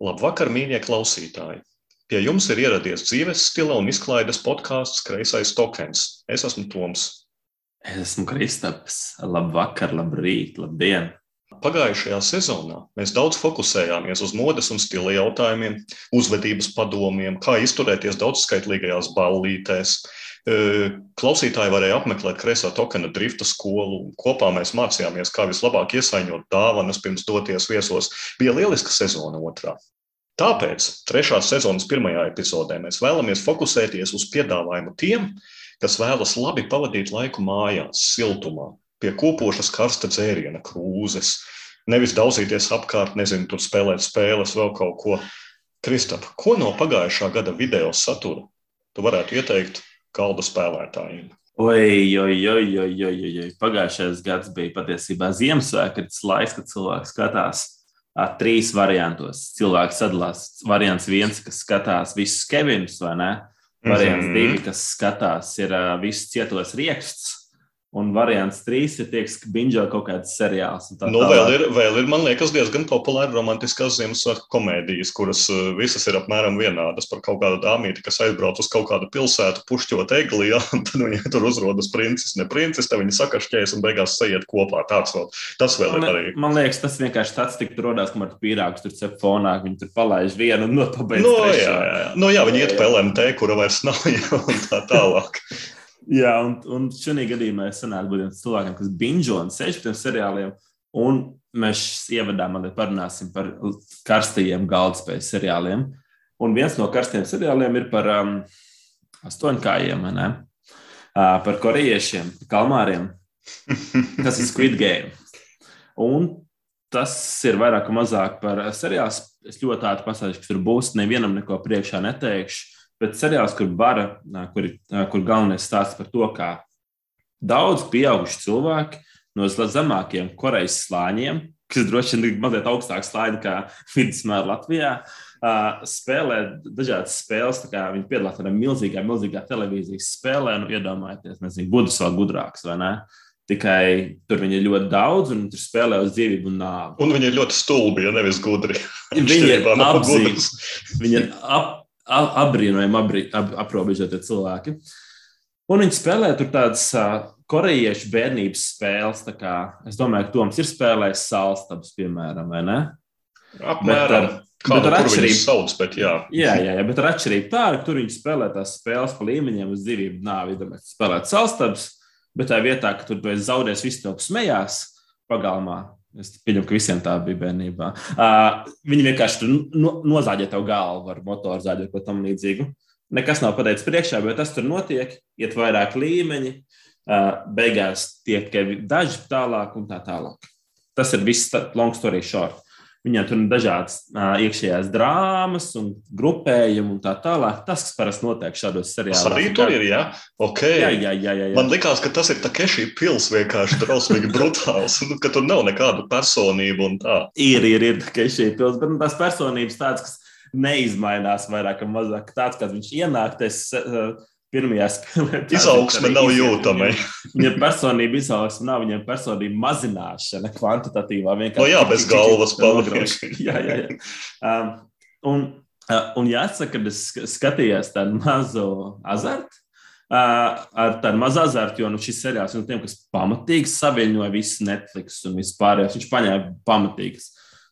Labvakar, mīļie klausītāji! Pie jums ir ieradies dzīves stila un izklaides podkāsts Kreisais tokens. Es esmu Toms. Es esmu Kristaps. Labvakar, labrīt, labdien! Pagājušajā sezonā mēs daudz fokusējāmies uz modes un stila jautājumiem, uzvedības padomiem, kā izturēties daudzskaitlīgajās ballītēs. Klausītāji varēja apmeklēt kreisā tokena drifta skolu. Kopā mēs mācījāmies, kā vislabāk iesaņot dāvanas pirms doties viesos. Bija lieliska sezona otrā. Tāpēc trešās sezonas pirmajā epizodē mēs vēlamies fokusēties uz piedāvājumu tiem, kas vēlas labi pavadīt laiku mājās, siltumā, pie kopošas karsta dzēriena krūzes, nevis daudzīties apkārt, nezinu, tur spēlēt spēles, vēl kaut ko. Kristap, ko no pagājušā gada video satura tu varētu ieteikt galda spēlētājiem? Oi, oi, oi, oi, oi, oi. Pagājušais gads bija patiesībā Ziemassvētku laiks, kad cilvēks skatās trīs variantos. Cilvēks sadalās. Variants viens, kas skatās visus Kevinus, vai ne? Variants mm -hmm. divi, kas skatās, ir uh, viss cietos rieksts. Un variants trīs ir tieks, ka bingo kaut kāds seriāls. Tā, nu, vēl, ir, vēl ir, man liekas, diezgan populāra romantiskās Ziemassvētku komēdijas, kuras visas ir apmēram vienādas par kaut kādu dāmīti, kas aizbrauc uz kaut kādu pilsētu, pušķot egli, ja, un tad viņai tur uzrodas princis, ne princis, tad viņi sakašķējas un beigās sajiet kopā. Tāds vēl, tas vēl man, ir arī. Man liekas, tas vienkārši tāds tik tur rodās, kamēr pīrāgs tur cep fonā, viņi tur palaiž vienu un nopabeidz. No, jā, jā, jā. No, jā, viņi iet pa LMT, kura vairs nav, ja, un tā tālāk. Jā, un, un šajā gadījumā es sanāku būt cilvēkiem, kas bingo un sēž pie tiem seriāliem. Un mēs ievadā mazliet parunāsim par karstajiem galdspējas seriāliem. Un viens no karstiem seriāliem ir par um, astoņkājiem, ne? uh, par korejiešiem, kalmāriem. Tas ir Squid Game. Un tas ir vairāk vai mazāk par seriālu. Es ļoti ātri pasaku, kas tur būs. Nevienam neko priekšā neteikšu. Bet seriāls, kur, bara, kur, kur galvenais stāsts par to, kā daudz pieauguši cilvēki no zemākiem korejas slāņiem, kas droši vien ir mazliet augstāk slāņi nekā vidusmēra Latvijā, spēlē dažādas spēles. Viņi piedalās tādā milzīgā, milzīgā televīzijas spēlē, nu, iedomājieties, nezinu, gudrs vai gudrāks, vai ne? Tikai tur viņi ir ļoti daudz, un tur spēlē uz dzīvību un nāvi. Un viņi ir ļoti stulbi, ja nevis gudri. Viņi ir apzīmēti. Viņi ir ap, apbrīnojami apbrī, ap, aprobežotie cilvēki. Un viņi spēlē tur tādas uh, korejiešu bērnības spēles. Kā, es domāju, ka Toms ir spēlējis salstabus, piemēram, vai ne? Apmēram. Kādu tur atšķirību sauc, bet jā. Jā, jā, jā, bet ar atšķirību tā, ka tur viņi spēlē tās spēles pa līmeņiem uz dzīvību nāvi. Domāju, spēlēt salstabus, bet tā vietā, ka tur pēc zaudēs viss to smējās pagalmā, Es pieņemu, ka visiem tā bija bērnībā. Uh, viņi vienkārši no, nozāģē tev galvu ar motoru zāģi vai ko tam līdzīgu. Nekas nav pateikts priekšā, bet tas tur notiek, iet vairāk līmeņi, uh, beigās tiek daži tālāk un tā tālāk. Tas ir viss long story short. Viņam tur ir dažādas uh, iekšējās drāmas un grupējumi un tā tālāk. Tas, kas parasti notiek šādos seriālos. Arī tur ir, jā? Okay. Jā, jā, jā, jā, jā. Man likās, ka tas ir tā keši pils vienkārši drausmīgi brutāls, nu, ka tur nav nekādu personību un tā. Ir, ir, ir keši pils, bet nu, tās personības tādas, kas neizmainās vairāk vai mazāk. Tāds, kāds viņš ienāk, tas pirmajā spēlē. Izaugsme nav jūtama. Viņam personība izaugsme nav, viņam personība mazināšana kvantitatīvā. No jā, bez galvas paliek. jā, jā, jā. Um, un, uh, un jāsaka, ka es skatījos tādu mazu azartu. Uh, ar tādu mazu azartu, jo nu, šis seriāls no tiem, kas pamatīgi saviņoja visu Netflix un vispārējais, viņš paņēma pamatīgas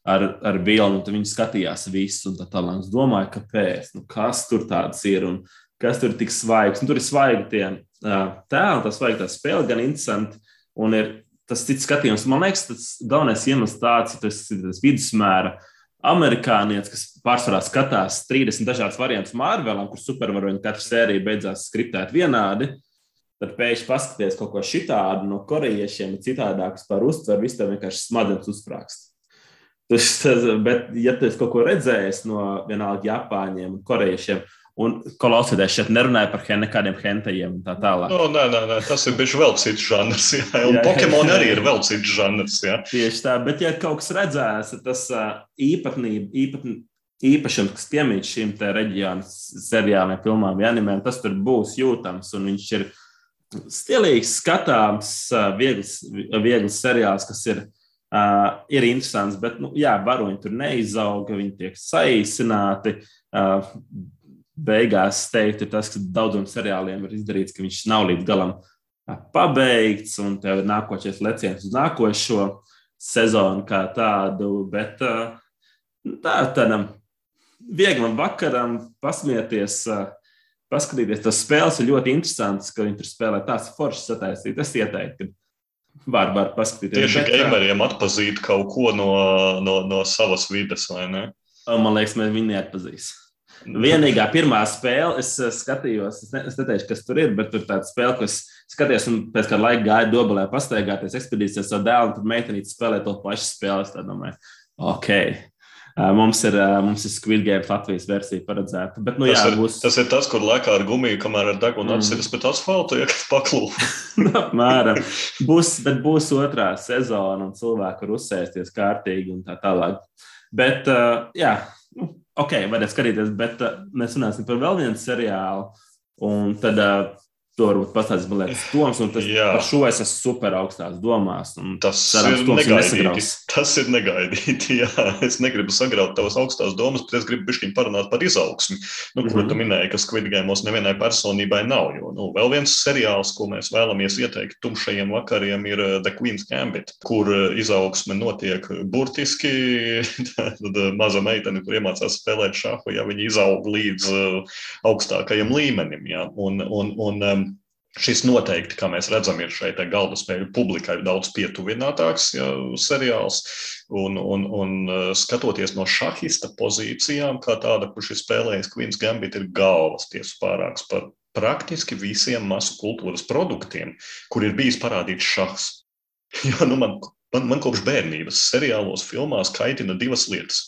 ar, ar Vilnu, un viņi skatījās visu, un tā tālāk. Es domāju, kāpēc, nu, kas tur tāds ir. Un, kas tur ir tik svaigs. Un tur ir svaigi tie tēli, tā svaigi tā spēle, gan interesanti. Un ir tas cits skatījums. Man liekas, tas galvenais iemesls tāds, tas ir tas vidusmēra amerikānietis, kas pārsvarā skatās 30 dažādas variantus Marvelam, kur supervaroņi katra sērija beidzās skriptēt vienādi. Tad pēkšņi paskaties kaut ko šitādu no korejiešiem, citādākus par uztveru, viss tev vienkārši smadzenes uzsprāgst. Tas, tas, bet, ja tu kaut ko redzējis no vienalga Japāņiem un korejiešiem, Un klausieties, šeit nerunāja par nekādiem hentajiem un tā tālāk. No, nē, nē, nē, tas ir bijis vēl cits žanrs. Jā, un jā, Pokemon arī ir vēl cits žanrs. Jā. Tieši tā, bet ja kaut kas redzēs, tas īpatnība, īpatn, īpašums, kas piemīt šīm reģionu seriāliem, filmām, animēm, tas tur būs jūtams. Un viņš ir stilīgs, skatāms, viegls, viegls seriāls, kas ir Uh, ir interesants, bet nu, jā, varoņi tur neizauga, viņi tiek saīsināti. Uh, beigās teikt, ir tas, ka daudziem seriāliem ir izdarīts, ka viņš nav līdz galam pabeigts, un tev ir nākošais leciens uz nākošo sezonu kā tādu. Bet uh, tā tādam vieglam vakaram pasmieties. Paskatīties, tas spēles ir ļoti interesants, ka viņi tur spēlē tās foršas sataisīt. Es ieteiktu, ka var, var paskatīties. Tieši bet, gameriem atpazīt kaut ko no, no, no savas vidas, vai ne? Man liekas, mēs viņu neatpazīsim. Vienīgā pirmā spēle, es skatījos, es, ne, es neteikšu, kas tur ir, bet tur tāda spēle, ko es skatījos, un pēc kāda laika gāju dobulē pastaigāties ekspedīcijā ar dēlu, un tur meitenīte spēlē to pašu spēli. Es domāju, ok, Mums ir, mums ir Squid Game Latvijas versija paredzēta. Bet, nu, tas, jā, ir, būs... tas ir tas, kur lēkā ar gumiju, kamēr ar degunu mm. apsiras pēc asfalta, ja kas paklūp. Apmēram. Būs, bet būs otrā sezona, un cilvēki var uzsēsties kārtīgi un tā tālāk. Bet, jā, ok, varētu skatīties, bet uh, mēs runāsim par vēl vienu seriālu. Un tad uh, To varbūt pastāstīs, man liekas, Toms. Tas, par šo es esmu super augstās domās. Tas cerams, ir negaidīti. Tas ir negaidīti. Jā. Es negribu sagraut tavas augstās domas, bet es gribu bišķiņ parunāt par izaugsmi, nu, mm -hmm. kur tu minēji, ka Game nevienai personībai nav. Jo, nu, vēl viens seriāls, ko mēs vēlamies ieteikt tumšajiem vakariem, ir uh, The Queen's Gambit, kur uh, izaugsme notiek burtiski. Tad uh, maza meitene, kur iemācās spēlēt šāhu, ja viņi izaug līdz augstākajam līmenim. Ja. Un, un, un, um, Šis noteikti, kā mēs redzam, ir šeit galda spēļu publikai daudz pietuvinātāks ja, seriāls. Un, un, un uh, skatoties no šahista pozīcijām, kā tāda, kurš ir spēlējis Queen's Gambit, ir galvas tiesu pārāks par praktiski visiem masu kultūras produktiem, kur ir bijis parādīts šahs. Jo, nu man, man, man kopš bērnības seriālos, filmās kaitina divas lietas.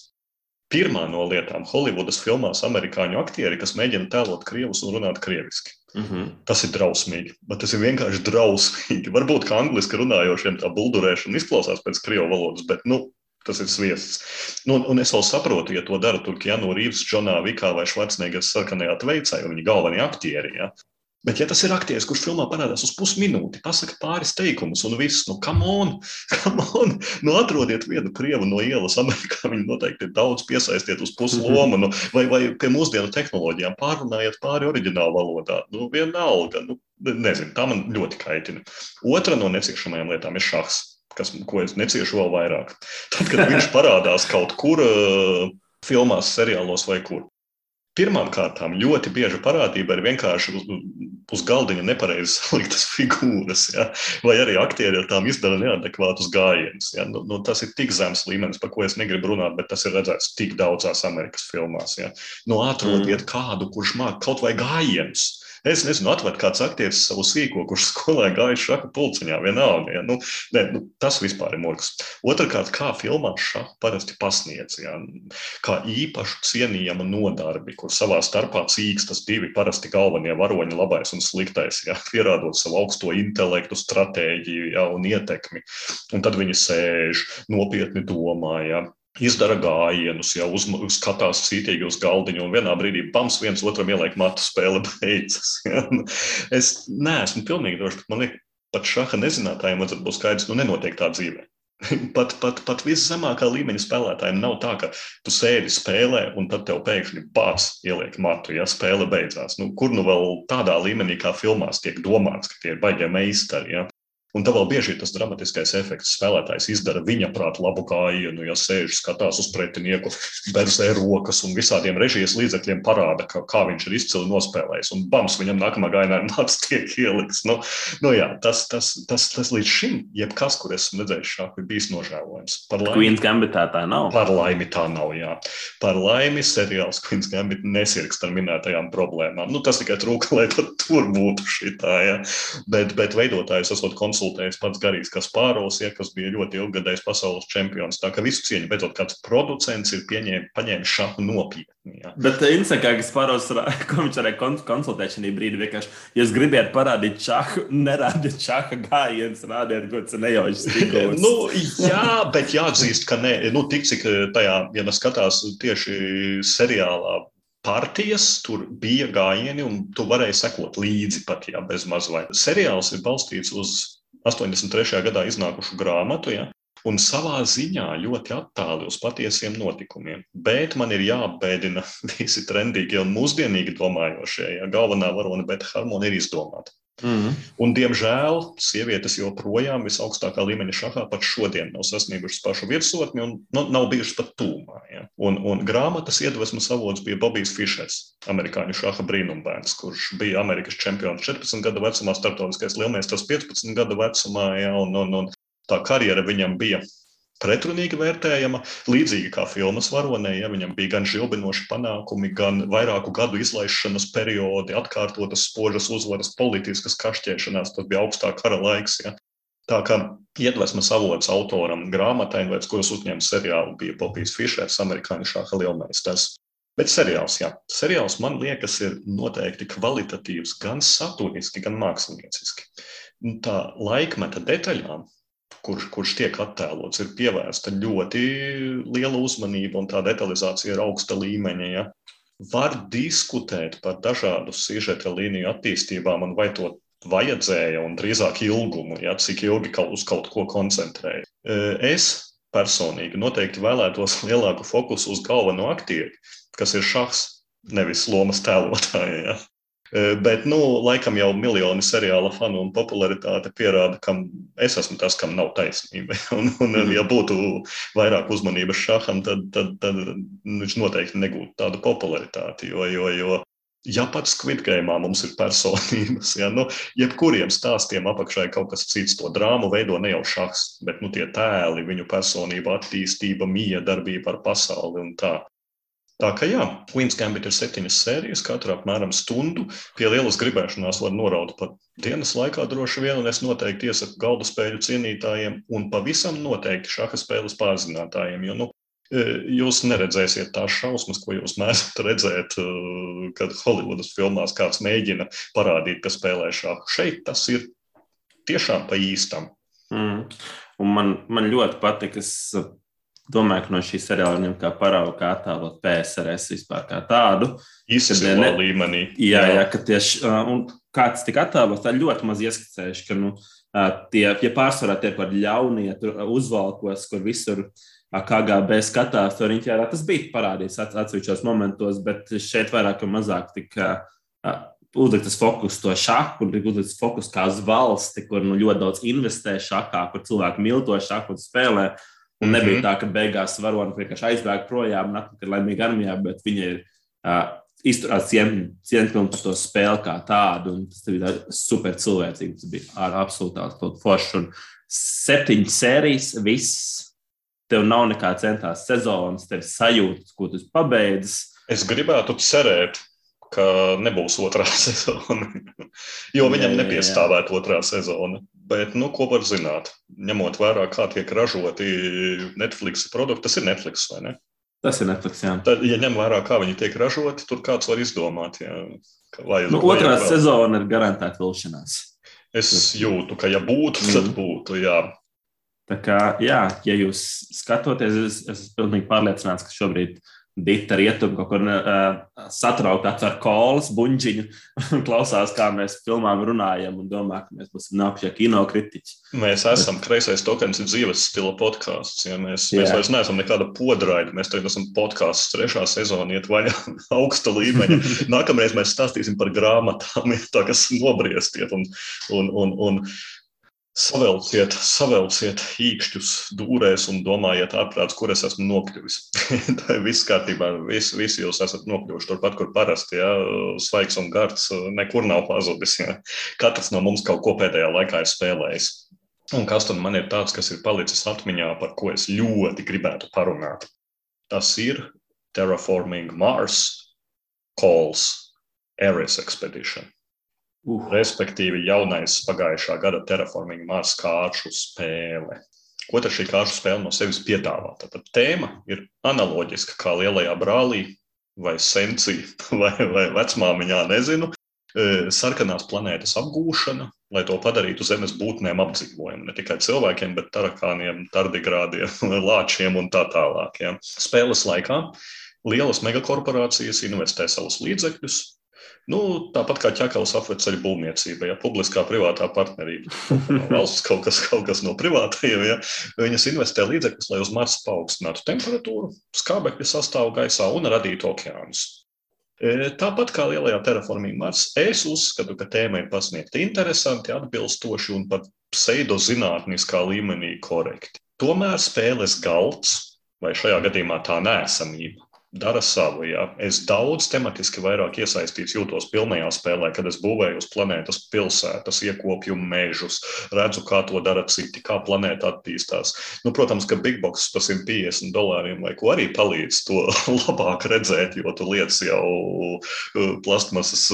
Pirmā no lietām - Holivudas filmās amerikāņu aktieri, kas mēģina tēlot krievus un runāt krieviski. Mm -hmm. Tas ir drausmīgi, bet tas ir vienkārši drausmīgi. Varbūt kā angliski runājošiem tā buldurēšana izklausās pēc krievu valodas, bet nu, tas ir sviests. Nu, un es vēl saprotu, ja to dara Turkijānu Rīvs, Džonā Vikā vai Švarcnegers sarkanajā tveicā, jo viņi galvenie aktieri. Ja? Bet, ja tas ir aktieris, kurš filmā parādās uz pusminūti, pasakā pāris teikumus, un viss, nu, come on, come on, nu, atrodiet vienu krievu no ielas, Amerikā viņi noteikti ir daudz piesaistiet uz puslomu, nu, vai, vai pie mūsdienu tehnoloģijām pārunājiet pāri oriģinālu valodā. Nu, vienalga, nu, nezinu, tā man ļoti kaitina. Otra no neciešamajām lietām ir šahs, kas, ko es neciešu vēl vairāk. Tad, kad viņš parādās kaut kur uh, filmās, seriālos vai kur. Pirmkārt, ļoti bieža parādība ir vienkārši uz, uz galdiņa nepareizi saliktas figūras, ja? vai arī aktieri ar tām izdara neadekvātus gājienus. Ja? Nu, nu, tas ir tik zems līmenis, par ko es negribu runāt, bet tas ir redzēts tik daudzās Amerikas filmās. Ja? Nu, atrodiet mm. kādu, kurš māca kaut vai gājienus. Es nezinu, atvērt kāds aktieris savu sīko, kurš skolē gāja šaha pulciņā, vienalga. Ja? Nu, ne, nu, tas vispār ir murgs. Otrakārt, kā filmā šaha parasti pasniedz, ja? kā īpašu cienījamu nodarbi, kur savā starpā cīkstas divi parasti galvenie varoņi, labais un sliktais, ja? pierādot savu augsto intelektu, stratēģiju ja? un ietekmi. Un tad viņi sēž, nopietni domā. Ja? Izdara gājienus, jau uz, skatās cītīgi uz galdiņu, un vienā brīdī pams viens otram ieliek matu spēle beidzas. Ja? Es neesmu pilnīgi drošs, man liekas, pat šaha nezinātājiem vajadzētu būt skaidrs, nu nenotiek tā dzīvē. Pat, pat, pat viszemākā līmeņa spēlētājiem nav tā, ka tu sēdi spēlē, un tad tev pēkšņi pats ieliek matu, ja spēle beidzās. Nu, kur nu vēl tādā līmenī, kā filmās, tiek domāts, ka tie ir baigti meistari. Ja? Un tā vēl bieži ir tas dramatiskais efekts. Spēlētājs izdara viņa prātu labu gājienu, ja sēž, skatās uz pretinieku, berzē rokas un visādiem režijas līdzekļiem parāda, ka, kā viņš ir izcili nospēlējis. Un bams, viņam nākamā gājienā nāc tiek ielikts. Nu, nu jā, tas, tas, tas, tas līdz šim, jebkas, kur esmu redzējis šādu, ir bijis nožēlojams. Par laimi, Queen's Gambitā tā nav. Par laimi tā nav, jā. Par laimi seriāls Queen's Gambit nesirgst ar minētajām problēmām. Nu, tas tikai trūka, lai tur būtu šī tā, jā. Bet, bet veidotājs esot konsultants konsultējis pats Garīgs Kaspārovs, ja, kas bija ļoti ilgadējs pasaules čempions. Tā kā visu cieņu, beidzot, kāds producents ir pieņēm, paņēmis šādu nopietni. Ja. Bet Insakā Kaspārovs, ko viņš varēja konsultēt šajā brīdī, vienkārši, ja jūs gribētu parādīt čahu, nerādiet čaha gājienus, rādiet, ko tas nejaušas stīkos. nu, jā, bet jāatzīst, ka ne, nu, tik cik tajā, ja mēs skatās tieši seriālā partijas, tur bija gājieni, un tu varēji sekot līdzi pat, ja bez mazliet. Seriāls ir balstīts uz 83. gadā iznākušu grāmatu, ja, un savā ziņā ļoti attāli uz patiesiem notikumiem. Bet man ir jāapbēdina visi trendīgie un mūsdienīgi domājošie. Ja galvenā varone Beta Harmona ir izdomāta. Mm -hmm. Un, diemžēl sievietes joprojām visaugstākā līmeņa šahā pat šodien nav sasniegušas pašu virsotni un nu, nav bijušas pat tūmā. Ja? Un, un grāmatas iedvesmas avots bija Bobijs Fišers, amerikāņu šaha brīnumbērns, kurš bija Amerikas čempions 14 gadu vecumā, starptautiskais lielmeistars 15 gadu vecumā. Ja? Un, un, un tā karjera viņam bija pretrunīgi vērtējama, līdzīgi kā filmas varonē. Ja, viņam bija gan žilbinoši panākumi, gan vairāku gadu izlaišanas periodi, atkārtotas spožas uzvaras, politiskas kašķēšanās. Tas bija augstā kara laiks. Ja. Tā kā iedvesmas avots autoram grāmatai, pēc kuras uzņēma seriālu, bija Bobijs Fišers, amerikāņu šāda lielmeistars. Bet seriāls, jā, seriāls man liekas, ir noteikti kvalitatīvs gan saturiski, gan mākslinieciski. Tā laikmeta detaļām kurš, kurš tiek attēlots, ir pievērsta ļoti liela uzmanība un tā detalizācija ir augsta līmeņa. Ja? Var diskutēt par dažādu sižeta līniju attīstībām un vai to vajadzēja un drīzāk ilgumu, ja, cik ilgi uz kaut ko koncentrēja. Es personīgi noteikti vēlētos lielāku fokusu uz galveno aktieri, kas ir šahs, nevis lomas tēlotāja. Ja. Bet, nu, laikam jau miljoni seriāla fanu un popularitāte pierāda, ka es esmu tas, kam nav taisnība. Un, un mhm. ja būtu vairāk uzmanības šaham, tad, tad, tad viņš noteikti negūtu tādu popularitāti. Jo, jo, jo ja pats Squidgame mums ir personības, ja, nu, jebkuriem stāstiem apakšā ir kaut kas cits, to drāmu veido ne jau šahs, bet nu, tie tēli, viņu personība, attīstība, mīja darbība ar pasauli un tā. Tā kā jā, Queen's Gambit ir septiņas sērijas, katra apmēram stundu. Pie lielas gribēšanās var noraut pat dienas laikā droši vien, un es noteikti iesaku galda spēļu cienītājiem un pavisam noteikti šaha spēles pārzinātājiem. Jo, nu, e, Jūs neredzēsiet tās šausmas, ko jūs mēdzat redzēt, e, kad Holivudas filmās kāds mēģina parādīt, ka spēlē šādu. Šeit tas ir tiešām pa īstam. Mm. Un man, man ļoti patīk, es domāju, ka no šī seriāla viņam kā parauga, kā attēlot PSRS vispār kā tādu. Izsmeļot līmenī. Jā, jā, ka tieši, un kāds tika attēlots, tā ļoti maz ieskicējuši, ka, nu, tie, ja pārsvarā tie par ļaunie uzvalkos, kur visur KGB skatās, to riņķērā, tas bija parādīts atsevišķos momentos, bet šeit vairāk vai mazāk tika uzliktas fokus to šahu, kur tika uzliktas fokus kā uz valsti, kur nu, ļoti daudz investē šahā, kur cilvēki mīl to šahu un spēlē. Un nebija mm -hmm. tā, ka beigās varonis vienkārši aizbēga projām un atpakaļ laimīgi armijā, bet viņa ir uh, izturēts cienījumi par to spēli kā tādu. Tas bija super cilvēcīgi. Tas bija ar absolūti forši. Un septiņas sērijas, viss. Tev nav nekā centās sezonas, tev sajūta, ko tu pabeidzi. Es gribētu cerēt, ka nebūs otrā sezona. jo viņam jā, jā, nepiestāvētu otrā sezona. Bet, nu, ko var zināt? Ņemot vērā, kā tiek ražoti Netflix produkti, tas ir Netflix vai ne? Tas ir Netflix. Jā. Tad, ja ņem vērā, kā viņi tiek ražoti, tur kāds var izdomāt. Jā, vai, nu, otrā vai sezona ir garantēta vilšanās. Es jūtu, ka, ja būtu, mm. tad būtu. Jā. Tā kā, jā, ja jūs skatāties, es, es esmu pilnīgi pārliecināts, ka šobrīd ir Dita rietumu kaut kur uh, satraukti atver kolas, buļģiņu un klausās, kā mēs filmām runājam un domā, ka mēs būsim nākamie kino kritiķi. Mēs esam kreisais tokens, dzīves stila podkāsts. Ja mēs, Jā. mēs vairs neesam nekāda podraida. Mēs tagad esam podkāsts, trešā sezona iet vaļā augsta līmeņa. Nākamreiz mēs stāstīsim par grāmatām, tā, kas nobriestiet un, un, un, un Savelciet, savelciet īkšķus dūrēs un domājiet, ārprāts, kur es esmu nokļuvis. Tā ir viss kārtībā. Visi, visi jūs esat nokļuvuši turpat, kur parasti. Ja? Svaigs un gards nekur nav pazudis. Ja? Katrs no mums kaut ko pēdējā laikā ir spēlējis. Un kas tad man ir tāds, kas ir palicis atmiņā, par ko es ļoti gribētu parunāt? Tas ir Terraforming Mars Calls Ares Expedition. Uh. Respektīvi, jaunais pagājušā gada terraforming Mars kāršu spēle. Ko tad šī kāršu spēle no sevis piedāvā? Tad tēma ir analoģiska kā lielajā brālī, vai sensī, vai, vai vecmāmiņā, nezinu. E, sarkanās planētas apgūšana, lai to padarītu zemes būtnēm apdzīvojumu. Ne tikai cilvēkiem, bet tarakāniem, tardigrādiem, lāčiem un tā tālāk. Ja. Spēles laikā lielas megakorporācijas investē savus līdzekļus Nu, tāpat kā ķekavas apveceļu būvniecība, ja publiskā privātā partnerība. Valsts kaut kas, kaut kas no privātajiem, ja viņas investē līdzekļus, lai uz Marsa paaugstinātu temperatūru, skābekļa sastāvu gaisā un radītu okeānus. E, tāpat kā lielajā terraforming Mars, es uzskatu, ka tēma ir pasniegta interesanti, atbilstoši un pat pseidozinātniskā līmenī korekti. Tomēr spēles galds, vai šajā gadījumā tā nēsamība, dara savu. Ja. Es daudz tematiski vairāk iesaistīts, jūtos pilnajā spēlē, kad es būvēju uz planētas pilsētas, iekopju mežus, redzu, kā to dara citi, kā planēta attīstās. Nu, protams, ka Big Box par 150 dolāriem vai ko arī palīdz to labāk redzēt, jo tu liec jau uh, plastmasas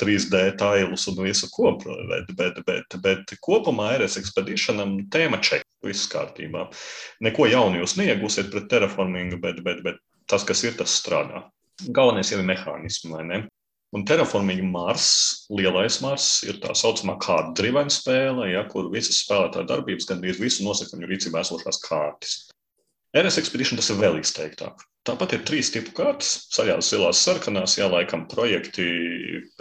3D uh, tailus un visu ko. Bet, bet, bet, bet kopumā RS Expeditionam tēma čeka. Viss kārtībā. Neko jaunu jūs neiegūsiet pret terraformingu, bet, bet, bet tas, kas ir, tas strādā. Galvenais jau ir mehānismi, vai ne? Un terraforming Mars, lielais Mars, ir tā saucamā kārta driven spēle, ja, kur visas spēlētāja darbības gandrīz visu nosaka viņu rīcībā esošās kārtas. RS Expedition tas ir vēl izteiktāk. Tāpat ir trīs tipu kārtas, zaļās, zilās, sarkanās, jā, laikam projekti,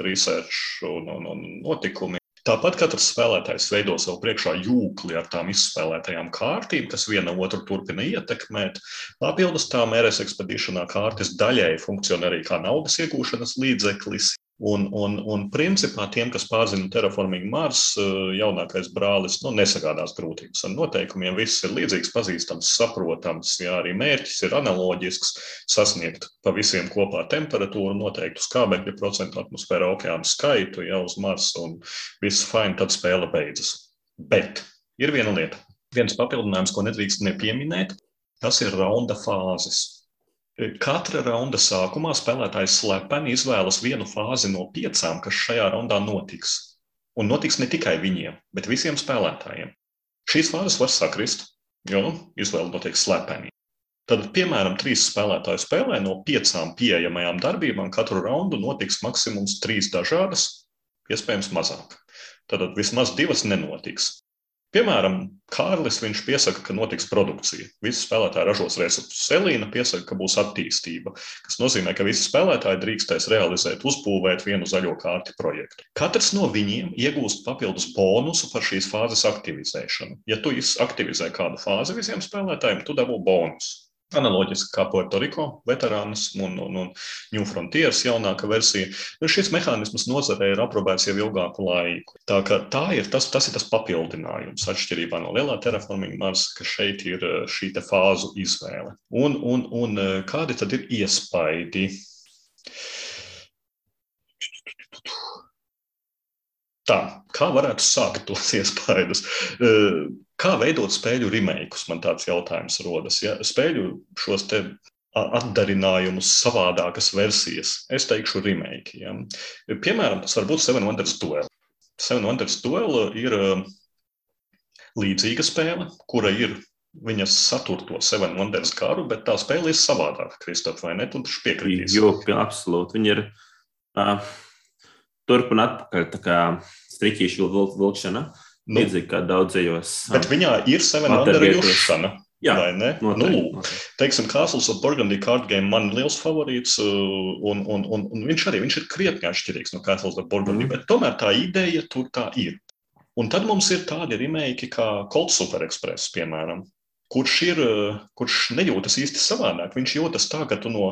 research un, un, un notikumi. Tāpat katrs spēlētājs veido sev priekšā jūkli ar tām izspēlētajām kārtīm, kas viena otru turpina ietekmēt. Papildus tām RS ekspedīšanā kārtas daļai funkcionē arī kā naudas iegūšanas līdzeklis, Un, un, un principā tiem, kas pārzina Terraforming Mars, eh, jaunākais brālis, nu, nesagādās grūtības ar noteikumiem. Viss ir līdzīgs, pazīstams, saprotams. Jā, arī mērķis ir analoģisks - sasniegt pa visiem kopā temperatūru, noteiktu skābekļa procentu atmosfērā, okeānu skaitu jau uz Marsa un viss fine, tad spēle beidzas. Bet ir viena lieta, viens papildinājums, ko nedrīkst nepieminēt, tas ir raunda fāzes. Katra raunda sākumā spēlētājs slepeni izvēlas vienu fāzi no piecām, kas šajā raundā notiks. Un notiks ne tikai viņiem, bet visiem spēlētājiem. Šīs fāzes var sakrist, jo nu, izvēle notiek slepeni. Tad, piemēram, trīs spēlētāju spēlē no piecām pieejamajām darbībām katru raundu notiks maksimums trīs dažādas, iespējams, mazāk. Tad vismaz divas nenotiks. Piemēram, Kārlis piesaka, ka notiks produkcija. Visi spēlētāji ražos resursus. Selīna piesaka, ka būs attīstība, kas nozīmē, ka visi spēlētāji drīkstēs realizēt, uzbūvēt vienu zaļo kārti projektu. Katrs no viņiem iegūst papildus bonusu par šīs fāzes aktivizēšanu. Ja tu aktivizē kādu fāzi visiem spēlētājiem, tu dabū bonusu. Analoģiski kā Puertoriko veterānis un, un, un New Frontiers jaunākā versija. Nu, šis mehānisms nozarē ir aprobēts jau ilgāku laiku. Tā, tā ir tas, tas ir tas papildinājums atšķirībā no lielā terraforminga Marsa, ka šeit ir eh, šī fāzu izvēle. Un, un, un eh, kādi tad ir iespaidi? Tā, kā varētu sākt tos iespaidus? Kā veidot spēļu remakeus? Man tāds jautājums rodas. Ja? Spēļu šos te atdarinājumus, savādākas versijas. Es teikšu, remake. Ja? Piemēram, tas var būt Seven Wonders Duel. Seven Wonders Duel ir līdzīga spēle, kura ir viņas satur to Seven Wonders garu, bet tā spēle ir savādāka, Kristof, vai ne? Tu piekritīs. Jo, absolūti. Viņa ir uh, turpin atpakaļ, tā kā striķīšu vilkšana. Vil Nu, Līdzīgi kā daudzajos. Bet viņā ir sevi nodarījušana. Jā, ne? Noteikti, nu, lūk, teiksim, Castles of Burgundy card game man ir liels favorīts, un, un, un, un viņš arī viņš ir krietni atšķirīgs no Castles of Burgundy, mm. bet tomēr tā ideja tur tā ir. Un tad mums ir tādi remake kā Cold Super Express, piemēram, kurš, ir, kurš nejūtas īsti savādāk. Viņš jūtas tā, ka tu no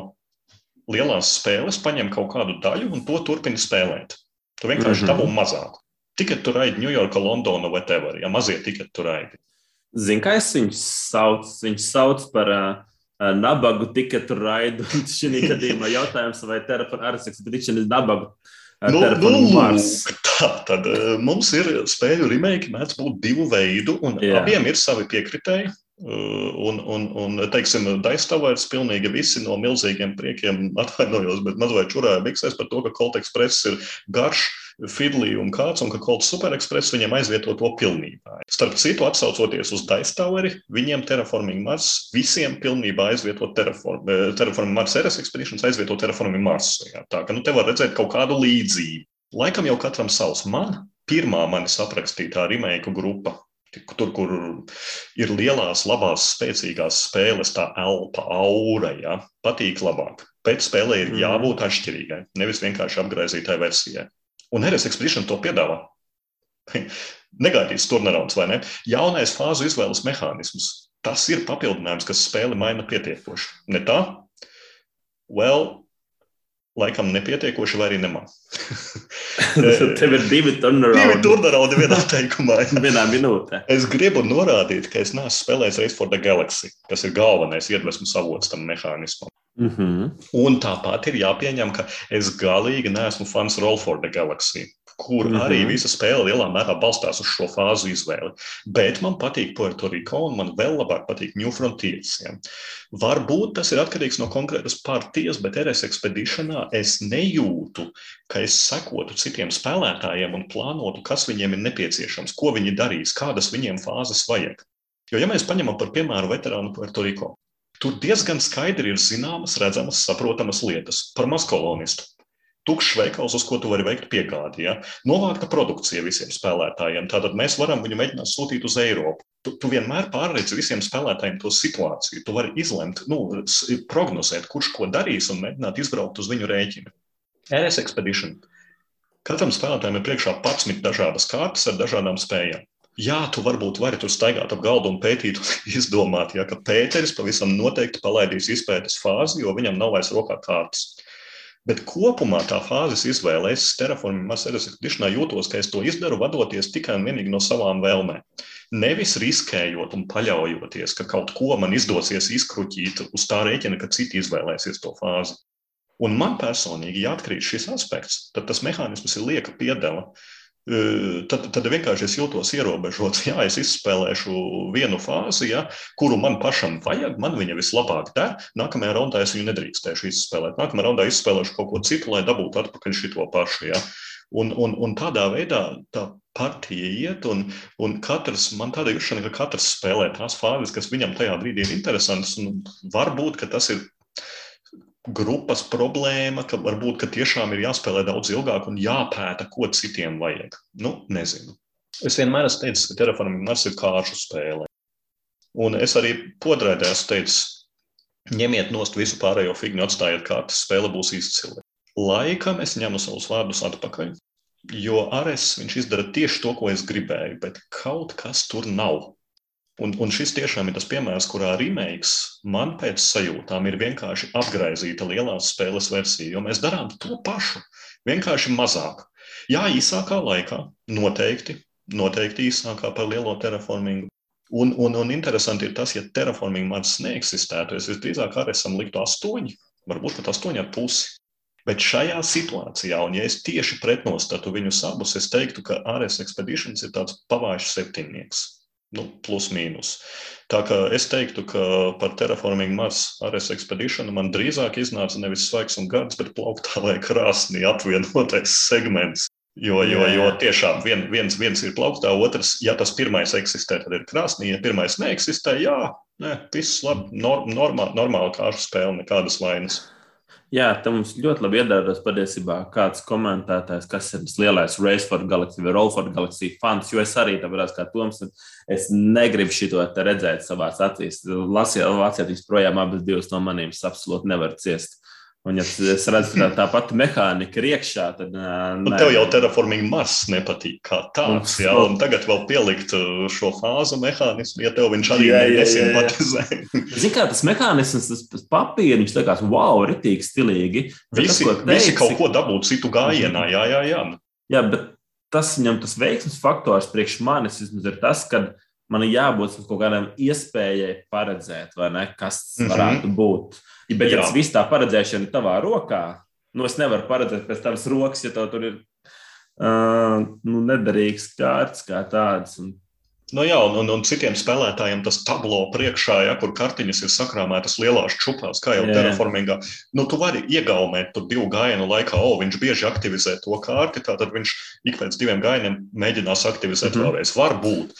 lielās spēles paņem kaut kādu daļu un to turpini spēlēt. Tu vienkārši mm -hmm. dabū mazāku. Tikai tu raidi Ņujorka, Londonu vai whatever, ja mazie tikai tu raidi. Zini, kā es viņu sauc? Viņš sauc par uh, nabagu tiketu raidu. Šī gadījumā jautājums, vai Terraform Arsiks Prediction ir nabagu. Nu, nu, tā tad mums ir spēļu remake, mēdz būt divu veidu, un Jā. abiem ir savi piekritēji. Un, un, un teiksim, Daistavairs pilnīgi visi no milzīgiem priekiem atvainojos, bet mazliet čurāja biksēs par to, ka Colt Express ir garš, Fidlī un kāds, un ka Colt Super Express viņam aizvieto to pilnībā. Starp citu, atsaucoties uz Daistaveri, viņiem Terraforming Mars visiem pilnībā aizvieto Terraform, Terraforming Mars RS Expeditions aizvieto Terraforming Mars. Jā. Tā ka nu te var redzēt kaut kādu līdzību. Laikam jau katram savs. Man pirmā manis aprakstītā remake grupa Tur, kur ir lielās, labās, spēcīgās spēles, tā elpa, aura, ja, patīk labāk. Pēc spēlē ir Mhm. jābūt atšķirīgai, nevis vienkārši apgaizītai versijai. Un RS Expedition to piedāvā. Negaidīts turnirauns vai ne? Jaunais fāzu izvēles mehānisms. Tas ir papildinājums, kas spēli maina pietiekoši. Ne tā? Well, laikam nepietiekoši vai arī nemaz. Tev ir Divi turnīri turnīri vienā teikumā. vienā minūtē. Es gribu norādīt, ka es neesmu spēlējis Race for the Galaxy, kas ir galvenais iedvesmas avots tam mehānismam. Mm -hmm. Un tāpat ir jāpieņem, ka es galīgi neesmu fans Roll for the Galaxy, kur mm. -hmm. arī visa spēle lielā mērā balstās uz šo fāzu izvēli. Bet man patīk Puerto Rico, un man vēl labāk patīk New Frontiers. Ja. Varbūt tas ir atkarīgs no konkrētas partijas, bet RS Expeditionā es nejūtu, ka es sekotu citiem spēlētājiem un plānotu, kas viņiem ir nepieciešams, ko viņi darīs, kādas viņiem fāzes vajag. Jo, ja mēs paņemam par piemēru veterānu Puerto Rico, tur diezgan skaidri ir zināmas, redzamas, saprotamas lietas par maskolonistu. Tukšs veikals, uz ko tu vari veikt piegādi. Ja? Novākta produkcija visiem spēlētājiem. Tātad mēs varam viņu mēģināt sūtīt uz Eiropu. Tu, tu vienmēr pārredzi visiem spēlētājiem to situāciju. Tu vari izlemt, nu, prognozēt, kurš ko darīs un mēģināt izbraukt uz viņu rēķinu. RS Expedition. Katram spēlētājam ir priekšā 11 dažādas kārtas ar dažādām spējām. Jā, tu varbūt vari tur staigāt ap galdu un pētīt, un izdomāt, ja, ka Pēteris pavisam noteikti palaidīs izpētes fāzi, jo viņam nav vairs rokā kārtas. Bet kopumā tā fāzes izvēle, es Terraforming Mars Expeditionā jūtos, ka es to izdaru vadoties tikai un vienīgi no savām vēlmēm. Nevis riskējot un paļaujoties, ka kaut ko man izdosies izkruķīt uz tā rēķina, ka citi izvēlēsies to fāzi. Un man personīgi, ja atkrīt šis aspekts, tad tas mehānisms ir lieka piedeva. Tad, tad vienkārši es jūtos ierobežots. Jā, es izspēlēšu vienu fāzi, ja, kuru man pašam vajag, man viņa vislabāk der. Nākamajā raundā es viņu nedrīkstēšu izspēlēt. Nākamajā raundā izspēlēšu kaut ko citu, lai dabūtu atpakaļ šo pašu. Ja. Un, un, un tādā veidā tā partija iet, un, un katrs, man tāda jūšana, ka katrs spēlē tās fāzes, kas viņam tajā brīdī ir interesantas. Varbūt tas ir grupas problēma, ka varbūt ka tiešām ir jāspēlē daudz ilgāk un jāpēta, ko citiem vajag. Nu, nezinu. Es vienmēr esmu teicis, ka Mars ir kāršu spēle. Un es arī podrēdē esmu teicis, ņemiet nost visu pārējo figņu, atstājiet kārtas, spēle būs izcila. Laikam es ņemu savus vārdus atpakaļ, jo Ares viņš izdara tieši to, ko es gribēju, bet kaut kas tur nav. Un, un šis tiešām ir tas piemērs, kurā remakes man pēc sajūtām ir vienkārši apgaizīta lielās spēles versija, jo mēs darām to pašu, vienkārši mazāk. Jā, īsākā laikā, noteikti, noteikti īsākā par lielo terraformingu. Un, un, un interesanti ir tas, ja terraforming Mars neeksistētu, es visdrīzāk arī esam liktu astoņi, varbūt pat astoņi ar pusi. Bet šajā situācijā, un ja es tieši pretnostatu viņus abus, es teiktu, ka RS Expeditions ir tāds pavājušs septiņnieks nu, plus mīnus. Tā kā es teiktu, ka par Terraforming Mars RS Expedition man drīzāk iznāca nevis svaigs un gards, bet plauktā vai krāsnī apvienotais segments. Jo, jo, jo tiešām vien, viens, viens ir plauktā, otrs, ja tas pirmais eksistē, tad ir krāsnī, ja pirmais neeksistē, jā, nē, viss labi, nor, normā, normāla kāršu spēle, nekādas vainas. Jā, tam mums ļoti labi iedarbojas patiesībā kāds komentētājs, kas ir tas lielais Race for Galaxy vai Roll for Galaxy fans. Jo es arī tādu kā Toms, es negribu šo redzēt savā acīs. Lasījāt projām abas divas no maniem, absolūti nevaru ciest. Un, ja es redzu, ka tā pati mehānika ir iekšā, tad. nē. tev jau Terraforming Mars nepatīk kā tāds, jā, un tagad vēl pielikt šo fāzu mehānismu, ja tev viņš arī nesimpatizē. Zini, kā tas mehānisms, tas, papīrs, likās, wow, ritīgi stilīgi. Visi, tas, ko visi teici- kaut ko dabūt citu gājienā, jā, jā, jā. Jā, bet tas viņam tas veiksmes faktors priekš manis vismaz ir tas, ka man ir jābūt kaut kādam iespējai paredzēt, vai ne, kas tas Mhm. varētu būt. Ja, bet, ja tas viss tā paredzēšana tavā rokā, nu es nevaru paredzēt pēc tavas rokas, ja tev tur ir uh, nu, nederīgs kārts kā tāds. Un, Nu jā, un, un, un citiem spēlētājiem tas tablo priekšā, ja, kur kartiņas ir sakrāmētas lielās čupās, kā jau terraformingā. Nu, tu vari iegaumēt tur divu gājienu laikā, o, viņš bieži aktivizē to kārti, tātad viņš ik pēc diviem gājieniem mēģinās aktivizēt mm -hmm. vēlreiz. Varbūt.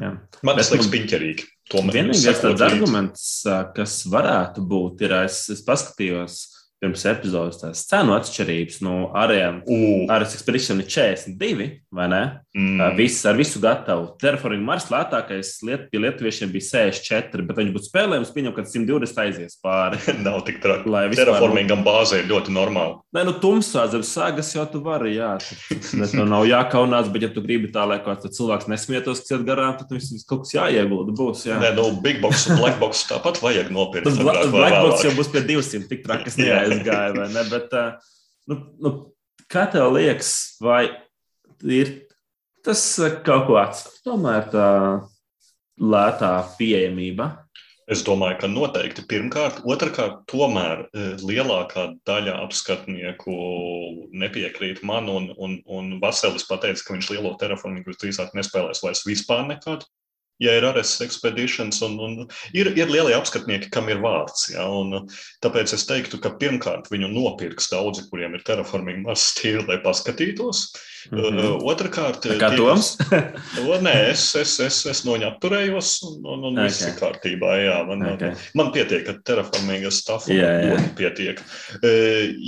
jā. Man tas liekas nu, piņķerīgi. Tomēr Vienīgais tāds arguments, kas varētu būt, ir, es, es paskatījos, pirms epizodes tās cenu atšķirības. Uh, Ares Expedition ir 42, vai ne? mm, Viss ar visu gatavu. Terraforming Mars lētākais liet, pie lietuviešiem bija 64, bet viņi būtu spēlējums, pieņem, ka 120 aizies pāri. nav tik traki. Lai vispār- Terraformingam bāzē ir ļoti normāli. Nē, nu, tumsā zem sāgas jau tu vari, jā. Bet nu nav jākaunās, bet ja tu gribi tā, lai kāds cilvēks nesmietos, kas iet garām, tad viss kaut kas jāiegulda būs. Jā. Nē, nu, Big Box un Black Box tāpat vajag nopirkt. Tas Blackbox vēlāk. jau būs pie 200, tik traki, kas neaizgāja, vai ne? Bet, nu, nu, kā tev liekas, vai ir tas kaut atstāj? Tomēr tā lētā pieejamība. Es domāju, ka noteikti pirmkārt, otrkārt, tomēr lielākā daļa apskatnieku nepiekrīt man, un, un, un Vaselis pateica, ka viņš lielo terraformingu visdrīzāk nespēlēs vairs vispār nekad. Ja ir RS expeditions, un, un ir, ir lielie apskatnieki, kam ir vārds. Ja, un, tāpēc es teiktu, ka pirmkārt viņu nopirks daudzi, kuriem ir terraforming maz stīri, lai paskatītos. Mm. -hmm. Otrakārt, Tā Kā Toms? O, nē, es, es, es, es no viņa atturējos, un, un, un okay. viss ir kārtībā. Jā, man, Ok. okay. man pietiek ar terraformīgu stāstu. Jā, jā. pietiek. E,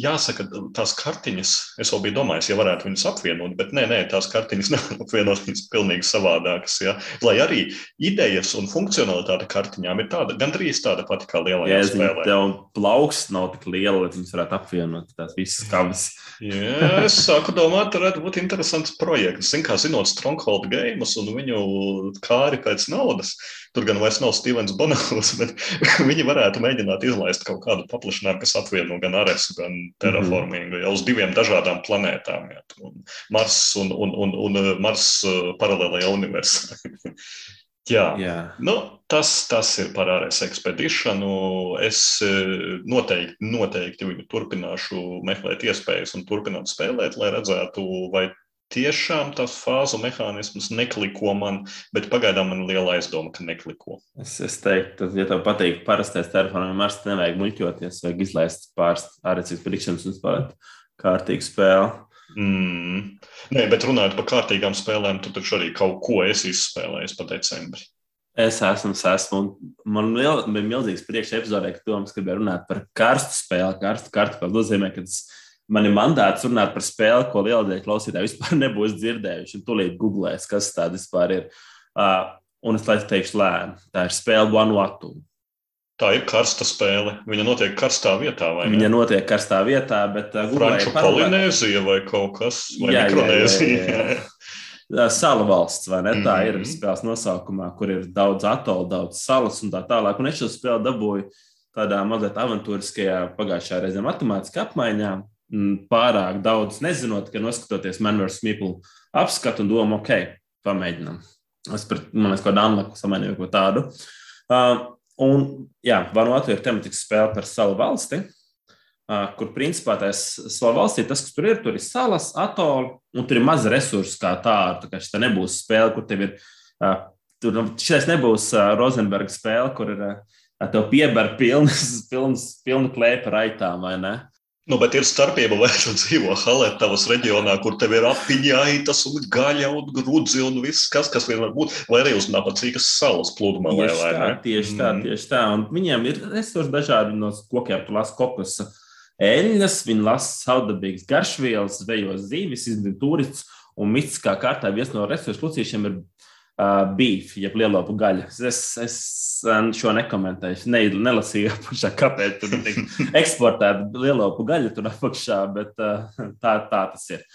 Jāsaka, tās kartiņas, es vēl biju domājis, ja varētu viņas apvienot, bet nē, nē tās kartiņas nevar apvienot, viņas pilnīgi savādākas. Jā. Lai arī idejas un funkcionalitāte kartiņām ir tāda, gandrīz tāda pati kā lielajā Jā, spēlē. tev plauksts nav tik liela, lai viņas varētu apvienot tās visas kavas. Jā, es sāku domāt, varētu būt interesants projekts. Zin, kā zinot, Stronghold games un viņu kāri pēc naudas. Tur gan vairs nav Stevens Bonavs, bet viņi varētu mēģināt izlaist kaut kādu paplašinājumu, kas apvieno gan Aresu, gan Terraformingu jau uz diviem dažādām planētām. Jā, un Mars un, un, un, un uh, Mars uh, paralēlajā universā. Jā. Jā. Nu, tas, tas ir par ārēs ekspedīciju. Es eh, noteikti, noteikti viņu turpināšu meklēt iespējas un turpināt spēlēt, lai redzētu, vai tiešām tas fāzu mehānisms nekliko man, bet pagaidām man ir liela aizdoma, ka nekliko. Es, es teiktu, ja tev patīk parastais telefons, Mars, tad nevajag muļķoties, vajag izlaist pāris ārēcības predikšanas un spēlēt kārtīgu spēli. Mm. Nē, bet runājot par kārtīgām spēlēm, tu taču arī kaut ko esi izspēlējis pa decembri. Es esmu, es esmu. Man liel, bija milzīgs prieks epizodē, ka Toms gribēja runāt par karstu spēli. Karstu kartupeli nozīmē, ka man ir mandāts runāt par spēli, ko lielākie klausītāji vispār nebūs dzirdējuši. Tūlīt googlēs, kas tāda vispār ir. Uh, un es teikšu lēni, tā ir spēle Vanuatu. Tā ir karsta spēle. Viņa notiek karstā vietā? Viņa notiek karstā vietā, bet uh, Franču Polinēzija vai kaut kas. Uh, Sala valsts, vai ne? Tā ir Mhm. spēles nosaukumā, kur ir daudz atolu, daudz salas un tā tālāk. Un es šo spēli dabūju tādā mazliet avantūriskajā pagājušā reizē matemātiskā apmaiņā. mm, Pārāk daudz nezinot, ka noskatoties Manvers Mīplu apskatu un domu, ok, pamēģinām. Es pret, man liekas, ko Danlaku samainīju ko tādu. Uh, un, jā, Vanuatu ir tematiska spēle par salu valsti. Kur principā tas salu valstī, tas, kas tur ir, tur ir salas, atoli, un tur ir maz resursu kā tādu. Tā kā šī nebūs spēle, kur tev ir. Tur nu, šis nebūs Rozenberga spēle, kur ir tev piebar pilnas, pilnas, pilna klēpa raitām, vai ne? Nu, bet ir starpība, vai tu dzīvo Haletavas reģionā, kur tev ir apiņaitas un gaļa un grudzi un viss, kas, kas vien var būt, vai arī uz napacīgas salas pludmalē, Tieši vai tā, ne? tieši tā, Mm. tieši tā. Un viņiem ir resursi dažādi no kokiem. Tu lasi kokus eļļas, viņi lasa saudabīgas garšvielas, zvejo zīvis, izdara turistus. Un mistiskā kārtā viens no resursu lucīšiem ir uh, beef, jeb lielopu gaļa. Es, es šo nekomentēju, ne, nelasīju apakšā, kāpēc tur tiek eksportēta lielopu gaļa tur apakšā, bet uh, tā, tā tas ir.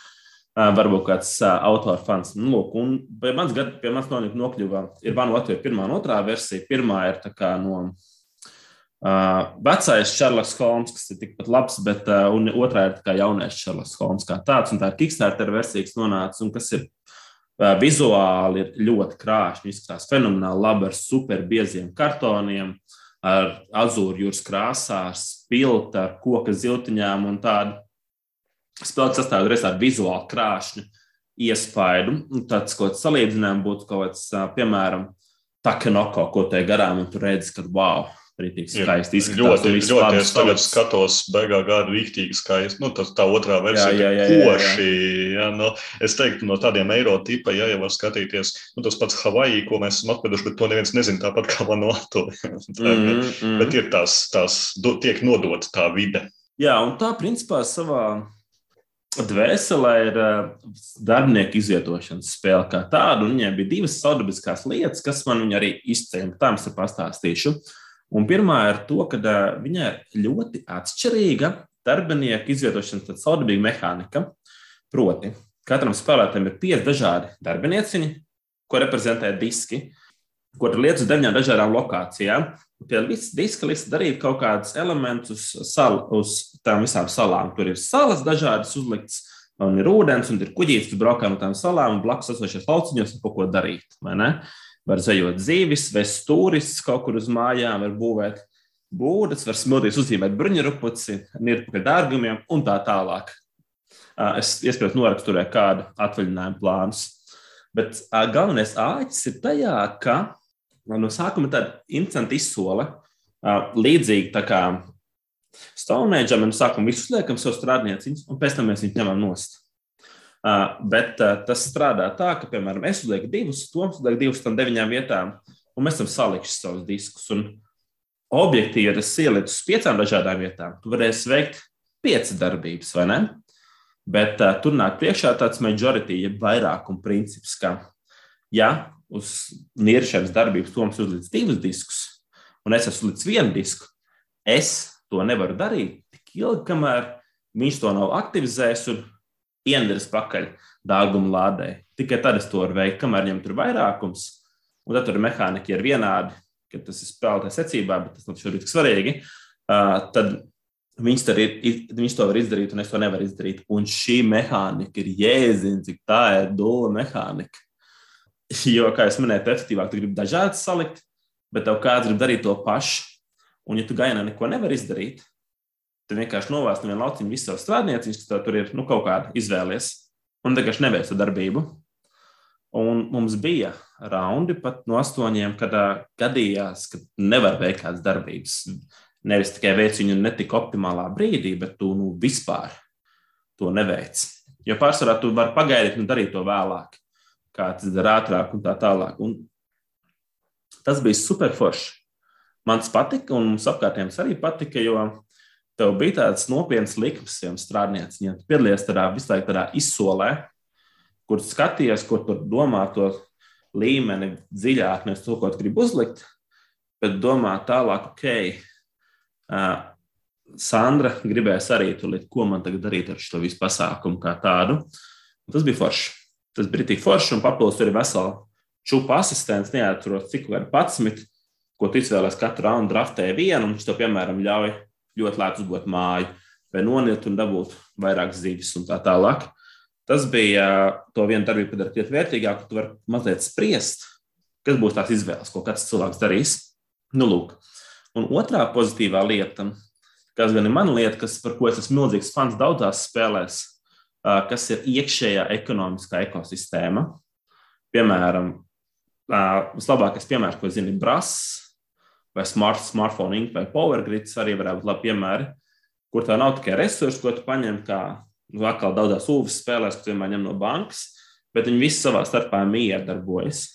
Uh, varbūt kāds uh, autors fans. Nu, lūk, un pie manas gada, pie manas nokļuva, ir Vanu Latvija pirmā un otrā versija. Pirmā ir tā kā no uh, vecais Šarloks Holmes, kas ir tikpat labs, bet uh, un otrā ir tā kā jaunais Šarloks Holmes kā tāds. Un tā ir Kickstarter versija, kas nonāca un kas ir uh, vizuāli ir ļoti krāšņi, izskatās fenomenāli labi ar super bieziem kartoniem, ar azūru jūras krāsām, spilta, ar koka ziltiņām un tādu. Spēlēt sastāvdaļu reizē ar vizuāli krāšņu iespaidu. Tāds kaut kāds salīdzinājums būtu kaut kāds, piemēram, Takanoko, ko te garām, un tur redz, ka wow, rītīgi Ir skaisti izskatās. Ļoti, ļoti labs es tagad skatos, beigā gada rīktīgi skaisti. Nu, tas tā otrā versija Jā, jā, jā, ir jā, jā. koši. Jā, nu, es teiktu, no tādiem eiro tipa, ja jau var skatīties, nu, tas pats Havaji, ko mēs esam atveduši, bet to neviens nezina tāpat kā Vanuatu. Mm, mm. Bet ir tās, tās do- tiek nodota tā vide. Jā, un tā principā savā dvēselē ir darbinieku izvietošanas spēle kā tāda. Viņai bija divas saudabiskas lietas, kas man arī izcēla. Tā jums ir pastāstīšu. Un pirmā ir to, ka viņai ir ļoti atšķirīga darbinieku izvietošanas saudabīga mehānika. Proti, katram spēlētājam ir pieci dažādi darbinieciņi, ko reprezentē diski, ko ir lietas uz deviņām dažādām lokācijām. Pie diska liks darīt kaut kādus elementus uz, sal, uz tām visām salām. Tur ir salas dažādas uzliktas, un ir ūdens, un ir kuģītis, kas braukā no tām salām, un blakus esošais lauciņos ir ko darīt. Var zejot zīvis, vest turistus kaut kur uz mājām, var būvēt būdas, var smiltīs uzzīmēt bruņurupuci, nirpu pie dārgumiem un tā tālāk. Es iespējams noraksturēju kādu atvaļinājumu plānus. Bet galvenais āķis ir tajā, ka no sākuma tāda incidenta izsole, līdzīgi tā kā Stonehenge, mēs sākam visu liekam sev strādnieciņus, un pēc tam mēs viņus ņemam nost. Uh, bet uh, tas strādā tā, ka, piemēram, es uzlieku divus, Toms uzliek divus tam deviņām vietām, un mēs esam salikuši savus diskus. Un objektīvi, ja tas ieliec uz piecām dažādām vietām, tu varēsi veikt piecas darbības, vai ne? Bet uh, tur nāk priekšā tāds majority, ja vairākuma princips, ka, ja uz niršanas darbības Toms uzliek divus diskus, un es esmu uzlicis vienu disku, es to nevaru darīt tik ilgi, kamēr viņš to nav aktivizējis un ienderis pakaļ dārguma lādē. Tikai tad es to varu veikt, kamēr viņam tur ir vairākums, un tad tur mehāniķi ir vienādi, ka tas ir spēlētāj secībā, bet tas nav šobrīd tik svarīgi. Uh, tad Viņš, ir, viņš to var izdarīt, un es to nevaru izdarīt. Un šī mehānika ir jēdziņa, cik tā ir dūla mehānika. Jo, kā jau minēju, efektīvāk, tu gribi dažādas salikt, bet tev kāds grib darīt to pašu. Un, ja tu gainā neko nevar izdarīt, tad vienkārši novāc no viena lauciņa visu savu strādnieciņu, kas tur ir nu, kaut kāda izvēlies, un vienkārši neveic darbību. Un mums bija raundi pat no astoņiem, kad gadījās, ka nevar veikt kādas darbības. Nevis tikai veic viņu ne tik optimālā brīdī, bet tu nu, vispār to neveic. Jo pārsvarā tu vari pagaidīt un darīt to vēlāk kāds dara ātrāk un tā tālāk. Un tas bija super forši. Man tas patika, un mums apkārtējiem arī patika, jo tev bija tāds nopietns likums jau strādniecības. Ja tu piedalies tādā visu laiku tādā izsolē, kur skaties, ko tur domā, to līmeni dziļāk, nevis to, ko tu gribi uzlikt, bet domā tālāk, ok. Uh, Sandra gribēs arī tulīt, ko man tagad darīt ar šo visu pasākumu kā tādu. Un tas bija forši tas bija tik forši, un papildus tur ir vesela čūpa asistents, neatceros, cik var 11, ko tu izvēlējies katru raundu draftē vienu, un viņš tev, piemēram, ļauj ļoti lēti uzbūvēt māju, vai noniet un dabūt vairāk zivis un tā tālāk. Tas bija to vienu darbību padarīt krietni vērtīgāku, tu vari mazliet spriest, kas būs tās izvēles, ko katrs cilvēks darīs. Nu, lūk. Un otrā pozitīvā lieta, kas gan ir mana lieta, kas, par ko es esmu milzīgs fans daudzās spēlēs, kas ir iekšējā ekonomiskā ekosistēma. Piemēram, vislabākais piemērs, ko zinu, ir Brass vai Smart, Smartphone vai PowerGrids arī varētu būt labi piemēri, kur tā nav tikai resursi, ko tu paņem, kā nu, atkal daudzās ūvas spēlēs, ko vienmēr ņem no bankas, bet viņi visi savā starpā miedarbojas.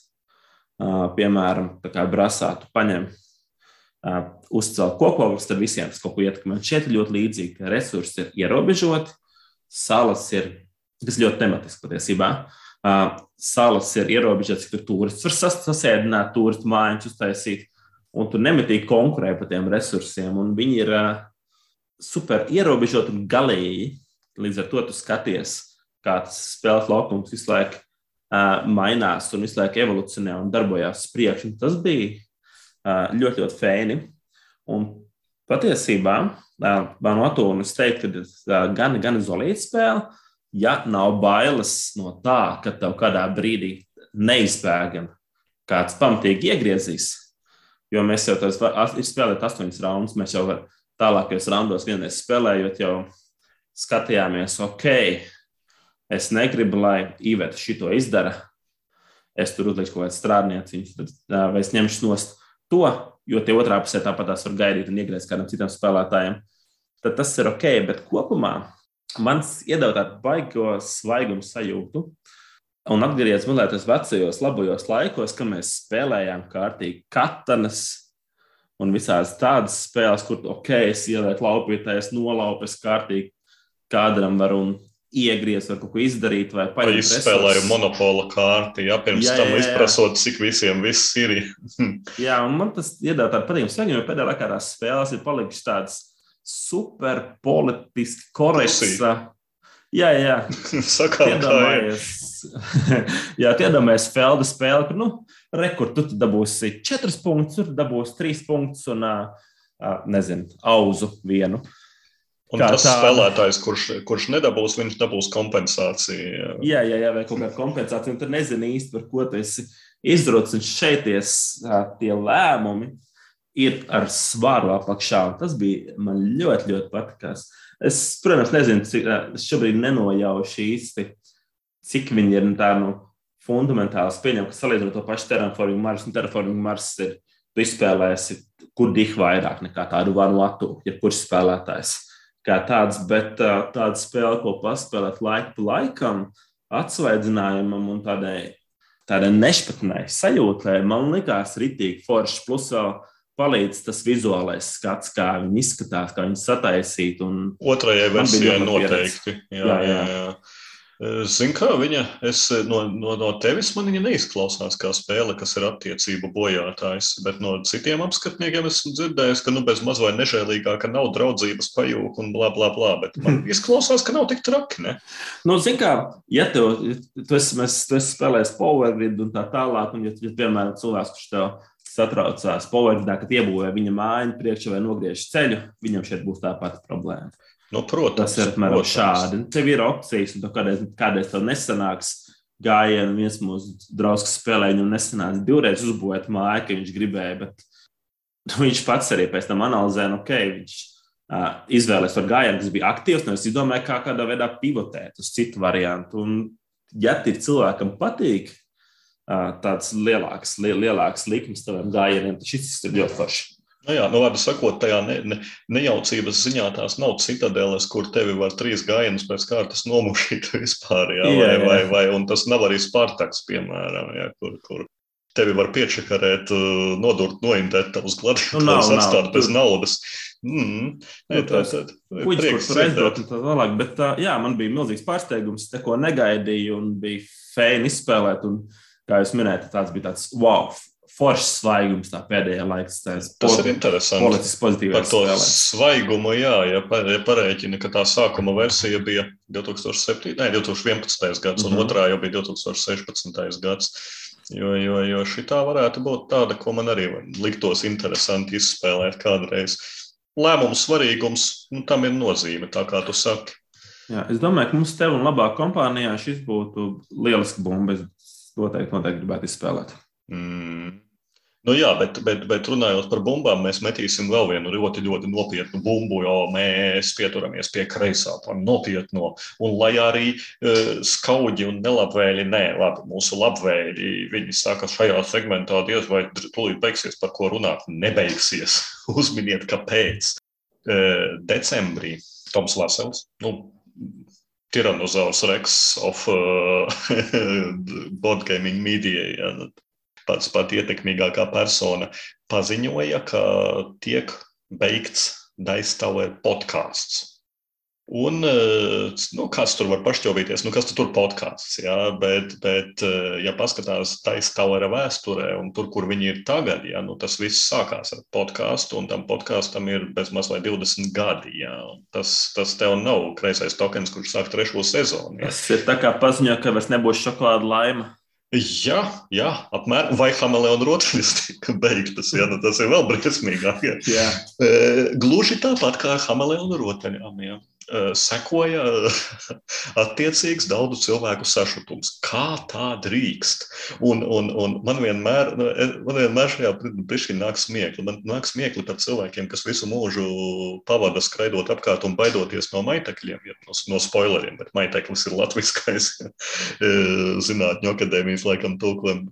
Uh, piemēram, tā kā brasā, tu paņem, uh, uzcelt kokogļus, tad visiem tas kaut ko ietekmē. Šeit ir ļoti līdzīgi, ka resursi ir ierobežoti, salas ir, kas ļoti tematiski patiesībā. Uh, salas ir ierobežotas, cik tur turists var sas, sasēdināt, turistu mājiņas uztaisīt, un tur nemitīgi konkurē par tiem resursiem. Viņi ir uh, super ierobežoti un galīgi. Līdz ar to tu skaties, kā tas spēles laukums visu laiku uh, mainās un visu laiku evolūcionē un darbojās uz priekšu. Tas bija uh, ļoti, ļoti fēni. Un patiesībā Vanuatu, un es teiktu, ka tas gan, gan izolēta spēle, ja nav bailes no tā, ka tev kādā brīdī neizbēgami kāds pamatīgi iegriezīs. Jo mēs jau tādu spēlējām, astoņas raundus, mēs jau tālākajos raundos vienreiz spēlējot, jau skatījāmies, ok, es negribu, lai Iveta šito izdara. Es tur uzlikšu kaut kādu strādnieciņu, vai es ņemšu nost to, jo tie otrā pusē tāpat tās var gaidīt un iegriezt kādam citam spēlētājam. Tad tas ir ok, bet kopumā mans iedod tādu baigo svaigumu sajūtu. Un atgriezties mazliet vecajos, labajos laikos, kad mēs spēlējām kārtīgi katanas, un visādas tādas spēles, kur, ok, es ielieku laupītājai, es nolaupu, es kārtīgi kādam varu iegriezt, var kaut ko izdarīt, vai paņemt. Izspēlēju monopola kārti, ja pirms jā, tam jā, jā. izprasot, cik visiem viss ir. jā, un man tas iedod tādu patīkamu saņēmu, jo pēdējā laikā tās spēles ir palikušas tādas super politiski korektas. Jā, jā. Sakām, iedomājies, jā, iedomājies Felda spēli, kur, nu, rekur, tu dabūsi četrus punktus, tur dabūsi trīs punktus un, nezinu, auzu vienu. Un kā tas tā... spēlētājs, kurš, kurš nedabūs, viņš dabūs kompensāciju. Jā, jā, jā vai kaut kāda kompensācija. Un tad nezini īsti, par ko tu esi izdarījis. Un šeit tie lēmumi ir ar svaru apakšā. Un tas bija man ļoti, ļoti patīkās. Es, protams, nezinu, cik es šobrīd nenojaušu īsti, cik viņi ir tā nu, fundamentāli pieņemti, ka salīdzinot to pašu terraforming Mars un terraforming Mars ir. Tu izspēlēsi kur dih vairāk nekā tādu Vanuatu, ja kurš spēlētājs kā tāds, bet tāda spēle, ko paspēlēt laiku pa laikam, atsvaidzinājumam un tādai, tādai nešpatnai sajūtai, man likās ritīgi forši. Plus vēl palīdz tas vizuālais skats, kā viņi izskatās, kā viņi sataisīti. Otrajai versijai noteikti. Jā, jā, jā. jā. Zini, kā viņa no, no, no tevis man viņa neizklausās kā spēle, kas ir attiecību bojātājs, bet no citiem apskatniekiem esmu dzirdējis, ka nu, bez maz vai nežēlīgā, ka nav draudzības pajūka un bla, bla, bla. Bet man izklausās, ka nav tik traki. Ne? Nu, Zini, kā, ja tev, tu esi, mēs, tu esi spēlējis Powergrid un tā tālāk, un ja, ja piemēram cilvēks, kurš tev satraucās Powergridā, kad iebūvē viņa māju priekšā vai nogriež ceļu, viņam šeit būs tā pati problēma. Nu, protams, tas ir apmēram šādi. Tev ir opcijas, un kādreiz, kādreiz tev nesanāks gājienu. Viens mūsu draugs spēlēja, viņam nesanāca divreiz uzbūvēt māju, ka viņš gribēja, bet viņš pats arī pēc tam analizēja, nu, ok, viņš uh, izvēlējās par gājienu, kas bija aktīvs, nevis izdomāja, kā kādā veidā pivotēt uz citu variantu. Un, ja ir cilvēkam patīk tāds lielāks, li, lielāks likums taviem gājieniem, šis ir ļoti foršs. Nu jā, nu, labi sakot, tajā ne, ne, nejaucības ziņā tās nav citadeles, kur tevi var trīs gājienus pēc kārtas nomušīt vispār. Jā, jā, vai, jā. Vai, vai, un tas nav arī Spartaks, piemēram, jā, kur, kur tevi var piečakarēt, nodurt, noimtēt tavus gladiatorus, nu, atstāt bez naudas. Mm, ne, nu, tā, tā, tā, Kuģis, kurš tur aizdot un tā tālāk, bet jā, man bija milzīgs pārsteigums, te ko negaidīju un bija fēni izspēlēt. Un, kā jūs minējāt, tāds bija tāds wow, foršs svaigums tā pēdējā laikā. Tas po, ir interesanti. Politiski pozitīvs. Par to spēlē. svaigumu, jā, ja, ja pareiķina, ka tā sākuma versija bija 2007, ne, 2011. gads, mm -hmm. un mhm. otrā jau bija 2016. gads. Jo, jo, jo šī tā varētu būt tāda, ko man arī liktos interesanti izspēlēt kādreiz. Lēmumu svarīgums, nu, tam ir nozīme, tā kā tu saki. Jā, es domāju, ka mums te un labā kompānijā šis būtu lielisks bumba. Noteikti, noteikti gribētu izspēlēt. Mm. Nu, jā, bet, bet, bet runājot par bumbām, mēs metīsim vēl vienu ļoti, ļoti nopietnu bumbu, jo mēs pieturamies pie kreisā, tam nopietno. Un lai arī uh, skauģi un nelabvēļi, nē, labi, mūsu labvēļi, viņi saka, šajā segmentā diez vai tūlīt beigsies, par ko runāt, nebeigsies. Uzminiet, kāpēc. Uh, decembrī Toms Lasels, nu, Tyrannosaurus Rex of uh, board gaming media. Ja, pats pat ietekmīgākā persona, paziņoja, ka tiek beigts Daistower podkāsts. Un, eh, nu, kas tur var pašķaubīties, nu, kas tur ir podkāsts. Ja? Bet, bet, eh, ja paskatās Taistāvara vēsturē un tur, kur viņi ir tagad, ja? nu, tas viss sākās ar podkāstu, un tam podkāstam ir bezmaz vai 20 gadi. Ja? Tas, tas tev nav kreisais tokens, kurš sāk trešo sezonu. Ja? Tas ir tā kā paziņo, ka vairs nebūs šokolāda laima. Jā, jā, apmēram. Vai hameleona rotaļas tika beigtas? Jā, nu tas ir vēl briesmīgāk. Jā. Jā. Gluži tāpat kā ar hameleona rotaļām. Sekoja attiecīgs daudzu cilvēku sašutums. Kā tā drīkst? Un, un, un man vienmēr, nu, man vienmēr šajā brīdī nāk smiekli. Man nāk smiekli par cilvēkiem, kas visu mūžu pavada skraidot apkārt un baidoties no maitekļiem, ja, no, no spoileriem, bet maiteklis ir latviskais zinātņu akadēmijas laikam tulkojam,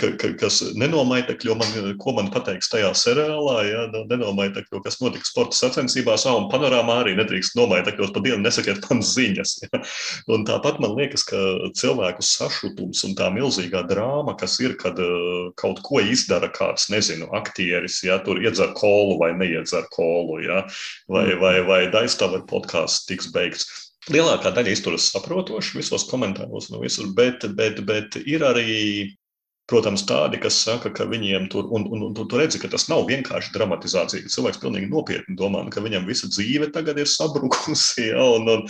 ka, ka, kas nenomaitekļo man, ko man pateiks tajā seriālā, ja, nenomaitekļo, kas notiks sporta sacensībās, un panorāmā arī nedrīkst nomaitekļot jūs pa dienu nesakiet man ziņas. Ja? Un tāpat man liekas, ka cilvēku sašutums un tā milzīgā drāma, kas ir, kad uh, kaut ko izdara kāds, nezinu, aktieris, ja tur iedzer kolu vai neiedzer kolu, ja? vai, mm. vai, vai daizstāvēt podkāsts tiks beigts. Lielākā daļa izturas saprotoši visos komentāros, no visur, bet, bet, bet ir arī Protams, tādi, kas saka, ka viņiem tur, un, un, un tu, tu redzi, ka tas nav vienkārši dramatizācija. Cilvēks pilnīgi nopietni domā, ka viņam visa dzīve tagad ir sabrukusi, ja, un, un,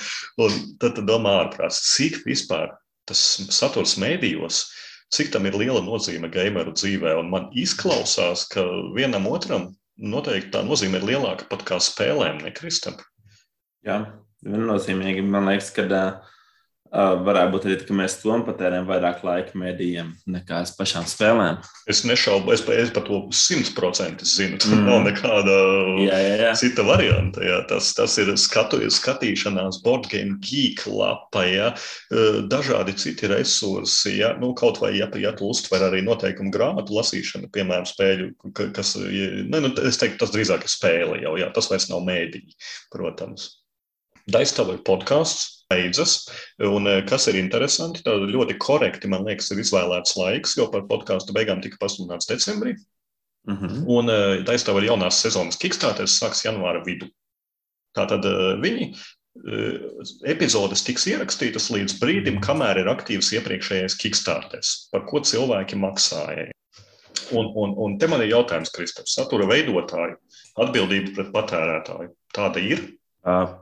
un tad domā ārprāts, cik vispār tas saturs mēdījos, cik tam ir liela nozīme gameru dzīvē. Un man izklausās, ka vienam otram noteikti tā nozīme ir lielāka pat kā spēlēm, nekristam. Jā, viennozīmīgi. Man liekas, ka uh, Varētu būt arī, ka mēs tom patērējam vairāk laika mēdījiem nekā es pašām spēlēm. Es nešaubu, es, es par to simtprocentīgi zinu. Tur mm. nav nekāda jā, jā, jā. cita varianta. Jā. Tas, tas ir skatu, skatīšanās, board game geek lapa, jā. dažādi citi resursi. Jā. Nu, kaut vai, ja, ja tu uztver arī noteikumu grāmatu lasīšanu, piemēram, spēļu, kas, ne, nu, es teiktu, tas drīzāk ir spēle jau, jā. tas vairs nav mēdīji, protams. Daistava ir podkāsts beidzas. Un, eh, kas ir interesanti, tad ļoti korekti, man liekas, ir izvēlēts laiks, jo par podkāstu beigām tika pasludināts decembrī. Mhm. -huh. Un eh, taisnība ir jaunās sezonas Kickstarter, sāks janvāra vidū. Tātad eh, viņi epizodes tiks ierakstītas līdz brīdim, kamēr ir aktīvs iepriekšējais Kickstarter, par ko cilvēki maksāja. Un, un, un te man ir jautājums, Kristofers, satura veidotāju atbildība pret patērētāju. Tāda ir? Uh,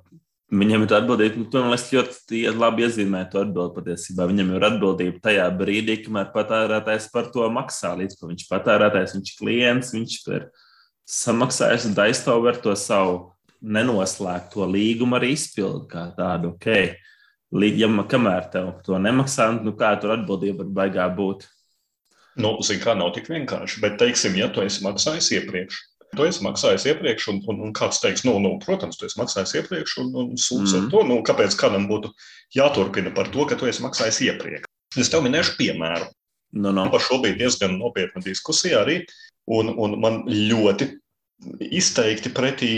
Viņam ir atbildība, nu, man liekas, ļoti labi iezīmē to atbildību patiesībā. Viņam ir atbildība tajā brīdī, kamēr patērētājs par to maksā. Līdz ko viņš patērētājs, viņš ir klients, viņš ir samaksājis un aizstāv ar to savu nenoslēgto līgumu arī izpildu kā tādu. Okay. Līdz, ja kamēr tev to nemaksā, nu kā tur atbildība var baigā būt? Nu, zin, kā nav tik vienkārši, bet, teiksim, ja tu esi maksājis iepriekš, Tu esi maksājis iepriekš, un, un, un kāds teiks, nu, nu, protams, tu esi maksājis iepriekš, un, un sūdz mm. ar to. Nu, kāpēc kādam būtu jāturpina par to, ka tu esi maksājis iepriekš? Es tev minēšu piemēru. No, no. Par šo bija diezgan nopietna diskusija arī, un, un man ļoti izteikti pretī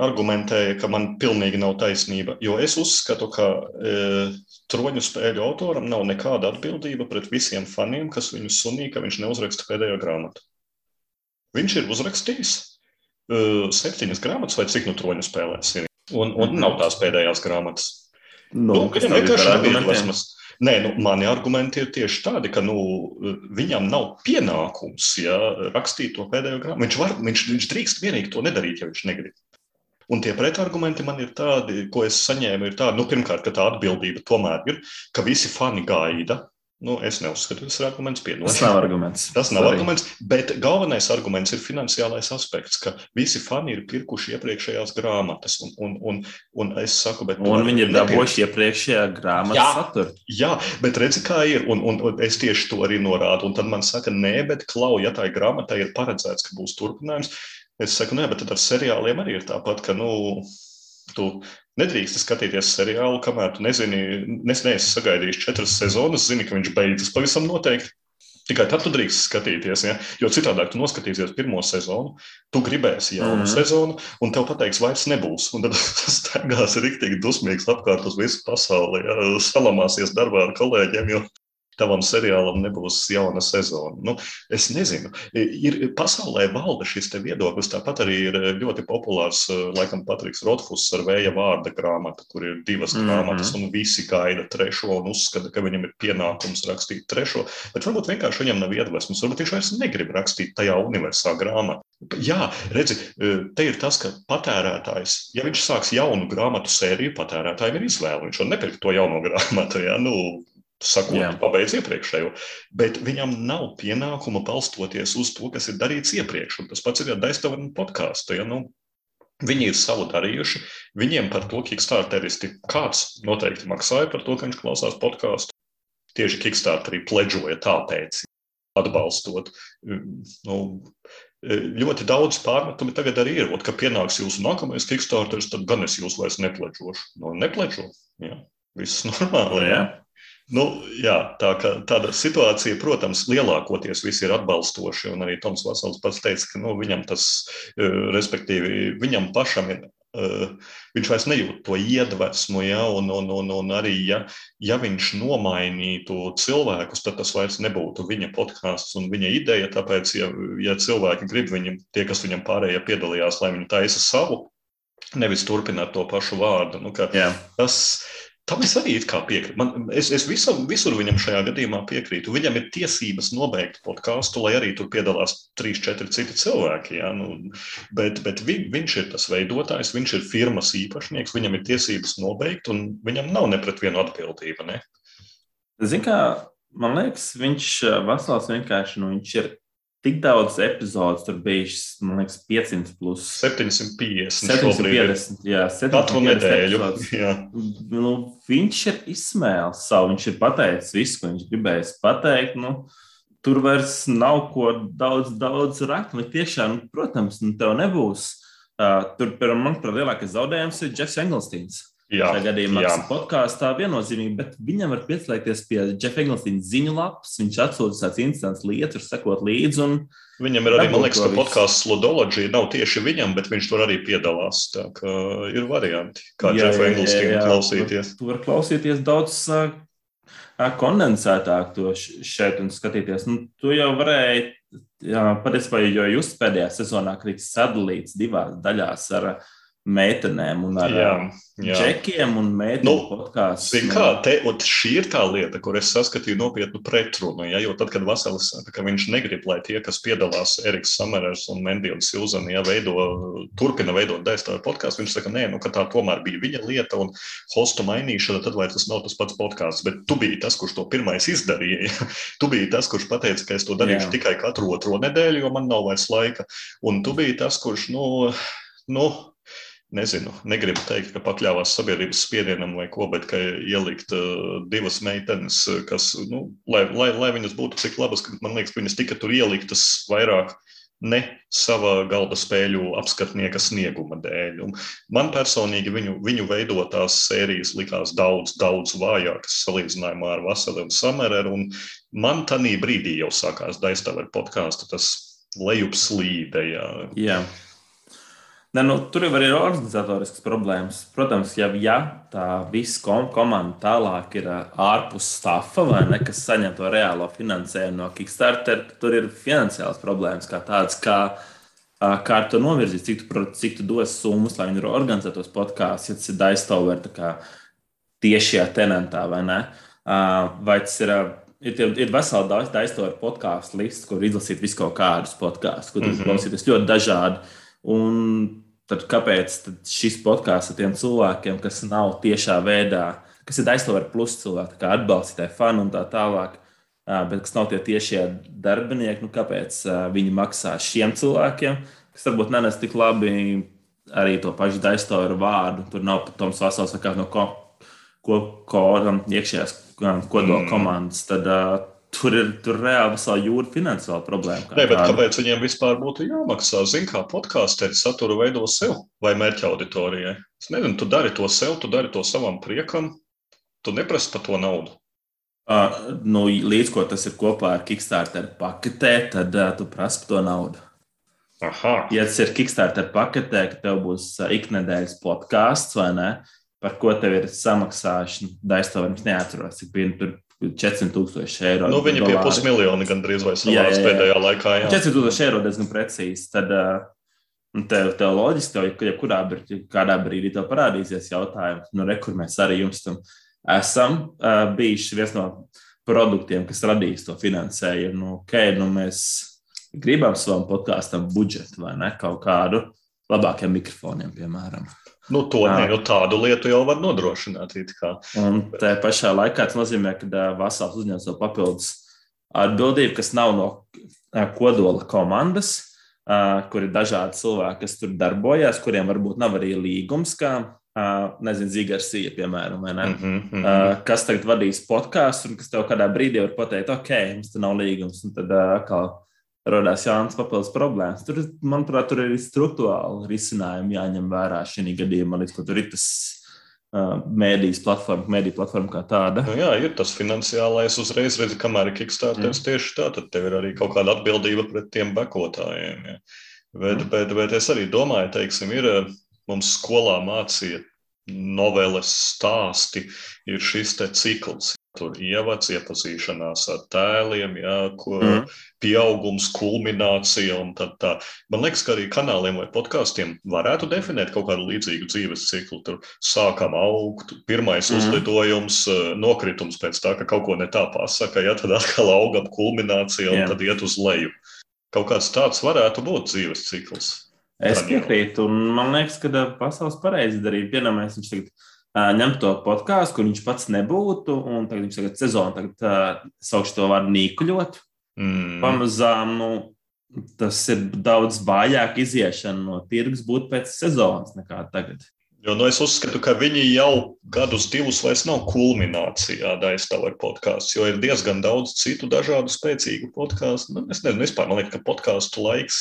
argumentēja, ka man pilnīgi nav taisnība. Jo es uzskatu, ka e, troņu spēļu autoram nav nekāda atbildība pret visiem faniem, kas viņu sunīja, ka viņš neuzraksta pēdējo grāmatu. Viņš ir uzrakstījis uh, septiņas grāmatas, vai cik nu troņu spēlēs ir. Un, un nav tās pēdējās grāmatas. Nu, nu, viņam vienkārši nebija dosmas. Nē, nu, mani argumenti ir tieši tādi, ka nu, viņam nav pienākums ja, rakstīt to pēdējo grāmatu. Viņš, var, viņš, viņš drīkst vienīgi to nedarīt, ja viņš negrib. Un tie pretargumenti man ir tādi, ko es saņēmu, ir tādi, nu, pirmkārt, ka tā atbildība tomēr ir, ka visi fani gaida, Nu, es neuzskatu, tas ir arguments. Piedod. Tas nav arguments. Tas nav Sorry. arguments, bet galvenais arguments ir finansiālais aspekts, ka visi fani ir pirkuši iepriekšējās grāmatas. Un, un, un, un es saku, bet. Un viņi ir dabūjuši iepriekšējā grāmatā saturu. Jā, bet redzi, kā ir. Un, un, un es tieši to arī norādu. Un tad man saka, nē, bet klau, ja tā grāmatā ir paredzēts, ka būs turpinājums. Es saku, nē, bet ar seriāliem arī ir tāpat, ka, nu, Tu nedrīkst skatīties seriālu, kamēr tu nezini, nes, neesi sagaidījis četras sezonas, zini, ka viņš beidzas pavisam noteikti. Tikai tad tu drīkst skatīties, ja? jo citādi tu noskatīsies pirmo sezonu, tu gribēsi jaunu mm -hmm. sezonu, un tev pateiks, vairs nebūs. Un tad tas staigās rīktīgi dusmīgs apkārt uz visu pasauli, ja? salamāsies darbā ar kolēģiem, jo tavam seriālam nebūs jauna sezona. Nu, es nezinu, ir pasaulē valda šis viedoklis. Tāpat arī ir ļoti populārs, laikam, Patriks Rotfuss ar vēja vārda grāmatu, kur ir divas mm -hmm. grāmatas, un visi gaida trešo un uzskata, ka viņam ir pienākums rakstīt trešo. Bet varbūt vienkārši viņam nav iedvesmas, varbūt viņš vairs negrib rakstīt tajā universā grāmatā. Jā, redzi, te ir tas, ka patērētājs, ja viņš sāks jaunu grāmatu sēriju, patērētājiem ir izvēle. Viņš var nepirkt to jauno grāmatu. Ja? Nu, sakot, Jā. pabeidz iepriekšējo. Bet viņam nav pienākuma balstoties uz to, kas ir darīts iepriekš. Un tas pats ir ar Daistavarnu podkāstu. Ja? Nu, viņi ir savu darījuši. Viņiem par to Kickstarteristi kāds noteikti maksāja par to, ka viņš klausās podkāstu. Tieši Kickstarterī pledžoja tāpēc, atbalstot. Nu, ļoti daudz pārmetumi tagad arī ir. Ot, ka pienāks jūsu nākamais Kickstarteris, tad gan es jūs vairs nepledžošu. Nu, nepledžo. Jā, viss normāli. Jā. Nu, jā, tā kā, tāda situācija, protams, lielākoties visi ir atbalstoši. Un arī Toms Vasals pats teica, ka nu, viņam tas, e, respektīvi, viņam pašam ir Uh, viņš vairs nejūt to iedvesmu, ja, un, un, un, un arī, ja, ja viņš nomainītu cilvēkus, tad tas vairs nebūtu viņa podkāsts un viņa ideja. Tāpēc, ja, ja cilvēki grib viņam, tie, kas viņam pārējie piedalījās, lai viņi taisa savu, nevis turpināt to pašu vārdu. Nu, tas, Tam es arī piekrītu. Es es visam, visur viņam šajā gadījumā piekrītu. Viņam ir tiesības nobeigt podkāstu, lai arī tur piedalās trīs, četri citi cilvēki. Ja? Nu, bet bet vi, viņš ir tas veidotājs, viņš ir firmas īpašnieks, viņam ir tiesības nobeigt, un viņam nav ne pret vienu atbildība. Ne? Zini, kā man liekas, viņš vesels vienkārši nu, viņš ir tik daudz epizodes tur bijušas, man liekas, 500 plus 750. 750, jā, 750 Katru nedēļu. Nu, viņš ir izsmēlis savu, viņš ir pateicis visu, ko viņš gribējis pateikt. Nu, tur vairs nav ko daudz, daudz rakt. Nu, tiešām, protams, nu, tev nebūs. Uh, tur, manuprāt, lielākais zaudējums ir Jeffs Engelsteins. Jā, Šajā gadījumā podkāstā viennozīmīgi, bet viņam var pieslēgties pie Jeffa Eglistina ziņu lapas. Viņš atsūta tāds instants lietas, sekot līdzi. Viņam ir arī, man liekas, ka podkāsts Ludology nav tieši viņam, bet viņš tur arī piedalās. Tā kā ir varianti, kā Jeffa Eglistina klausīties. Tu vari klausīties daudz kondensētāk to šeit un skatīties. Nu, tu jau varēji, jā, patiesībā, jo jūs pēdējā sezonā kritis sadalīts divās daļās ar meitenēm un ar jā, jā. džekiem un meitenu nu, podkāstu. Kā, te, šī ir tā lieta, kur es saskatīju nopietnu pretrunu. Ja, jo tad, kad Vasalis saka, ka viņš negrib, lai tie, kas piedalās, Eriks Samerers un Mendija Silzana, ja veido, turpina veidot dēstāju podkāstu, viņš saka, nē, nu, ka tā tomēr bija viņa lieta un hostu mainīšana, tad vairs tas nav tas pats podkāsts. Bet tu biji tas, kurš to pirmais izdarīja. Ja? Tu biji tas, kurš pateica, ka es to darīšu jā. tikai katru otro nedēļu, jo man nav vairs laika. Un tu biji tas, kurš, nu, nu nezinu, negribu teikt, ka pakļāvās sabiedrības spiedienam vai ko, bet ka ielikt uh, divas meitenes, kas, nu, lai, lai, lai viņas būtu cik labas, man liekas, ka viņas tika tur ieliktas vairāk ne sava galda spēļu apskatnieka snieguma dēļ. Un man personīgi viņu, viņu veidotās sērijas likās daudz, daudz vājākas salīdzinājumā ar Vasarī un Samereru. Un man tajā brīdī jau sākās Daistavera podkāstu, tas lejupslīde. Jā. Yeah. Ne, nu, tur jau ir organizatorisks problēmas. Protams, ja, ja tā visa kom komanda tālāk ir ārpus stafa vai ne, kas saņem to reālo finansējumu no Kickstarter, tur ir finansiāls problēmas kā tādas, kā, kā to novirzīt, cik tu, cik tu dos summas, lai viņi organizētos podkāstus, ja tas ir Daistover tiešajā tenantā vai ne. Vai tas ir ir, ir vesela daudz daistora podkāstu lists, kur izlasīt visu kaut kādus podkāstus, kur mm -hmm. klausīties ļoti dažādi. Un tad kāpēc tad šis podkāsts ar tiem cilvēkiem, kas nav tiešā veidā, kas ir aizstāvēt plus cilvēki, kā atbalstītāji, fani un tā tālāk, bet kas nav tie tiešie darbinieki, nu kāpēc viņi maksā šiem cilvēkiem, kas varbūt nenes tik labi arī to pašu aizstāvēt vārdu. Tur nav pat Toms Vasals vai kāds no ko, ko, ko iekšējās kodola mm. komandas. Tad, Tur ir tur reāli vesela jūra finansiāla problēma. Nē, bet tāda. kāpēc viņiem vispār būtu jāmaksā? Zini, kā podkāsteri saturu veido sev vai mērķa auditorijai. Es nezinu, tu dari to sev, tu dari to savam priekam, tu neprasi par to naudu. Uh, nu, līdz ko tas ir kopā ar Kickstarter paketē, tad uh, tu prasi par to naudu. Aha. Ja tas ir Kickstarter paketē, ka tev būs iknedēļas podkāsts vai ne, par ko tev ir samaksāšana, daistovams neatceros, cik bija tur 400 tūkstoši eiro. Nu, viņi pie pusmiljona gandrīz vai savās pēdējā laikā. Jā. 400 tūkstoši eiro diezgan precīzi. Tad, uh, tev, tev loģiski, tev, ja kurā brīdī, brīdī tev parādīsies jautājums, nu, re, kur mēs arī jums tam esam uh, bijuši viens no produktiem, kas radīs to finansējumu. Nu, okay, nu, mēs gribam savam podkāstam budžetu vai ne kaut kādu labākiem mikrofoniem, piemēram. Nu, to ne, nu, tādu lietu jau var nodrošināt. Un tā pašā laikā tas nozīmē, ka Vasāls uzņems savu papildus atbildību, kas nav no kodola komandas, kur ir dažādi cilvēki, kas tur darbojas, kuriem varbūt nav arī līgums, kā nezinu, Zigarsija, piemēram, ne? mm -hmm, mm -hmm. kas tagad vadīs podkāstu un kas tev kādā brīdī var pateikt, ok, mums te nav līgums. Un tad atkal radās jaunas papildus problēmas. Tur, manuprāt, tur ir struktūrāli risinājumi jāņem vērā šī gadījumā, līdz ko tur ir tas uh, mēdīs platforma, mēdī platforma kā tāda. Nu, jā, ir tas finansiālais uzreiz, redzi, kamēr ir Kickstarters tieši tā, tad tev ir arī kaut kāda atbildība pret tiem bekotājiem. Ja. Bet, mm. bet, bet es arī domāju, teiksim, ir mums skolā mācīja noveles stāsti, ir šis cikls. Tur ievads, iepazīšanās ar tēliem, jā, ko, mm. pieaugums, kulminācija. Tā. Man liekas, ka arī kanāliem vai podkāstiem varētu definēt kaut kādu līdzīgu dzīves ciklu. Tur sākam augt, pirmais mm. uzlidojums, nokritums pēc tā, ka kaut ko ne tā pasaka, ja tad atkal augam kulminācija un yeah. tad iet uz leju. Kaut kāds tāds varētu būt dzīves cikls. Es piekrītu, un man liekas, ka pasaules pareizi darīja. Piemēram, viņš tagad uh, ņem to podkāstu, kur viņš pats nebūtu, un tagad viņš tagad sezonu tagad uh, saukšu to vārdu nīkuļot. Mm. Pamazām, nu, tas ir daudz vājāk iziešana no tirgus būt pēc sezonas nekā tagad. Jo nu, es uzskatu, ka viņi jau gadus, divus vairs nav kulminācijā Daistāvā podkāsts, jo ir diezgan daudz citu dažādu spēcīgu podkāstu. Nu, es nezinu, vispār man liekas, ka podkāstu laiks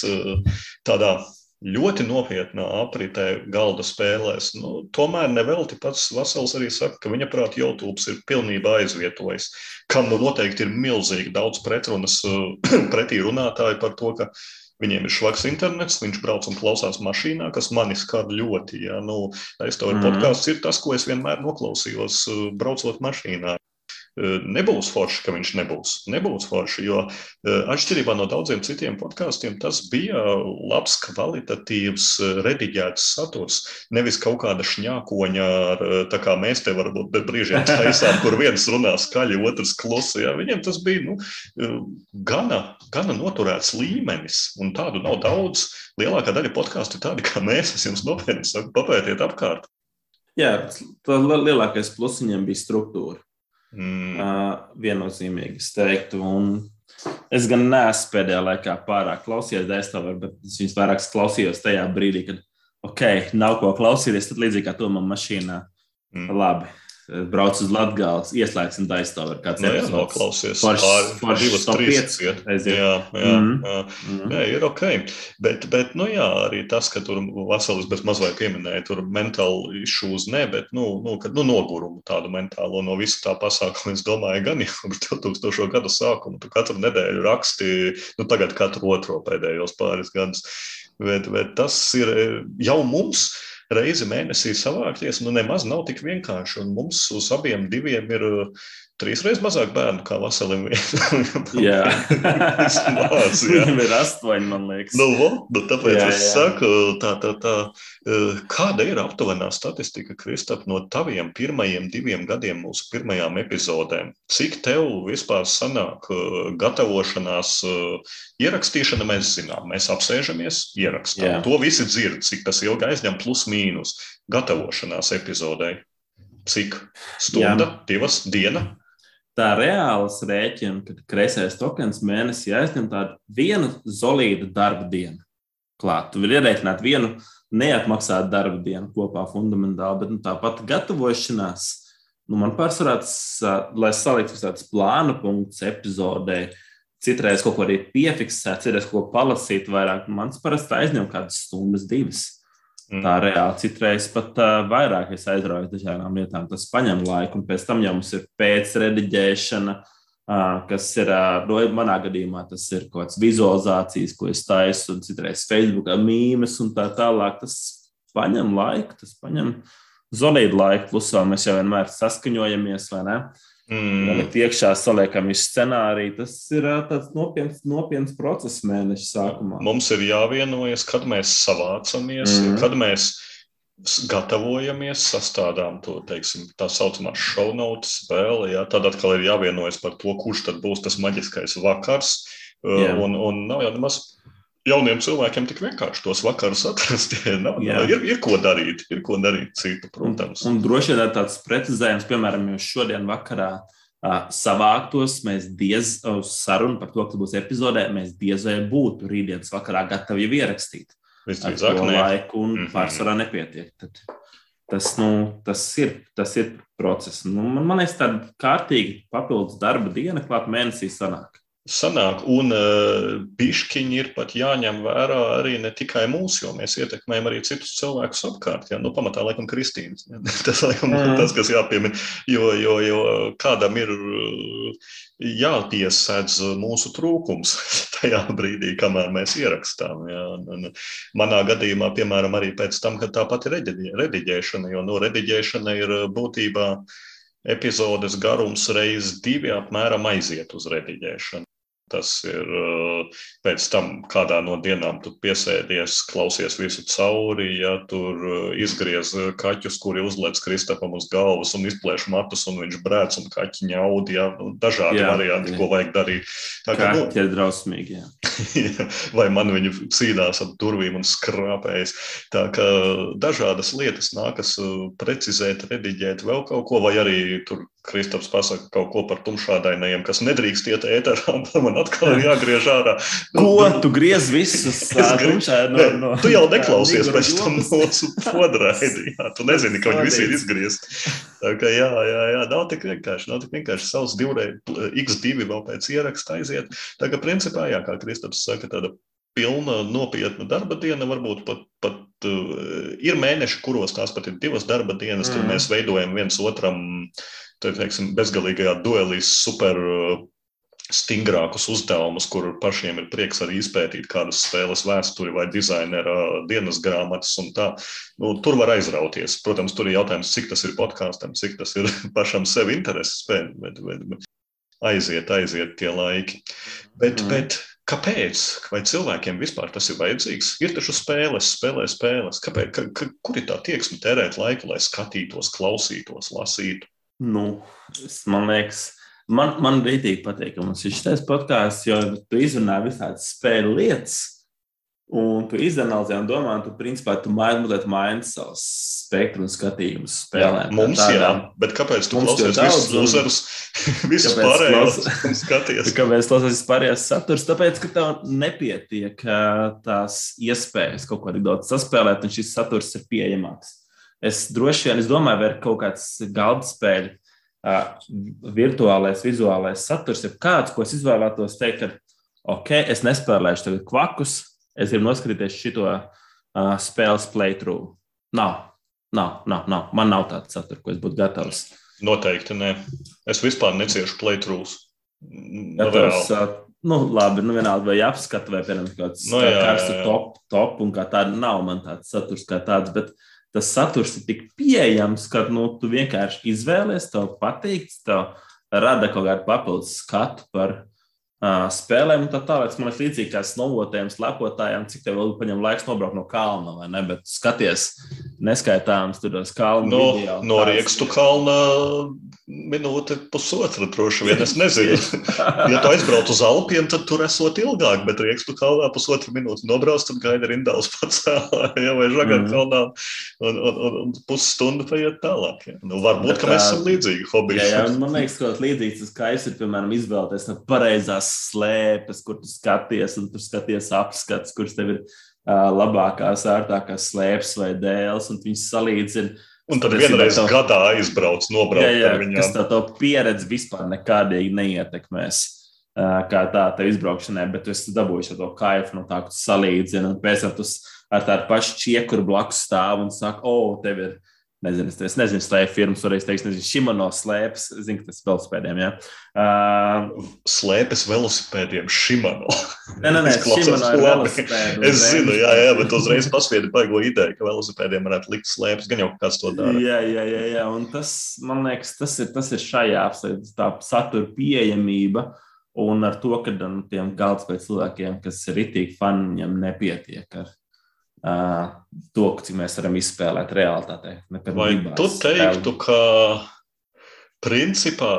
tādā ļoti nopietnā apritē galda spēlēs. Nu, tomēr nevelti pats Vasils arī saka, ka viņa prāt YouTube ir pilnībā aizvietojis, kam nu noteikti ir milzīgi daudz pretrunas pretī runātāji par to, ka Viņiem ir švaks internets, viņš brauc un klausās mašīnā, kas mani skar ļoti. Ja? Nu, es tev mm. podkāsts ir tas, ko es vienmēr noklausījos, braucot mašīnā. Nebūs forši, ka viņš nebūs. Nebūs forši, jo atšķirībā no daudziem citiem podkāstiem, tas bija labs, kvalitatīvs, rediģēts saturs. Nevis kaut kāda šņākoņa, ar, tā kā mēs te varbūt brīžiem taisām, kur viens runā skaļi, otrs klusi. Ja. Viņiem tas bija nu, gana, gana noturēts līmenis, un tādu nav daudz. Lielākā daļa podkāstu ir tādi, kā mēs. Es jums nopietni saku, papētiet apkārt. Jā, tas lielākais pluss viņam bija struktūra. Mm. Uh, viennozīmīgi es teiktu. Un es gan neesmu pēdējā laikā pārāk klausījies Dēstāvā, bet es viņus vairāk klausījos tajā brīdī, kad ok, nav ko klausīties, tad līdzīgi kā to man mašīnā. Mm. Labi, brauc uz Latvijas, ieslēgsim daistāvu ar kāds no, nu jā, noklausies. Pāris divas, trīs. Jā, jā, jā, mm -hmm. jā. Mm -hmm. jā, ir ok. Bet, bet, nu jā, arī tas, ka tur Vasalis bez mazliet pieminēja, tur mentāli issues ne, bet, nu, nu, kad, nu nogurumu tādu mentālo no visu tā pasākuma, es domāju, gan jau kopš 2000. gada sākuma, tu katru nedēļu raksti, nu tagad katru otro pēdējos pāris gadus. Bet, bet tas ir jau mums reizi mēnesī savākties, nu nemaz nav tik vienkārši. Un mums uz abiem diviem ir trīs reizes mazāk bērnu kā Vasalim. jā, Mās, jā. viņam ir astoņi, man liekas. Nu, vo, nu tāpēc jā, es jā. saku, tā, tā, tā, uh, kāda ir aptuvenā statistika, Kristap, no taviem pirmajiem diviem gadiem mūsu pirmajām epizodēm? Cik tev vispār sanāk uh, gatavošanās Ierakstīšana mēs zinām, mēs apsēžamies, ierakstām. Jā. To visi dzird, cik tas ilgi aizņem, plus mīnus. Gatavošanās epizodei. Cik stunda, Jā. divas diena? Tā reāls rēķina, ka kreisais tokens mēnesī aizņem tādu vienu solīdu darba dienu. Klāt, tu vari ierēķināt vienu neatmaksātu darba dienu kopā fundamentāli, bet nu, tāpat gatavošanās. Nu, man pārsvarā tas, lai saliktu tāds plāna punkts epizodē, Citreiz kaut ko arī piefiksēt, citreiz kaut ko palasīt vairāk. Mans parasti aizņem kādas stundas, divas. Mm. Tā reāli citreiz pat uh, vairāk es aizrauju dažādām lietām. Tas prasa laiku, un pēc tam jau mums ir pēcrediģēšana, uh, kas ir, uh, no manā gadījumā, tas ir kaut kāds vizualizācijas, ko es taisu, un citreiz Facebook mīmēs un tā tālāk. Tas prasa laiku, tas prasa zonīdu laiku, plus vēl mēs jau vienmēr saskaņojamies, vai ne? Uh, Mm. Iekšā, saliekam visu scenāriju. Tas ir tāds nopietns, nopietns process mēneša sākumā. Mums ir jāvienojas, kad mēs savācamies, mm. kad mēs gatavojamies, sastādām to teiksim, tā saucamā show notes vēl. Jā. Tad atkal ir jāvienojas par to, kurš tad būs tas maģiskais vakars. Yeah. Un, un nav jau nemaz jauniem cilvēkiem tik vienkārši tos vakarus atrast. Nav, nav, ir, ir ko darīt, ir ko darīt citu, protams. Un, un droši vien tāds precizējums, piemēram, jūs šodien vakarā uh, savāktos, mēs diez uz sarunu par to, kas būs epizodē, mēs diez vai būtu rītdienas vakarā gatavi jau ierakstīt. Visdrīzāk, to laiku un mm -hmm. pārsvarā nepietiek. Tad tas, nu, tas, ir, tas ir process. Nu, man, man liekas, tāda kārtīga papildus darba diena klāt mēnesī sanāk. Sanāk, un pišķiņi ir pat jāņem vērā arī ne tikai mūsu, jo mēs ietekmējam arī citus cilvēkus apkārt. Ja? Nu, pamatā, laikam, Kristīnas. Ja? Tas, laikam, mm. tas, kas jāpiemina, jo, jo, jo kādam ir jāpiesēdz mūsu trūkums tajā brīdī, kamēr mēs ierakstām. Ja? Un, un manā gadījumā, piemēram, arī pēc tam, kad tāpat ir rediģēšana, jo no nu, rediģēšana ir būtībā epizodes garums reizes divi apmēram aiziet uz rediģēšanu. Tas ir pēc tam, kādā no dienām tu piesēdies, klausies visu cauri, ja tur izgriez kaķus, kuri uzliek Kristapam uz galvas un izplēš matus, un viņš brēc un kaķi ņaudi. Ja, nu, dažādi jā, varianti, jā. ko vajag darīt. Tā kā nu, ir drausmīgi. vai man viņi cīnās ap durvīm un skrāpējas. Tā kā dažādas lietas nākas precizēt, rediģēt vēl kaut ko, vai arī tur Kristaps pasaka kaut ko par tumšādainajiem, kas nedrīkst iet ēterā, man atkal ir jāgriež ārā. Ko tu griez visus tumšādi no, no, Tu jau neklausies pēc tam mūsu podraidi, jā, tu nezini, ka viņi visi ir izgriezt. Tā kā jā, jā, jā, nav tik vienkārši, nav tik vienkārši savus divreiz, x2 vēl pēc ieraksta aiziet. Tā kā principā, jā, kā Kristaps saka, tāda pilna nopietna darba diena, varbūt pat, pat uh, ir mēneši, kuros tās pat ir divas darba dienas, mm. tur mēs veidojam viens otram uh, teiksim, bezgalīgajā duelī super uh, stingrākus uzdevumus, kur pašiem ir prieks arī izpētīt kādas spēles vēsturi vai dizainera dienas grāmatas. Nu, tur var aizrauties. Protams, tur ir jautājums, cik tas ir podkāstam, cik tas ir pašam sev intereses spēļ, bet, bet, bet aiziet, aiziet tie laiki. Bet, mm. bet kāpēc? Vai cilvēkiem vispār tas ir vajadzīgs? Ir taču spēles, spēlē spēles. Kāpēc, ka, ka, kur ir tā tieksme tērēt laiku, lai skatītos, klausītos, lasītu? Nu, man liekas, man, man rītīgi patīk, ka mums ir šis podkāsts, jo tu izrunā visādas spēļu lietas, un tu izanalizē un domā, un tu principā tu maini, maini savus spektru un skatījumus spēlēm. Jā, mums tā, jā, bet kāpēc tu klausies visus uzvarus, visus pārējos skaties? Kāpēc klausies pārējās saturs? Tāpēc, ka tev nepietiek tās iespējas kaut ko arī daudz saspēlēt, un šis saturs ir pieejamāks. Es droši vien es domāju, vai ir kaut kāds galda spēļu, uh, virtuālais, vizuālais saturs, ja kāds, ko es izvēlētos teikt, ka, ok, es nespēlēšu tagad kvakus, es gribu noskatīties šo uh, spēles playthrough. Nav, nav, nav, nav. Man nav tāds saturs, ko es būtu gatavs. Noteikti nē. Es vispār neciešu playthroughs. Gatavs, uh, nu, labi, nu vienalga, vai apskata, vai, piemēram, kāds no, jā, karstu top, top, un kā tāda nav man tāds saturs kā tāds, bet uh, tas saturs ir tik pieejams, ka nu, tu vienkārši izvēlies, tev patīk, tev rada kaut kādu papildus skatu par uh, spēlēm tā tālāk. Man liekas, līdzīgi kā snowboardiem, slepotājiem, cik tev vēl paņem laiks nobraukt no kalna, vai ne? Bet skaties, neskaitāms tur uz kalnu. No, video, no Riekstu kalna minūte, pusotra droši vien. Es nezinu, ja tu aizbrauc uz Alpiem, tad tur esot ilgāk, bet riekstu kalnā pusotra minūte nobrauc, tad gaida rindāls pacēlā, ja, vai žagā mm. kalnā, un, un, un, un pusstundu paiet tālāk. Ja. Nu, varbūt, bet, ka mēs esam līdzīgi hobiji. Jā, jā, man liekas, ka līdzīgs tas skaists ir, piemēram, izvēlēties pareizās slēpes, kur tu skaties, un tu skaties apskats, kurš tev ir uh, labākās, ērtākās slēpes vai dēls, un viņas salīdzina Un tad vienreiz to, gadā aizbrauc, nobrauc jā, jā. Tas tā to pieredzi vispār nekādīgi neietekmēs. Kā tā te izbraukšanai, bet es dabūju to kaifu no tā, ka tu salīdzini, un pēc tam tu ar tādu pašu čiekuru blakus stāv un saka, o, oh, tev ir Nezinu, es nezinu, slēpjas firmas, varēs teikt, nezinu, Šimano slēpjas. Zinu, tas ir velosipēdiem. Ja? Uh, slēpjas velosipēdiem Šimano. Nē, nē, nē Šimano ir velosipēdi. Es zinu, jā, jā, bet uzreiz pasviedi baigo ideju, ka velosipēdiem varētu likt slēpjas, gan jau kāds to dara. Jā, jā, jā, jā. un tas, man liekas, tas ir, tas ir šajā apsvērts, tā satura pieejamība. Un ar to, ka um, tiem galdspēļu cilvēkiem, kas ir itīgi fani, viņam nepietiek ar to, cik mēs varam izspēlēt realitātē. Vai tu teiktu, spēlēt. ka principā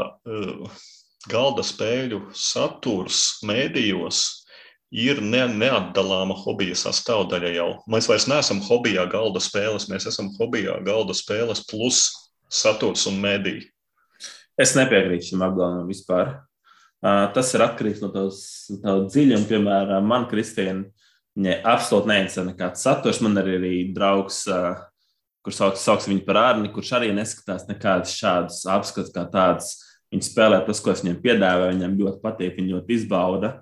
galda spēļu saturs mēdījos ir ne, neatdalāma hobija sastāvdaļa jau. Mēs vairs neesam hobijā galda spēles, mēs esam hobijā galda spēles plus saturs un mēdī. Es nepiekrītu šim apgalvojumam vispār. Uh, tas ir atkarīgs no tavas dziļuma. Piemēram, man, Kristīna, Viņai absolūti neinteresē nekāds saturs. Man ir arī draugs, kurš sauc, sauc viņu par ārni, kurš arī neskatās nekādus šādus apskatus kā tādus Viņi spēlē tas, ko es viņiem piedāvāju, viņiem ļoti patīk, viņi ļoti izbauda.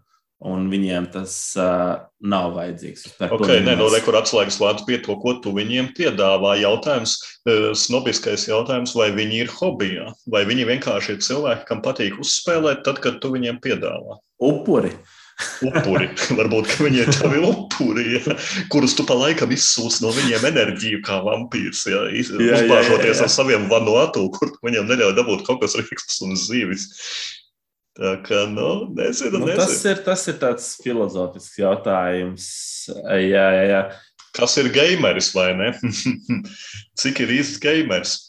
Un viņiem tas uh, nav vajadzīgs. Okay, nē, no rekurors atslēgas vārds pie to, ko tu viņiem piedāvā. Jautājums, snobiskais jautājums, vai viņi ir hobijā, vai viņi vienkārši ir cilvēki, kam patīk uzspēlēt, tad, kad tu viņiem piedāvā. Upuri. Upuri. Varbūt viņi ir tavi upuri, ja, kurus tu pa laikam izsūc no viņiem enerģiju, kā vampīrs. Ja, uzbāžoties ar saviem vanu atu, kur viņiem neļauj dabūt kaut kas rīkstus un zīvis. Tā kā, nu, nezinu, nu, nezinu. Tas, ir, tas ir tāds filozofisks jautājums. Jā, jā, jā. Kas ir gameris vai ne? Cik ir īsts gameris?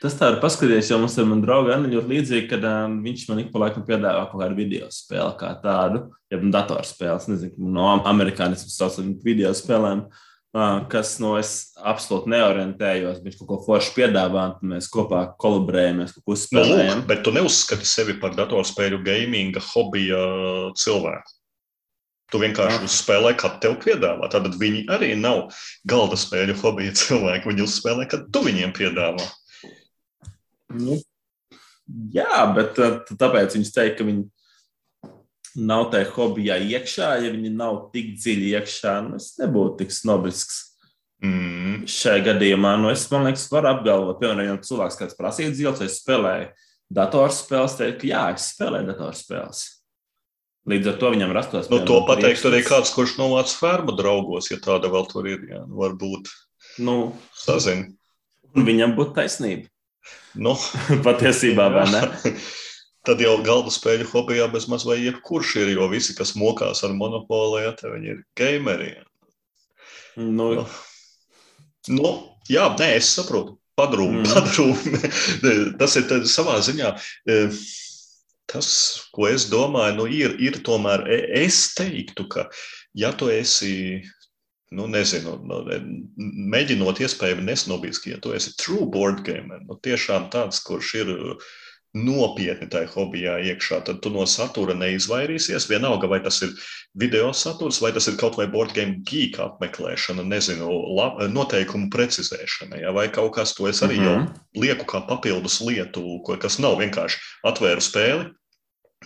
Tas tā ir paskatījies, jo mums ir mana drauga Anna ļoti līdzīga, kad um, viņš man ik pa laikam piedāvā kaut kādu video spēli kā tādu, jeb datorspēles, nezinu, no amerikānismu saucam video spēlēm. Uh, kas no es absolūti neorientējos. Viņš kaut ko forši piedāvā, un mēs kopā kolaborējamies, kaut ko. Nu, lūk, bet tu neuzskati sevi par datorspēļu gaminga hobija cilvēku. Tu vienkārši uzspēlē, kad tev piedāvā. Tad viņi arī nav galda spēļu hobija cilvēki. Viņi uzspēlē, kad tu viņiem piedāvā. Nu, jā, bet tāpēc viņi teica, ka viņi nav tajā hobijā iekšā, ja viņi nav tik dziļi iekšā, nu, es nebūtu tik snobisks. Mm. Šajā gadījumā, nu, es ka varu apgalvot, piemēram, ja cilvēks, kas prasīja dzīves, vai spēlēja datorspēles, teikt, jā, es spēlēju datorspēles. Līdz ar to viņam rastos. Nu, to pateikt arī kāds, kurš novāc fermu draugos, ja tāda vēl tur ir. Jā, nu, varbūt. Nu, Sazin. Viņam būtu taisnība. Nu, Patiesībā, vai ne? tad jau galda spēļu hobijā bezmaz vai jebkurš ir, jo visi, kas mokās ar monopolu, ja te viņi ir gameri. Nu, nu, nu, jā, nē, es saprotu. Padrūmi, mm. padrūmi. tas ir savā ziņā. E, tas, ko es domāju, nu, ir, ir tomēr, e, es teiktu, ka, ja tu esi nu, nezinu, nu, mēģinot iespējami nesnobīski, ja tu esi true board gamer, nu, tiešām tāds, kurš ir nopietni tajā hobijā iekšā, tad tu no satura neizvairīsies. Vienalga, vai tas ir video saturs, vai tas ir kaut vai board game geek apmeklēšana, nezinu, lab, noteikumu precizēšana, ja, vai kaut kas, to es arī mm -hmm. jau mhm. lieku kā papildus lietu, ko, kas nav vienkārši atvēru spēli,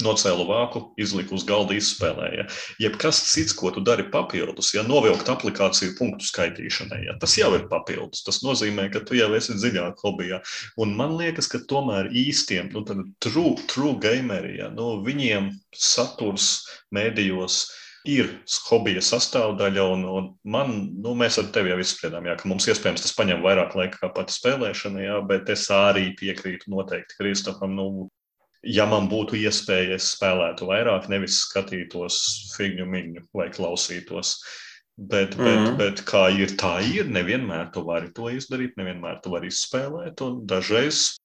nocēlu vāku, izliku uz galda, izspēlēja. Jebkas cits, ko tu dari papildus, ja novilkt aplikāciju punktu skaitīšanai, ja, tas jau ir papildus. Tas nozīmē, ka tu jau esi dziļāk hobijā. Un man liekas, ka tomēr īstiem, nu, true, true gameri, ja, nu, viņiem saturs mēdījos ir hobija sastāvdaļa, un, un man, nu, mēs ar tevi jau izspriedām, jā, ka mums iespējams tas paņem vairāk laika kā pati spēlēšana, jā, bet es arī piekrītu noteikti Kristofam. Nu, ja man būtu iespēja, es spēlētu vairāk, nevis skatītos figņu miņu vai klausītos. Bet, mm -hmm. bet, bet kā ir, tā ir. Nevienmēr tu vari to izdarīt, nevienmēr tu vari izspēlēt. Dažreiz,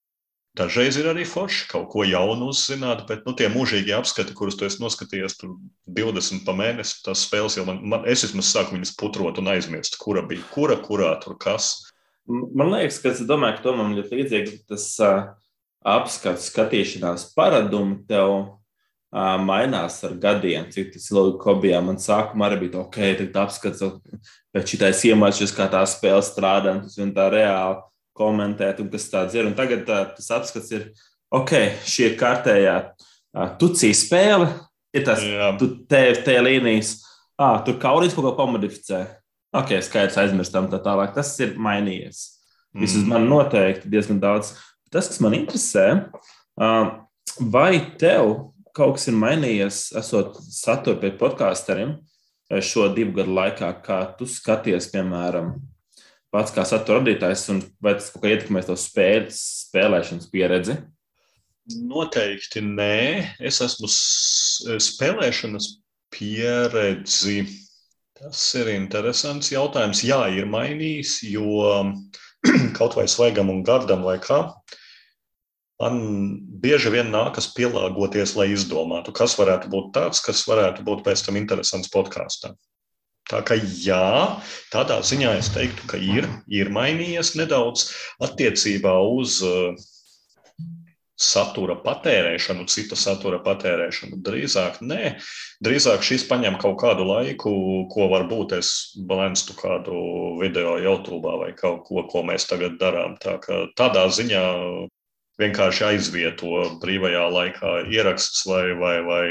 dažreiz ir arī forši kaut ko jaunu uzzināt, bet nu, tie mūžīgie apskati, kurus tu esi noskatījies, tur 20 pa mēnesi, tas spēles jau man, man es vismaz sāku viņas putrot un aizmirst, kura bija kura, kurā tur kas. Man liekas, ka es domāju, ka to man ļoti līdzīgi tas. Uh apskats, skatīšanās paradumi tev uh, mainās ar gadiem. Cik tas ilgi hobijā man sākumā arī bija ok, tad apskats, pēc šitais iemācīties, kā tā spēle strādā, un tas vien tā reāli komentēt, un kas tāds ir. Un tagad tā, tas apskats ir, ok, šī ir kārtējā uh, tucī spēle, ir tas, tu te, te līnijas, ah, tur kaurīs kaut ko pamodificē. Ok, skaidrs, aizmirstam tā tālāk. Tas ir mainījies. Vismaz mm. man noteikti diezgan daudz Tas, kas man interesē, vai tev kaut kas ir mainījies, esot satura pie podkāsteriem šo divu gadu laikā, kā tu skaties, piemēram, pats kā satura radītājs, un vai tas kaut kā ietekmēs tavu spēles, spēlēšanas pieredzi? Noteikti nē. Es esmu spēlēšanas pieredzi. Tas ir interesants jautājums. Jā, ir mainījis, jo kaut vai svaigam un gardam vai kā, man bieži vien nākas pielāgoties, lai izdomātu, kas varētu būt tāds, kas varētu būt pēc tam interesants podkāstam. Tā kā jā, tādā ziņā es teiktu, ka ir, ir mainījies nedaudz attiecībā uz uh, satura patērēšanu, cita satura patērēšanu. Drīzāk nē, drīzāk šis paņem kaut kādu laiku, ko varbūt es balanstu kādu video YouTube vai kaut ko, ko mēs tagad darām. Tā kā tādā ziņā vienkārši aizvieto brīvajā laikā ieraksts vai, vai, vai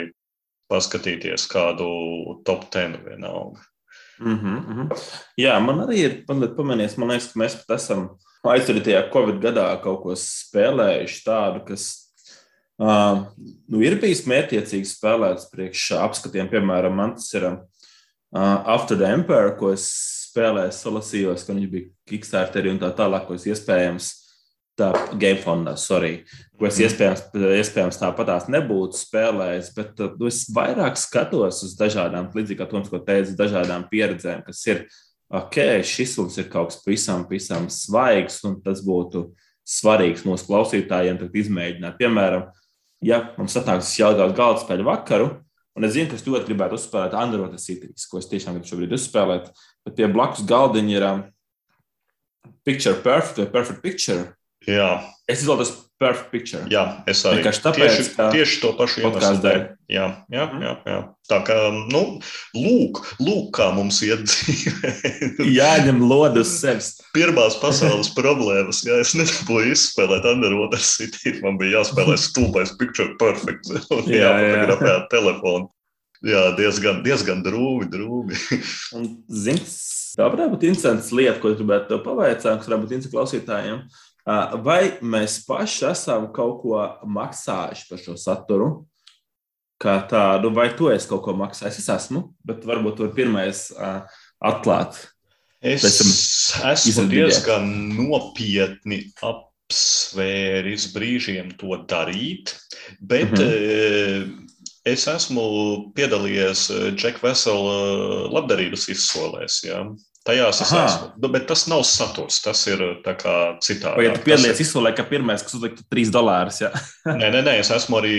paskatīties kādu top ten vienalga. Mm -hmm. Jā, man arī ir pamanīts, man liekas, ka mēs pat esam aizturētajā Covid gadā kaut ko spēlējuši tādu, kas uh, nu, ir bijis mērķiecīgi spēlēts priekš apskatiem. Piemēram, man tas ir uh, After the Empire, ko es spēlēju, salasījos, ka viņš bija Kickstarter un tā tālāk, ko es iespējams tā Gamefondā, sorry, ko es mhm. iespējams, iespējams tāpatās nebūtu spēlējis, bet uh, es vairāk skatos uz dažādām, līdzīgi kā Toms, ko teica, dažādām pieredzēm, kas ir, ok, šis mums ir kaut kas pavisam, pavisam svaigs, un tas būtu svarīgs mūsu klausītājiem izmēģināt. Piemēram, ja mums satnāks jautājums galda spēļu vakaru, un es zinu, ka es ļoti gribētu uzspēlēt Android Cities, ko es tiešām gribu šobrīd uzspēlēt, bet pie blakus galdiņa ir um, Picture Perfect vai Perfect Picture Jā. Es izvēlos perfect picture. Jā, es arī tāpēc, tieši, tieši to pašu iemeslu dēļ. Jā, jā, Mhm. jā, jā. Tā kā, nu, lūk, lūk kā mums iet dzīvē. Jāņem lodi uz sevis. Pirmās pasaules problēmas, ja es nedabūju izspēlēt Underwater City, man bija jāspēlē stulbais Picture Perfect un Jā, jā. jāfotografē ar telefonu. Jā, diezgan, diezgan drūmi, drūmi. Un, zini, tā varētu būt interesants lieta, ko gribētu pavaicāt, kas varētu būt interesants klausītājiem. Ā, Vai mēs paši esam kaut ko maksājuši par šo saturu? Kā tādu, vai tu esi kaut ko maksājis? Es esmu, bet varbūt tu vari pirmais atklāt. Es esmu diezgan nopietni apsvēris brīžiem to darīt, bet Mhm. mm es esmu piedalījies Džeka Vesela labdarības izsolēs. Ja? Tajās es Aha. esmu, Nu, bet tas nav saturs, tas ir kā citādi. Vai ja tu piedalījies izsolē, ka pirmais, kas uzliktu 3 dolārus? Ja? Nē, nē, nē, es esmu arī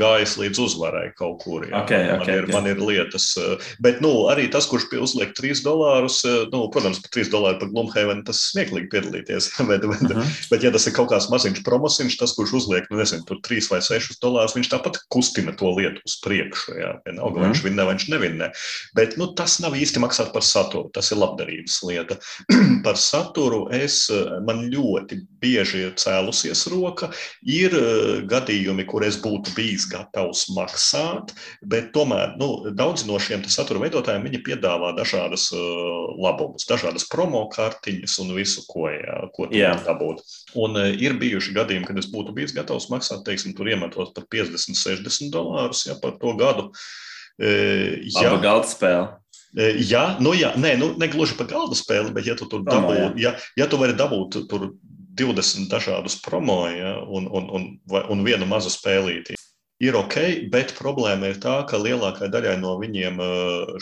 gājis līdz uzvarai kaut kur. Jā. Ok, man, ok, ir, ok. man ir lietas, eh, bet nu, arī tas, kurš uzliek 3 dolārus, eh, nu, protams, par 3 dolāru par Glumhaven, tas ir smieklīgi piedalīties. Bet, bet, Mhm. bet, ja tas ir kaut kāds maziņš promosiņš, tas, kurš uzliek, nu, nezinu, tur 3 vai 6 dolārus, viņš tāpat kustina to lietu uz priekšu. Jā, vienalga, vai Mhm. viņš vinnē viņš nevinnē. Bet nu, tas nav īsti maksāt par saturu, tas ir labdarības lieta. par saturu es, eh, man ļoti bieži ir cēlusies roka. Ir eh, gadījumi, kur es būtu bijis gatavs maksāt, bet tomēr nu, daudz no šiem satura veidotājiem viņi piedāvā dažādas uh, labumus, dažādas promo kartiņas un visu, ko, jā, ko tu Jā. vari dabūt. Un ir bijuši gadījumi, kad es būtu bijis gatavs maksāt, teiksim, tur iemetos par 50, 60 dolārus ja, par to gadu. Jā, galda spēle. Jā, nu, jā, nē, nu, ne gluži par galda spēli, bet ja tu tur dabū, ja, ja tu vari dabūt tur 20 dažādus promo ja, un, un, un, un vienu mazu spēlīti, ir ok, bet problēma ir tā, ka lielākajai daļai no viņiem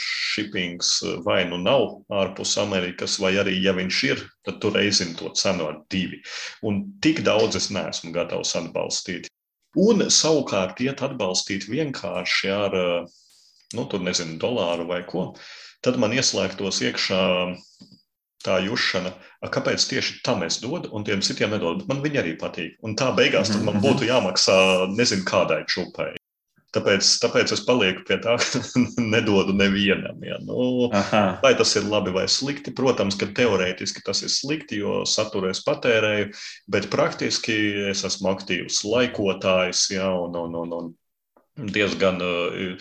shippings vai nu nav ārpus Amerikas, vai arī, ja viņš ir, tad tur reizina to cenu ar divi. Un tik daudz es neesmu gatavs atbalstīt. Un savukārt iet atbalstīt vienkārši ar, uh, nu, tur nezinu, dolāru vai ko, tad man ieslēgtos iekšā tā jušana, "A, kāpēc tieši tam es dodu, un tiem citiem nedodu. Bet man viņi arī patīk. Un tā beigās man būtu jāmaksā nezinu kādai čupai. Tāpēc, tāpēc es palieku pie tā, ka nedodu nevienam. Ja. Nu, Aha. Vai tas ir labi vai slikti? Protams, ka teorētiski tas ir slikti, jo saturu es patērēju, bet praktiski es esmu aktīvs laikotājs, ja, un, un, un, un diezgan, eh,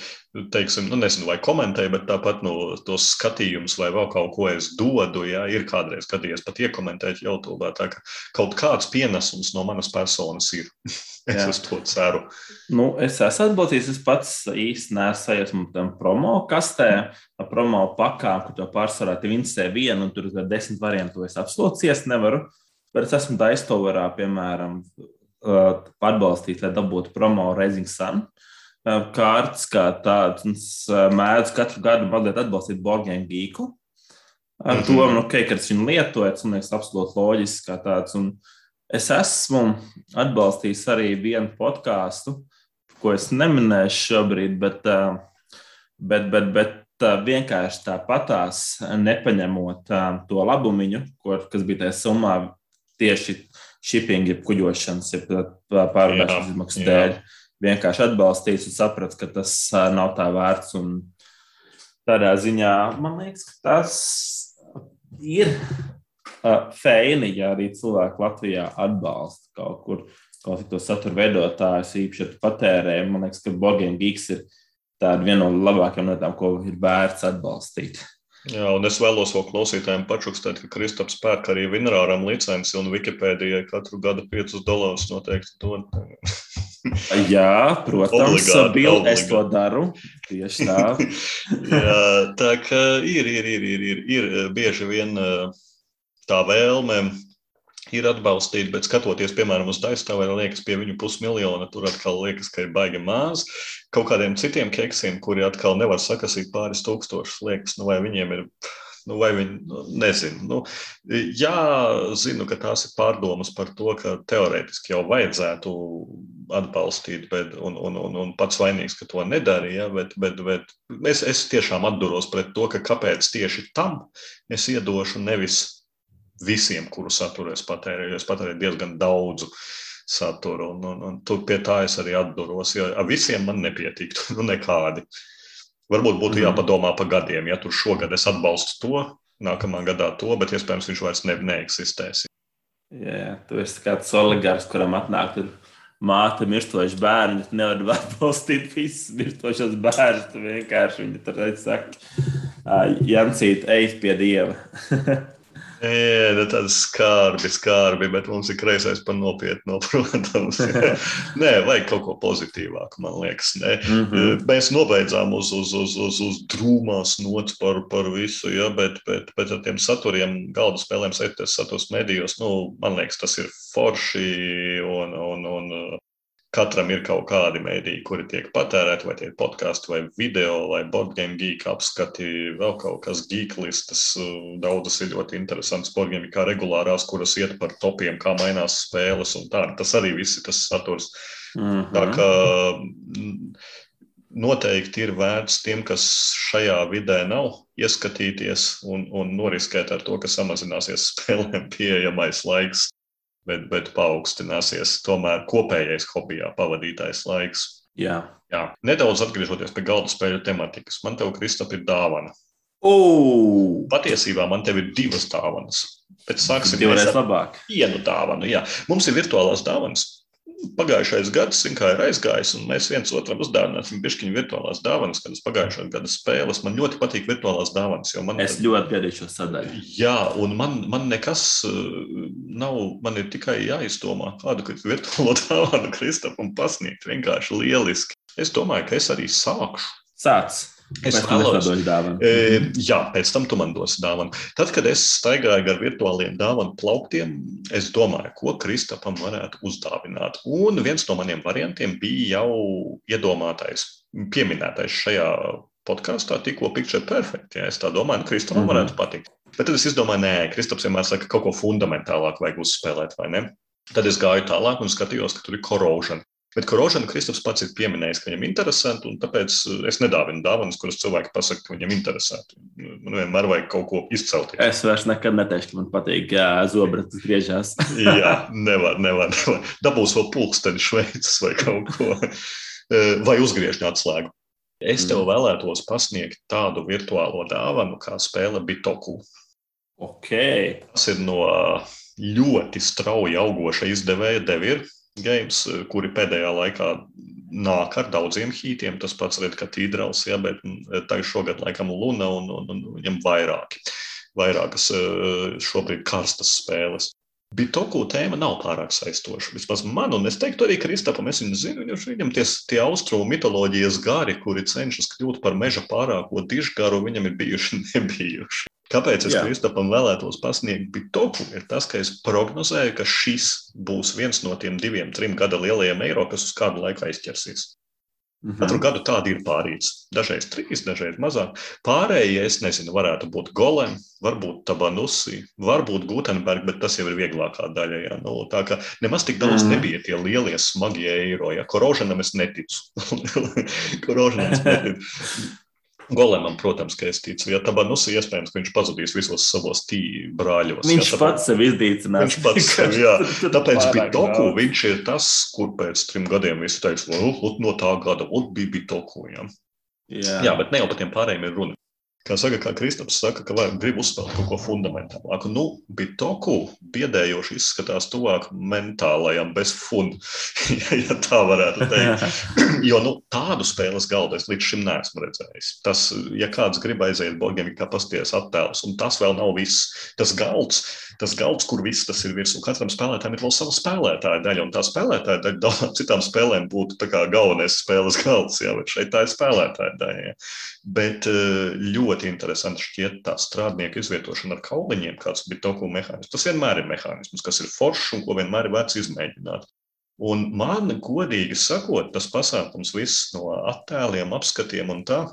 teiksim, nu, nezinu, vai komentēju, bet tāpat no tos skatījumus vai vēl kaut ko es dodu, ja ir kādreiz gadījies pat iekomentēt YouTube, tā ka kaut kāds pienesums no manas personas ir. es Jā. uz to ceru. Nu, es esmu atbalstījis. Es pats īsti neesmu sajūsmā tam promo kastē, promo pakām, kur to pārsvarā tev interesē viena, un tur ir desmit variantu. Es absolūti ciest nevaru. Bet es esmu Daistoverā, piemēram, uh, atbalstīt, lai dabūtu promo Raising Sun. uh, Kārtas kā tāds, es mēdzu katru gadu mazliet atbalstīt Borgēnu Gīku. Ar to, Mhm. nu, okay, ka tas viņu lietojas, un es absolūti loģiski kā tāds. Un es esmu atbalstījis arī vienu podkāstu, ko es neminēšu šobrīd, bet, bet, bet, bet vienkārši tāpatās, nepaņemot to labumu, kas bija tajā summā tieši shipping, jeb kuģošanas, jeb pārvadāšanas Jā, izmaksu jā. Vienkārši atbalstījis un sapratu, ka tas nav tā vērts. Un tādā ziņā man liekas, ka tas ir feini, ja arī cilvēki Latvijā atbalsta kaut kur klausītos satura veidotājus, īpaši patērējumu. Man liekas, ka Borgiem Gigs ir tāda viena no labākajām lietām, ko ir vērts atbalstīt. Jā, un es vēlos vēl klausītājiem pačukstēt, ka Kristaps pērk arī Vinrāram licenci un Wikipēdijai katru gadu 5 dolārus noteikti dod. Jā, protams, Bill, es to daru. Tieši tā. Jā, tā kā ir, ir, ir, ir, ir, ir bieži vien tā vēlme ir atbalstīti, bet skatoties, piemēram, uz Daistāvu, liekas, pie viņu pusmiljona, tur atkal liekas, ka ir baigi maz. Kaut kādiem citiem keksiem, kuri atkal nevar sakasīt pāris tūkstošus, liekas, nu vai viņiem ir. Nu, vai viņi nu, nezina? Nu, jā, zinu, ka tās ir pārdomas par to, ka teorētiski jau vajadzētu atbalstīt, bet, un, un, un, un pats vainīgs, ka to nedarīja. Bet, bet, bet es, es tiešām atduros pret to, ka kāpēc tieši tam es iedošu nevis visiem, kuru saturu es patērēju. Es patērēju diezgan daudzu saturu, un, un, un tu pie tā es arī atduros. Jo ar visiem man nepietiktu, nu nekādi. Varbūt būtu mm. jāpadomā pa gadiem, ja tur šogad es atbalstu to, nākamā gadā to, bet iespējams viņš vairs ne, neeksistēs. Jā, tu esi kāds oligārs, kuram atnāk tur māte mirstoši bērni. Tu nevari atbalstīt visus mirstošos bērnus. Tu vienkārši viņi tur saka, Jancīt, ej pie dieva. Nē, nu tādi skarbi, skarbi, bet mums ir kreisais par nopietnu, protams. Nē, vajag kaut ko pozitīvāku, man liekas. Mm -hmm. Mēs nobeidzām uz, uz, uz, uz, uz drūmās nots par, par visu, ja, bet, bet, bet ar tiem saturiem, galda spēlēm, saturs medijos, nu, man liekas, tas ir forši un, un, un Katram ir kaut kādi mēdīji, kuri tiek patērēti, vai tie ir podkāsti, vai video, vai boardgame geek apskati, vēl kaut kas geek listas. Daudzas ir ļoti interesantas boardgame kā regulārās, kuras iet par topiem, kā mainās spēles un tā. Tas arī viss ir tas saturs. Mm -hmm. Tā kā mm, noteikti ir vērts tiem, kas šajā vidē nav ieskatīties un, un noriskēt ar to, ka samazināsies spēlēm pieejamais laiks bet, bet paaugstināsies tomēr kopējais hobijā pavadītais laiks. Jā. Jā. Nedaudz atgriežoties pie galda spēļu tematikas, man te, Kristap, ir dāvana. Oh! Patiesībā man te ir divas dāvanas. Bet sāksim ar vienu dāvanu. Jā. Mums ir virtuālās dāvanas pagājušais gads, kā ir aizgājis, un mēs viens otram uzdāvināsim pišķiņu virtuālās dāvanas, kad es pagājušā gada spēles. Man ļoti patīk virtuālās dāvanas. Man, es ļoti gadīju šo sadaļu. Jā, un man, man nekas uh, nav, man ir tikai jāizdomā, kādu virtuālo dāvanu Kristapam pasniegt. Vienkārši lieliski. Es domāju, ka es arī sākšu. Sāc! Es vēlos, e, jā, pēc tam tu man dosi dāvanu. Tad, kad es staigāju ar virtuāliem dāvanu plauktiem, es domāju, ko Kristapam varētu uzdāvināt. Un viens no maniem variantiem bija jau iedomātais, pieminētais šajā podkāstā, tikko Picture Perfect. Ja es tā domāju, ka Kristapam mm -hmm. varētu patikt. Bet tad es izdomāju, nē, Kristaps vienmēr saka, ka kaut ko fundamentālāku vajag uzspēlēt, vai ne? Tad es gāju tālāk un skatījos, ka tur ir korozija. Bet korošanu Kristaps pats ir pieminējis, ka viņam interesanti, un tāpēc es nedāvinu dāvanas, kuras cilvēki pasaka, ka viņam interesanti. Man vienmēr vajag kaut ko izcelt. Es vairs nekad neteikšu, ka man patīk, ja zobratis griežās. Jā, nevar, nevar, nevar. Dabūs vēl pulksteni šveicis vai kaut ko. Vai uzgriežņu atslēgu. Es tev mm. vēlētos pasniegt tādu virtuālo dāvanu, kā spēle Bitoku. Okay. Tas ir no ļoti strauji augoša izdevēja Devir games, eh, kuri pēdējā laikā nāk ar daudziem hītiem. Tas pats ir Katīdrals, ja, bet eh, tā ir šogad laikam Luna un, un, un viņam vairāki, vairākas eh, šobrīd karstas spēles. Bitoku tēma nav pārāk saistoša. Vismaz man, un es teiktu, arī Kristapam, es viņu zinu, jo viņam tie, tie austrumu mitoloģijas gari, kuri cenšas kļūt par meža pārāko dižgaru, viņam ir bijuši nebijuši. Kāpēc es Kristapam vēlētos pasniegt bitoku, ir tas, ka es prognozēju, ka šis būs viens no tiem diviem, trim gada lielajiem eiro, kas uz kādu laiku aizķersīs. Mm -hmm. Katru gadu tādi ir pārīts. Dažreiz trīs, dažreiz mazāk. Pārējie, es nezinu, varētu būt Golem, varbūt Tabanusi, varbūt Gutenberg, bet tas jau ir vieglākā daļa. Ja? Nu, tā kā nemaz tik daudz mm -hmm. nebija tie lielie smagie eiro. Ja? Korožanam es neticu. Korožanam es neticu. Golemam, protams, ka es ticu. Ja Tabanus ir iespējams, ka viņš pazudīs visos savos tīri brāļos. Viņš ja, pats sev izdīcinās. Viņš pats sev, jā. Tāpēc Bitoku viņš ir tas, kur pēc trim gadiem visi teiks, nu, no tā gada, un bija Bitoku, jā. Jā. jā, bet ne jau par tiem pārējiem ir runa. Kā saka, kā Kristaps saka, ka vajag grib uzspēlēt kaut ko fundamentālāku. Nu, Bitoku biedējoši izskatās tuvāk mentālajam bez funda, ja, tā varētu teikt. jo nu, tādu spēles galdu es līdz šim neesmu redzējis. Tas, ja kāds grib aiziet Borgiem, kā pasties attēlus, un tas vēl nav viss. Tas galds, tas galds, kur viss tas ir virsū, katram spēlētājam ir vēl sava spēlētāja daļa, un tā spēlētāja daļa daudzām citām spēlēm būtu galvenais spēles galds, jā, bet šeit tā ir spēlētāja daļa. Jā. Bet eh, ļoti interesanti šķiet tā strādnieku izvietošana ar kauliņiem, kāds bija toku mehānisms. Tas vienmēr ir mehānisms, kas ir foršs un ko vienmēr ir vērts izmēģināt. Un man, godīgi sakot, tas pasākums viss no attēliem, apskatiem un tā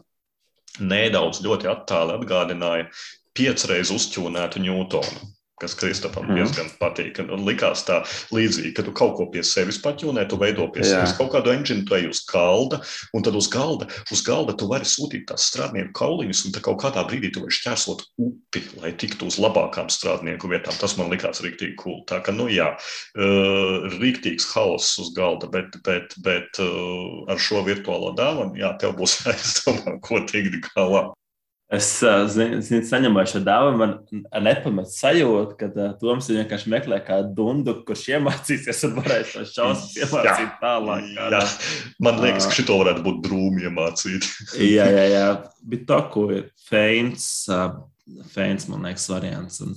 nedaudz ļoti attāli atgādināja piecreiz uzķūnētu Ņūtonu kas Kristapam mm. diezgan patīk. Un likās tā līdzīgi, ka tu kaut ko pie sevis paķūnē, tu veido pie Jā. sevis kaut kādu enģinu, tu ej uz galda, un tad uz galda, uz galda tu vari sūtīt tās strādnieku kauliņus, un tad kaut kādā brīdī tu vari šķērsot upi, lai tiktu uz labākām strādnieku vietām. Tas man likās rīktīgi cool. Tā ka, nu jā, uh, rīktīgs hauss uz galda, bet, bet, bet uh, ar šo virtuālo dāvanu, jā, tev būs jāizdomā, ko tikt galā. Es zinu, zin, saņemu šo dāvanu, man nepamet sajūta, ka uh, Toms vienkārši meklē kādu dundu, kurš iemācīsies un varēs to šausmas iemācīt jā, tālāk. Jā. Man liekas, ka šito varētu būt drūmi iemācīt. jā, jā, jā. Bet to, ko ir feins, uh, feins, man liekas, variants. Un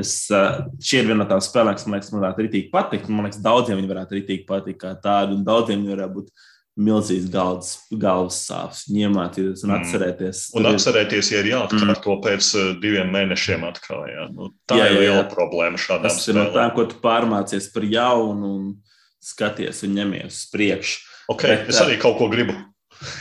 es, uh, šī ir viena no tām spēlēm, kas man liekas, man varētu ritīgi patikt. Man liekas, daudziem viņi varētu ritīgi patikt kā tādu, un daudziem viņi varētu būt milzīgs galvas, galvas sāpes, iemācīties un mm. atcerēties. Un atcerēties, ja ir jāatkārto mm. pēc uh, diviem mēnešiem atkal. Jā. Nu, tā jā, ir liela jā. problēma šādām Tas spēlēm. ir no tām, ko tu pārmācies par jaunu un skaties un ņemies uz priekšu. Okay, Bet, es arī kaut ko gribu.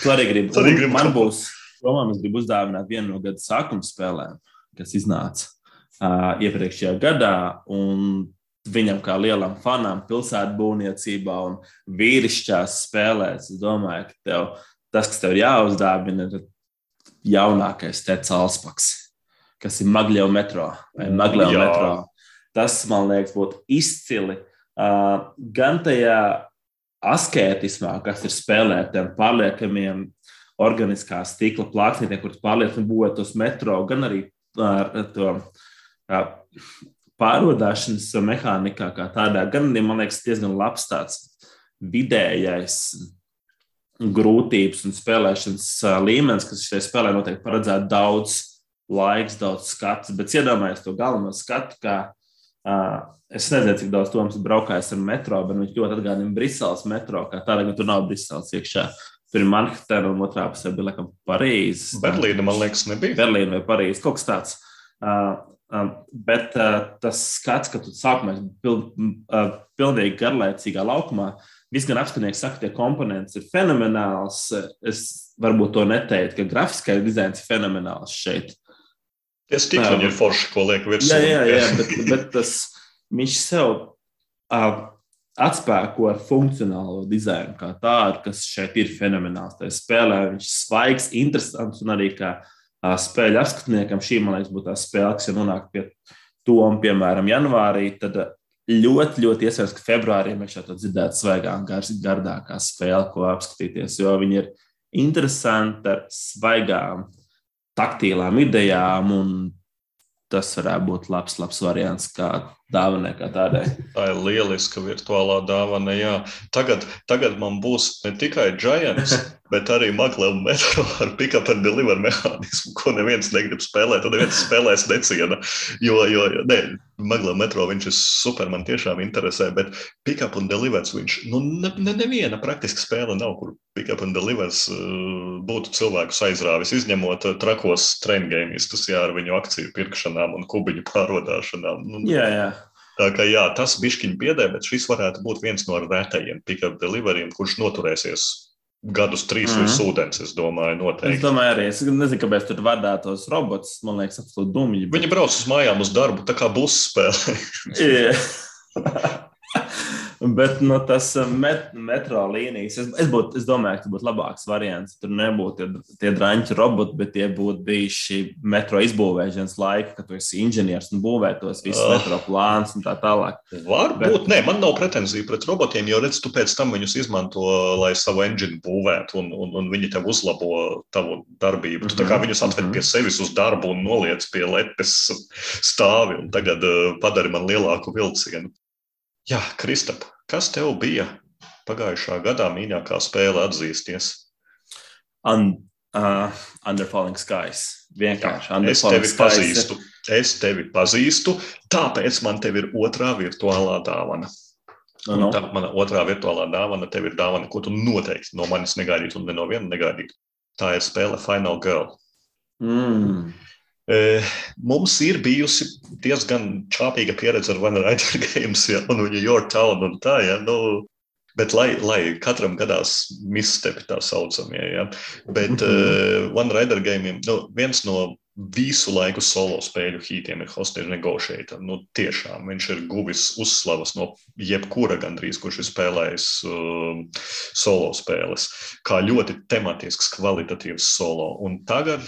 Tu arī gribi. arī gribu man būs, domāju, es gribu uzdāvināt vienu no gada sākuma spēlēm, kas iznāca uh, iepriekšējā gadā. Un viņam kā lielam fanam pilsētu būvniecībā un vīrišķās spēlēs. Es domāju, ka tev, tas, kas tev ir jāuzdāvina, ir jaunākais Tets Alspaks, kas ir Maglio metro vai Maglio Jā. metro. Tas, man liekas, būtu izcili uh, gan tajā askētismā, kas ir spēlēt tiem pārliekamiem organiskā stikla plāksnītiem, kurus pārliekami būvēt uz metro, gan arī ar to uh, pārvadāšanas mehānikā kā tādā, gan man liekas, diezgan labs tāds vidējais grūtības un spēlēšanas līmenis, kas šai spēlē noteikti paredzētu daudz laiks, daudz skats, bet iedomājieties to galveno skatu, kā uh, es nezinu, cik daudz Toms braukājis ar metro, bet viņš ļoti atgādina Briseles metro, kā tādā, ka tur nav Briseles iekšā. Tur ir Manhattan un otrā pusē bija laikam Parīzes. Berlīna, man liekas, nebija. Berlīna vai Parīzes, kaut kas tāds. Uh, bet uh, tas skats, ka tu sākumā esi uh, pilnīgi garlaicīgā laukumā, viss gan apskatnieks saka, ka tie komponents ir fenomenāls. Es varbūt to neteiktu, ka grafiskais dizains ir fenomenāls šeit. Tie stikliņi um, ir forši, ko liek virsū. Jā, jā, jā bet, bet tas viņš sev uh, atspēko ar funkcionālo dizainu kā tādu, kas šeit ir fenomenāls. Tā spēlē viņš svaigs, interesants un arī kā spēļu apskatniekam. Šī, man liekas, būtu tā spēle, kas jau nonāk pie Toma, piemēram, janvārī. Tad ļoti, ļoti iespējams, ka februārī mēs jau dzirdētu svaigākā, gardākā spēle, ko apskatīties, jo viņi ir interesanti ar svaigām, taktīlām idejām un tas varētu būt labs, labs variants, kā dāvanai kā tādai. Tā ir lieliska virtuālā dāvana. Jā. Tagad, tagad man būs ne tikai Giants, bet arī Maglēna metro ar pick-up and deliver mehānismu, ko neviens negrib spēlēt. Tad neviens spēlēs neciena. Jo, jo ne, Maglēna metro viņš ir super, man tiešām interesē, bet pick-up and delivers viņš, nu, ne, ne, neviena praktiski spēle nav, kur pick-up and delivers uh, būtu cilvēkus aizrāvis, izņemot uh, trakos trendgaimistus, jā, ar viņu akciju pirkšanām un kubiņu pārvadāšanām. Nu, jā, jā. Tā kā jā, tas bišķiņi biedē, bet šis varētu būt viens no rētajiem pick-up deliveriem, kurš noturēsies gadus trīs mm virs ūdens, es domāju, noteikti. Es domāju, arī es nezinu, kāpēc tur vadā tos robotus. Man liekas, absolūti dumji. Bet... Viņi brauc uz mājām uz darbu, tā kā būs spēle. Bet nu, tas uh, met, metro līnijas, es, es, būt, es domāju, ka tas būtu labāks variants. Tur nebūtu tie, tie drāņķi roboti, bet tie būtu bijuši metro izbūvēšanas laika, kad tu esi inženieris un būvē tos visus uh, metro plānus un tā tālāk. Varbūt, bet... nē, man nav pretenzija pret robotiem, jo redz, tu pēc tam viņus izmanto, lai savu engine būvētu, un, un, un viņi tev uzlabo tavu darbību. Tu -hmm. kā mhm, viņus atved -hmm. pie sevis uz darbu un noliec pie lepes stāvi, un tagad uh, padari man lielāku vilcienu. Jā, Kristap, kas tev bija pagājušā gadā mīļākā spēle atzīsties? Un, uh, Under Falling Skies. Vienkārši. Jā, es tevi skies. pazīstu. Es tevi pazīstu, tāpēc man te ir otrā virtuālā dāvana. No, no. Tā mana otrā virtuālā dāvana tev ir dāvana, ko tu noteikti no manis negaidītu un ne no viena negaidītu. Tā ir spēle Final Girl. Mm. Mums ir bijusi diezgan čāpīga pieredze ar One Rider Games, ja, un viņa Your Town un tā, ja, nu, bet lai, lai katram gadās misstepi tā saucamie, ja, bet uh, One Rider Game, nu, viens no visu laiku solo spēļu hītiem ir Hostage Negotiator. Nu, tiešām viņš ir guvis uzslavas no jebkura gandrīz, kurš ir spēlējis uh, solo spēles, kā ļoti tematisks, kvalitatīvs solo. Un tagad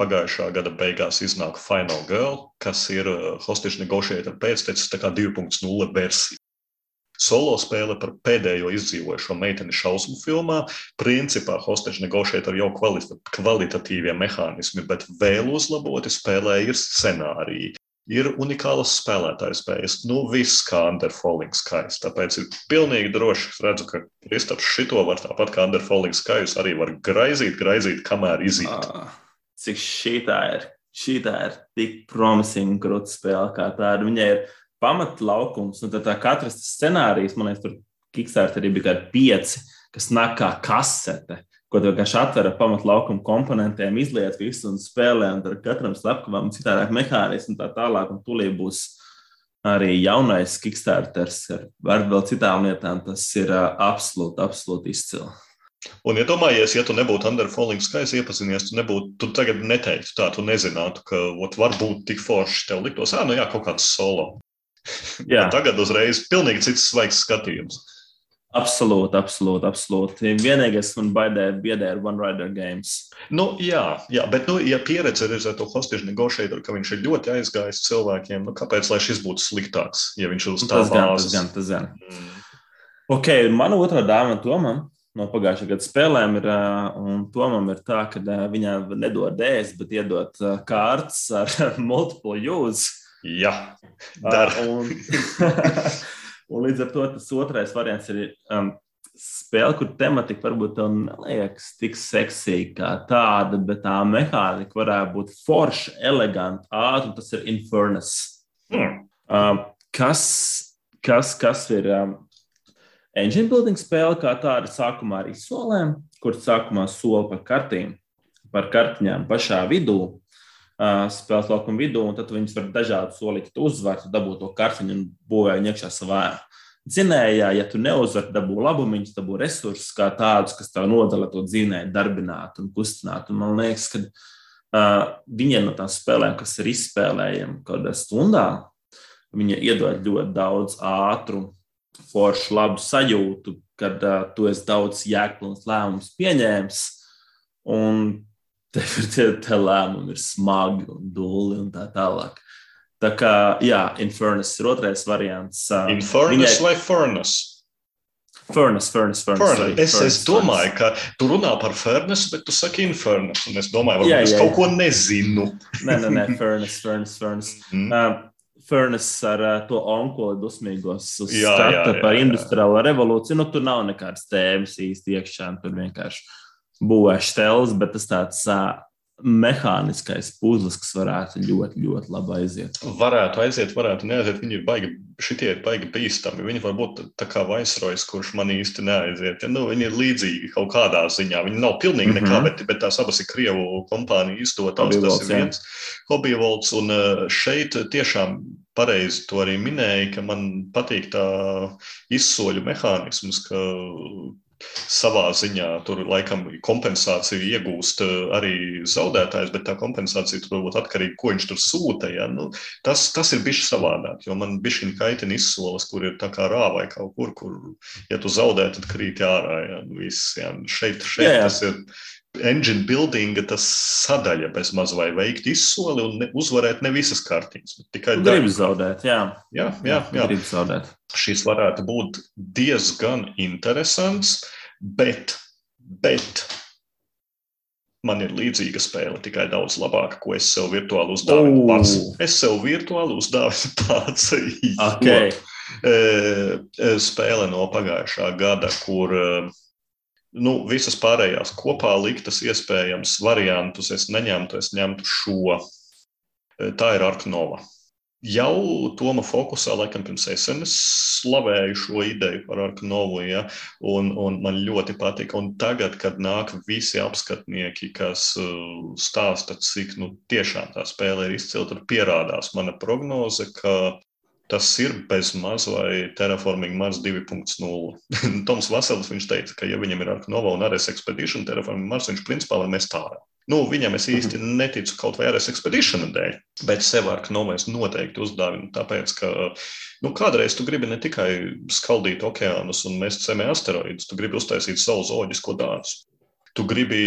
pagājušā gada beigās iznāk Final Girl, kas ir uh, Hostage Negotiator pēctecis, tā kā 2.0 versija. Solo spēle par pēdējo izdzīvojušo meiteni šausmu filmā. Principā Hostage Negotiator jau kvalita kvalitatīvie mehānismi, bet vēl uzlaboti spēlē ir scenāriji. Ir unikālas spēlētāju spējas. Nu, viss kā Under Falling Skies. Tāpēc ir pilnīgi droši. Es redzu, ka Kristaps šito var tāpat kā Under Falling Skies arī var graizīt, graizīt, kamēr iziet. Ah cik šī tā ir. Šī tā ir tik promising grūta spēle, kā tāda. Viņai ir pamatlaukums, un tā katrs scenārijs, man liekas, tur Kickstarter arī bija kādi pieci, kas nāk kā kasete, ko tu vienkārši atver ar pamatlaukumu komponentiem, izliet visu un spēlē, un ar katram slepkavam citādāk mehānismu tā tālāk, un tūlīt būs arī jaunais Kickstarters ar vēl citām lietām. Tas ir uh, absolūti, absolūti izcili. Un iedomājies, ja tu nebūtu Falling Skies iepazinies, tu nebūtu, tu tagad neteiktu tā, tu nezinātu, ka ot, varbūt tik forši tev liktos, ah, nu jā, kaut kāds solo. Jā. tagad uzreiz pilnīgi cits svaigs skatījums. Absolūti, absolūti, absolūti. Vienīgais, kas man baidē, biedē ar One Rider Games. Nu, jā, jā, bet, nu, ja pieredze ir ar to hostage negotiator, ka viņš ir ļoti aizgājis cilvēkiem, nu, kāpēc lai šis būtu sliktāks, ja viņš ir uz tā bāzes? Tas gan, tas gan. Mm. Ok, mana otrā dāvana Tomam no pagājušā gada spēlēm ir, un Tomam ir tā, ka viņam nedod ēst, bet iedod kārtas ar multiple use. Jā, dara. Un, un līdz ar to tas otrais variants ir um, spēle, kur tematika varbūt tev neliekas tik seksīga kā tāda, bet tā mehānika varētu būt forša, eleganta, ātra, un tas ir Infernus. Hmm. Um, kas, kas, kas ir um, engine building spēle kā tāda sākumā ar izsolēm, kur sākumā sola par kartīm, par kartiņām pašā vidū, spēles laukuma vidū, un tad viņas var dažādi solīt uzvaru, dabūt to kartiņu un būvēt viņu iekšā savā. Zinējā, ja tu neuzvari, dabū labumus, dabū resursus kā tādus, kas tev nodala to dzīvnieku, darbināt un kustināt. Un man liekas, ka uh, viņiem no tām spēlēm, kas ir izspēlējami kaut kādā stundā, viņi iedod ļoti daudz ātrumu foršu, labu sajūtu, kad uh, tu esi daudz jēgpilns lēmums pieņēmis, un tev ir tie, tie lēmumi ir smagi un dūli un tā tālāk. Tā kā, jā, Infernus ir otrais variants. Uh, Infernus viņai... vai Furnus? Furnace, furnace, furnace. furnace. Es, furnace, es domāju, furnace. ka tu runā par furnace, bet tu saki infernus. Un es domāju, varbūt jā, jā, es kaut jā. ko nezinu. nē, nē, nē, furnace, furnace, furnace. Mm. Uh, Furnace ar uh, to onkoli dusmīgos uz jā, skata jā, jā, par industriālo revolūciju. Nu, tur nav nekādas tēmas īsti iekšā. Tur vienkārši būvēs stēlis, bet tas tāds uh, mehāniskais puzles, kas varētu ļoti, ļoti labi aiziet. Varētu aiziet, varētu neaiziet. Viņi ir baigi, šitie ir baigi bīstami. Viņi var būt tā kā vaisrojas, kurš man īsti neaiziet. Ja, nu, viņi ir līdzīgi kaut kādā ziņā. Viņi nav pilnīgi nekā, mm -hmm. bet, bet tās abas ir Krievu kompānija izdotās. Tas ir viens hobbyvolts. Un šeit tiešām pareizi to arī minēja, ka man patīk tā izsoļu mehānisms, ka savā ziņā tur laikam kompensāciju iegūst arī zaudētājs, bet tā kompensācija tur varbūt atkarīga, ko viņš tur sūta. Ja? Nu, tas, tas ir bijis savādāk, jo man bija šī kaitina izsoles, kur ir tā kā rāvai kaut kur, kur, ja tu zaudē, tad krīt ārā. Ja? Viss, ja? Šeit, šeit jā, jā. tas ir engine buildinga tas sadaļa bez maz vai veikt izsoli un ne, uzvarēt ne visas kārtiņas. Tikai gribi zaudēt, jā. Jā, jā, jā. Gribi zaudēt. Šis varētu būt diezgan interesants, bet, bet man ir līdzīga spēle, tikai daudz labāka, ko es sev virtuāli uzdāvinu pats. Es sev virtuāli uzdāvinu pats. Okay. Jo, spēle no pagājušā gada, kur nu, visas pārējās kopā liktas iespējams variantus es neņemtu, es ņemtu šo. E, tā ir Arknova. Jau Toma fokusā, laikam, pirms es slavēju šo ideju par Arknovu, ja, un, un man ļoti patika. Un tagad, kad nāk visi apskatnieki, kas uh, stāsta, cik nu, tiešām tā spēle ir izcila, tad pierādās mana prognoze, ka Tas ir bez maz vai Terraforming Mars 2.0. Toms Vasels teica, ka, ja viņam ir Arknova un RS Expedition, Terraforming Mars, viņš principā var mest ārā. Nu, viņam es īsti mhm. neticu kaut vai RS Expedition dēļ, bet sev Arknova es noteikti uzdāvinu, tāpēc, ka nu, kādreiz tu gribi ne tikai skaldīt okeānus un mest zemē asteroīdus, tu gribi uztaisīt savu zoģisko dārstu. Tu gribi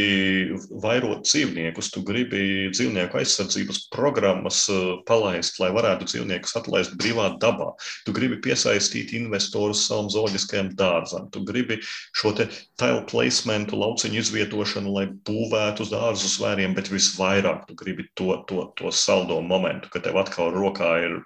vairot dzīvniekus, tu gribi dzīvnieku aizsardzības programmas eh, palaist, lai varētu dzīvniekus atlaist brīvā dabā. Tu gribi piesaistīt investorus savam zooloģiskajam dārzam. Tu gribi šo te tile placementu, lauciņu izvietošanu, lai būvētu dārzu zvēriem, bet visvairāk tu gribi to, to, to saldo momentu, ka tev atkal rokā ir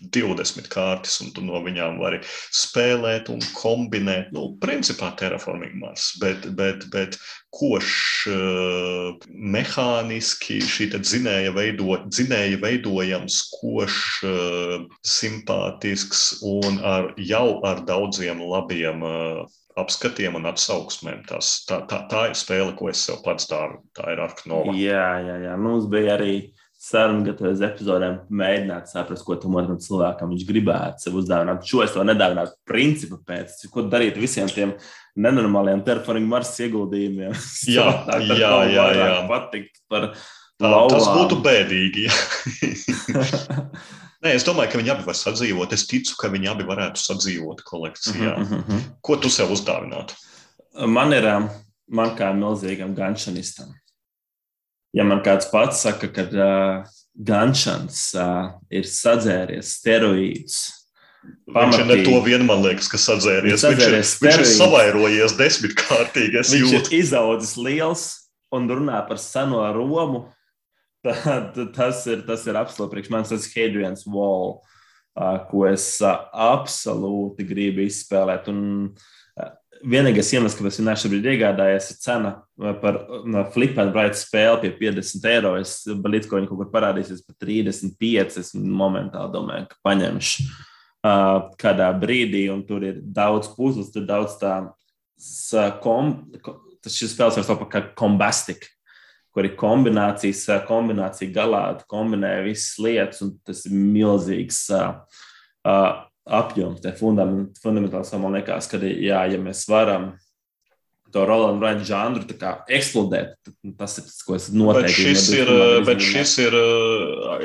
20 kārtas, un tu no viņām vari spēlēt un kombinēt. Nu, principā terraforming Mars, bet, bet, bet koš uh, mehāniski šī dzinēja, veido, dzinēja veidojams, koš uh, simpātisks un ar, jau ar daudziem labiem uh, apskatiem un atsauksmēm. Tas, tā, tā, tā ir spēle, ko es sev pats daru. Tā ir Arknova. Jā, jā, jā. Mums bija arī sarunu gatavojas epizodēm, mēģināt saprast, ko tam otram cilvēkam viņš gribētu sev uzdāvināt. Šo es to nedāvinātu principu pēc, ko darīt visiem tiem nenormāliem terforming Mars ieguldījumiem. Jā, tā, jā, jā, jā. Patikt par tā, tas būtu bēdīgi. Nē, es domāju, ka viņi abi var sadzīvot. Es ticu, ka viņi abi varētu sadzīvot kolekcijā. Mm -hmm. Ko tu sev uzdāvinātu? Man ir, man kā milzīgam ganšanistam ja man kāds pats saka, ka uh, Gančans uh, ir sadzēries steroīdus. Pamatīgi. Viņš ir to vien, man liekas, ka sadzēries. Viņš, viņš, ir, viņš ir savairojies desmitkārtīgi. Viņš jūtu. ir izaudzis liels un runā par seno Romu. Tad, tas ir, tas ir absolūti priekš manis, tas ir Hadrians Wall, uh, ko es uh, absolūti gribu izspēlēt. Un, vienīgais iemesls, kāpēc viņš šobrīd iegādājies, ir cena par flip and write spēli pie 50 eiro. Es līdz ko viņi kaut kur parādīsies par 35, es momentāli domāju, ka paņemšu uh, kādā brīdī, un tur ir daudz puzles, tur daudz tā, kom, tas šis spēles var saukt par kombastik. Kur ir kombinācijas, kombinācija galā, kombinē visas lietas, un tas ir milzīgs uh, uh, apjoms, tie fundament, fundamentāls man liekas, ka jā, ja mēs varam to Rolandu Rainu žanru eksplodēt. Tas ir tas, ko es noteikti bet šis ir. Bet šis ir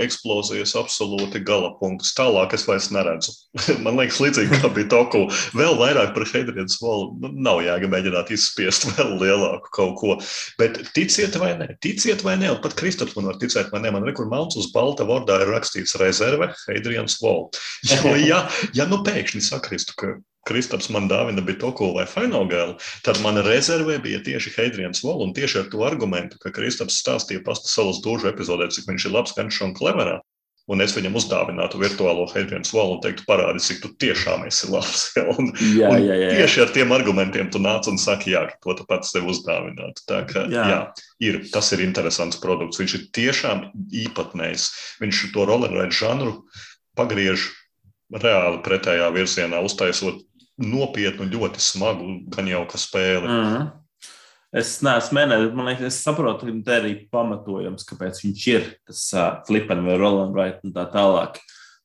eksplozijas absolūti gala punkts. Tālāk es vairs neredzu. Man liekas, līdzīgi kā bija Toku, vēl vairāk par Heidrienas volu. Nu, nav jēga mēģināt izspiest vēl lielāku kaut ko. Bet ticiet vai nē, ticiet vai nē, un pat Kristaps man var ticēt vai nē, man rekur melns uz balta vārdā ir rakstīts rezerve Heidrienas volu. Jo, ja, ja nu pēkšņi sakristu, ka Kristaps man dāvina Bitoku vai Fainogēlu, tad mana rezervē bija tieši Heidrians Vol, un tieši ar to argumentu, ka Kristaps stāstīja pasta salas dūžu epizodē, cik viņš ir labs, ganšs un kleverā, un es viņam uzdāvinātu virtuālo Heidrians Vol un teiktu, parādi, cik tu tiešām esi labs. un, jā, jā, jā. Tieši ar tiem argumentiem tu nāc un saki, jā, to tu pats sev uzdāvinātu. Tā kā, jā. jā, ir, tas ir interesants produkts. Viņš ir tiešām īpatnējs. Viņš to rollerride žanru pagriež reāli pretējā virzienā, uztaisot nopietnu, ļoti smagu, gan jau kā spēli. Mm -hmm. Es neesmu mēģinājis, man liekas, es saprotu, ka tā ir pamatojums, kāpēc viņš ir tas uh, flipping vai rolling right un tā tālāk.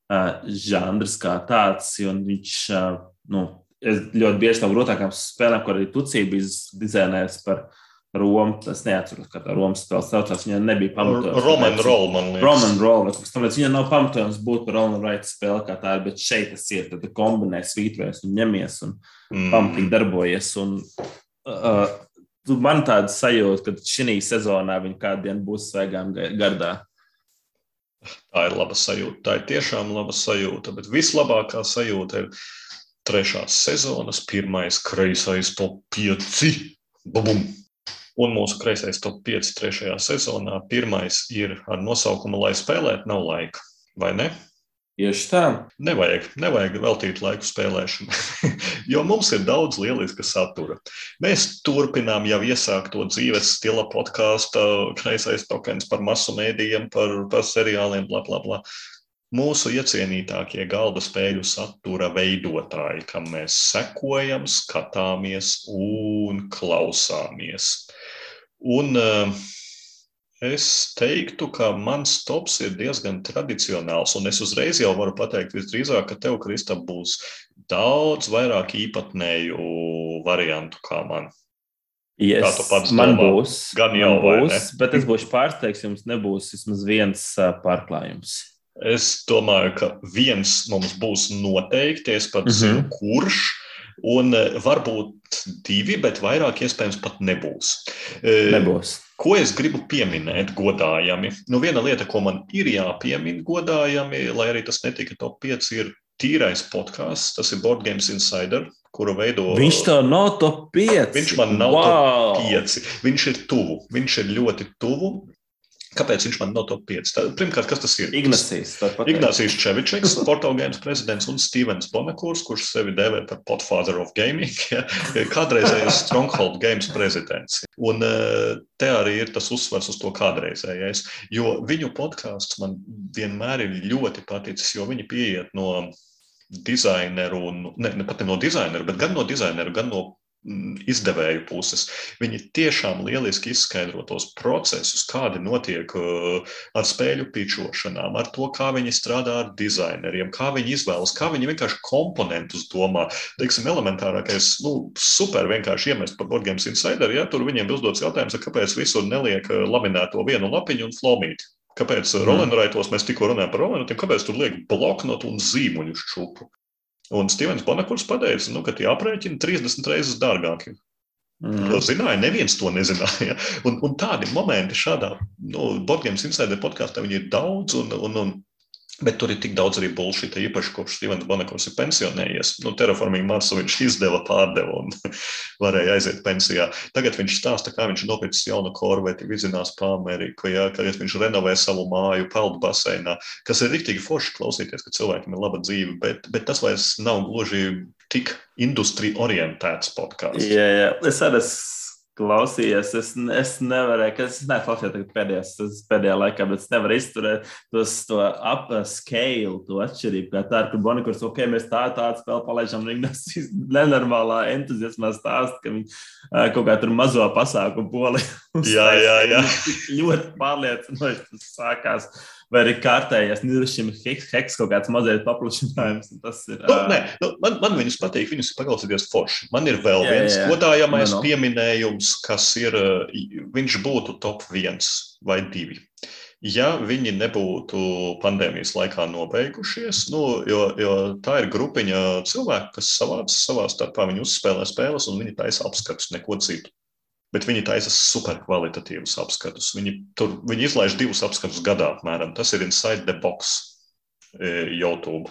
Uh, žanrs kā tāds, un viņš, uh, nu, ļoti bieži tam grūtākām spēlēm, kur arī Tucija bija dizainējis par Romu. Es neatceros, kā tā Romas spēle saucās. Viņa nebija pamatojuma. Roman Roll, man liekas. Roman Roll, kas tamlīdz. Viņa nav pamatojums būt par Roman Wright spēli kā tā ir, bet šeit tas ir. Tad kombinē svītrojas un ņemies un mm. pamatīgi darbojas. Un, uh, man tāda sajūta, ka šī sezonā viņa kādu dienu būs svaigām gardā. Tā ir laba sajūta. Tā ir tiešām laba sajūta. Bet vislabākā sajūta ir trešās sezonas pirmais kreisais top 5. Bum! Un mūsu kreisais top 5 trešajā sezonā pirmais ir ar nosaukumu Lai spēlēt, nav laika. Vai ne? Tieši tā. Nevajag, nevajag veltīt laiku spēlēšanai, jo mums ir daudz lieliska satura. Mēs turpinām jau iesākto dzīves stila podkāstu, kreisais tokens par masu mēdījiem, par, par seriāliem, bla, bla, bla. Mūsu iecienītākie galda spēļu satura veidotāji, kam mēs sekojam, skatāmies un klausāmies. Un uh, es teiktu, ka mans tops ir diezgan tradicionāls, un es uzreiz jau varu pateikt, visdrīzāk, ka tev, Krista, būs daudz vairāk īpatnēju variantu kā man. Yes, man domā? būs. Gan jau būs, bet es būšu pārsteigts, jums nebūs vismaz viens pārklājums. Es domāju, ka viens mums būs noteikti, es pat mm -hmm. zinu, kurš. Un varbūt divi, bet vairāk iespējams pat nebūs. Nebūs. Ko es gribu pieminēt godājami? Nu, viena lieta, ko man ir jāpiemina godājami, lai arī tas netika top 5, ir tīrais podkāsts. Tas ir Board Games Insider, kuru veido. Viņš tā nav top 5. Viņš man nav wow. top 5. Viņš ir tuvu. Viņš ir ļoti tuvu. Kāpēc viņš man nav top 5? Tā, pirmkārt, kas tas ir? Ignācijas. Ignācijas Čevičs, Portugāles prezidents un Stevens Bonekurs, kurš sevi dēvē par Podfather of Gaming, ja, kādreizējais Stronghold Games prezidents. Un eh, te arī ir tas uzsvars uz to kādreizējais, jo viņu podkāsts man vienmēr ir ļoti paticis, jo viņi pieiet no dizaineru, un, ne, ne pat ne no dizaineru, bet gan no dizaineru, gan no izdevēju puses. Viņi tiešām lieliski izskaidro tos procesus, kādi notiek uh, ar spēļu pičošanām, ar to, kā viņi strādā ar dizaineriem, kā viņi izvēlas, kā viņi vienkārši komponentus domā. Teiksim, elementārākais, nu, super vienkārši iemest par Borgēmas Insider, ja tur viņiem uzdots jautājums, kāpēc visur neliek uh, laminēto vienu lapiņu un flomīti. Kāpēc mm. Rolandraitos mēs tikko runājam par Rolandraitiem, kāpēc tur liek bloknotu un zīmuļu šķupu? Un Stevens Bonakurs pateica, nu, ka tie aprēķini 30 reizes dārgāki. Mm. To zināja, neviens to nezināja. Un, un tādi momenti šādā nu, Borgēmas Insider podkāstā ir daudz, un, un, un Bet tur ir tik daudz arī bullshit, īpaši kopš Stevens Bonakos ir pensionējies. Nu, Terraforming Marsu viņš izdeva, pārdeva un varēja aiziet pensijā. Tagad viņš stāsta, kā viņš nopircis jaunu korveti, vizinās pa Ameriku, ja, ka viņš renovē savu māju peldu baseinā, kas ir riktīgi forši klausīties, ka cilvēkiem ir laba dzīve, bet, bet tas vairs nav gluži tik industrija orientēts podkāsts. Jā, jā, es arī esmu klausījies. Es, es nevarēju, es neklausījos pēdējās, pēdējā laikā, bet es nevaru izturēt tos, to upscale, to atšķirību. Kā tā ir, kur Bonikurs, ok, mēs tā, tādu spēli palaidām, un viņi nenormālā entuziasmā stāsta, ka viņi kaut kā tur mazo pasākumu poli. jā, jā, jā. ļoti pārliecinoši tas sākās vai arī kārtējais niršiem heks kaut kāds mazais paplašinājums. Tas ir. Nu, nē, nu, man, man viņus patīk, viņus paklausīties forši. Man ir vēl jā, viens godājamais no, no. pieminējums, kas ir, viņš būtu top viens vai divi. Ja viņi nebūtu pandēmijas laikā nobeigušies, nu, jo, jo tā ir grupiņa cilvēku, kas savāc savā starpā, viņi uzspēlē spēles un viņi taisa apskatus, neko citu bet viņi taisa superkvalitatīvus apskatus. Viņi, tur, viņi izlaiž divus apskatus gadā, apmēram. Tas ir inside the box. E, YouTube.